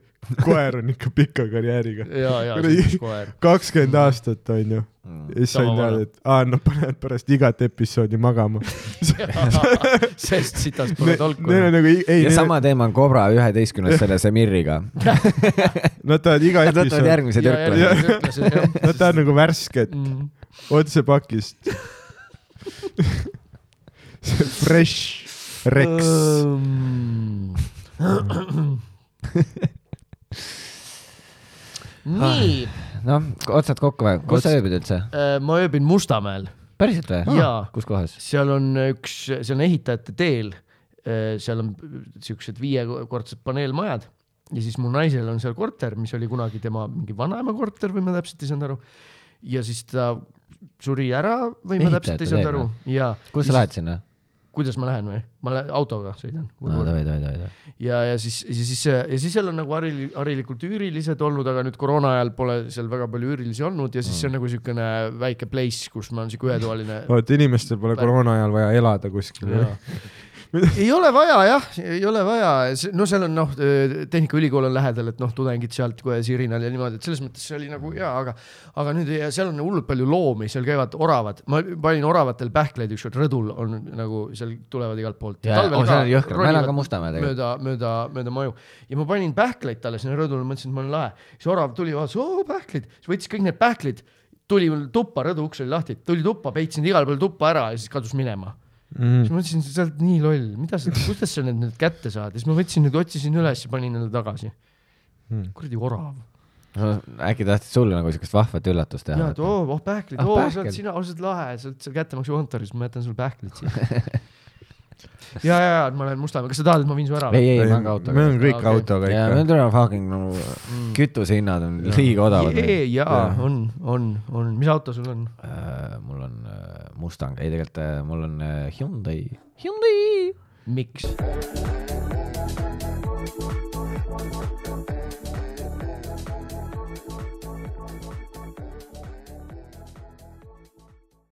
koer on ikka pika karjääriga. see kakskümmend aastat onju. ja siis sain teada, et aa, nad panevad pärast igat episoodi magama. *laughs* sest sitas pole tolku. Neil on nagu, ei, ja sama teema on Cobra üheteistkümnes selle Semirriga. *laughs* nad tahavad iga Nad võtavad järgmise türklase. nad tahavad nagu värsket, Mm. otse pakist. *laughs* Fresh Rex. nii, noh, otsad kokku või? kus sa ööbid üldse? ma ööbin Mustamäel, päriselt või? Jaa. kus kohas? seal on üks, see on ehitajate teel. seal on siuksed viiekordsed paneelmajad ja siis mu naisel on seal korter, mis oli kunagi tema mingi vanaema korter või ma täpselt ei saanud aru. ja siis ta suri ära või ma täpselt ei saanud aru ja kus sa lähed sinna? Kuidas ma lähen või? ma lähen autoga sõidan. ja, ja siis, ja siis, ja siis seal on nagu harili-, harilikult üürilised olnud, aga nüüd koroona ajal pole seal väga palju üürilisi olnud ja siis see on nagu siukene väike place, kus ma olen siuke ühetoaline. vot inimestel pole koroona ajal vaja elada kuskil. Ei ole vaja jah, ei ole vaja, no seal on noh, Tehnikaülikool on lähedal, et noh, tudengid sealt kohe sirinal ja niimoodi, et selles mõttes see oli nagu hea, aga, aga nüüd ja seal on hullult palju loomi, seal käivad oravad, ma panin oravatel pähkleid ükskord rõdul on nagu seal tulevad igalt poolt. Oh, mööda, mööda, mööda maju. Ja ma panin pähkleid talle sinna rõdule, mõtlesin, et ma olen lahe. siis orav tuli, vaatas, oo pähklid, siis võttis kõik need pähklid, tuli mul tuppa, rõdu uks oli lahti, tuli tuppa, peitsin igal pool tuppa ära ja siis kadus minema Mm. siis ma mõtlesin, sa oled nii loll, mida sa, kuidas sa need nüüd kätte saad ja siis ma võtsin need, otsisin üles ja panin need tagasi Mm. kuradi orav. äkki tahtsid sulle nagu siukest vahvat üllatust ja, teha et? oo, oh pähklid Ah, oh,, oo, sa oled sina, sa oled lahe, sa oled seal kättemaksukontoris, ma jätan sulle pähklid siia. *laughs* ja, ja, ja ma lähen Mustamäe, kas sa tahad, et ma viin su ära ei, ei, ma olen ka autoga me. oleme kõik Okei. autoga ja ikka meil. tuleb fucking nagu Mm. kütusehinnad on liiga odavad. jaa, Jaa. on, on, on, mis auto sul on? mul on äh, Mustang, ei tegelikult äh, mul on Hyundai, Hyundai. miks?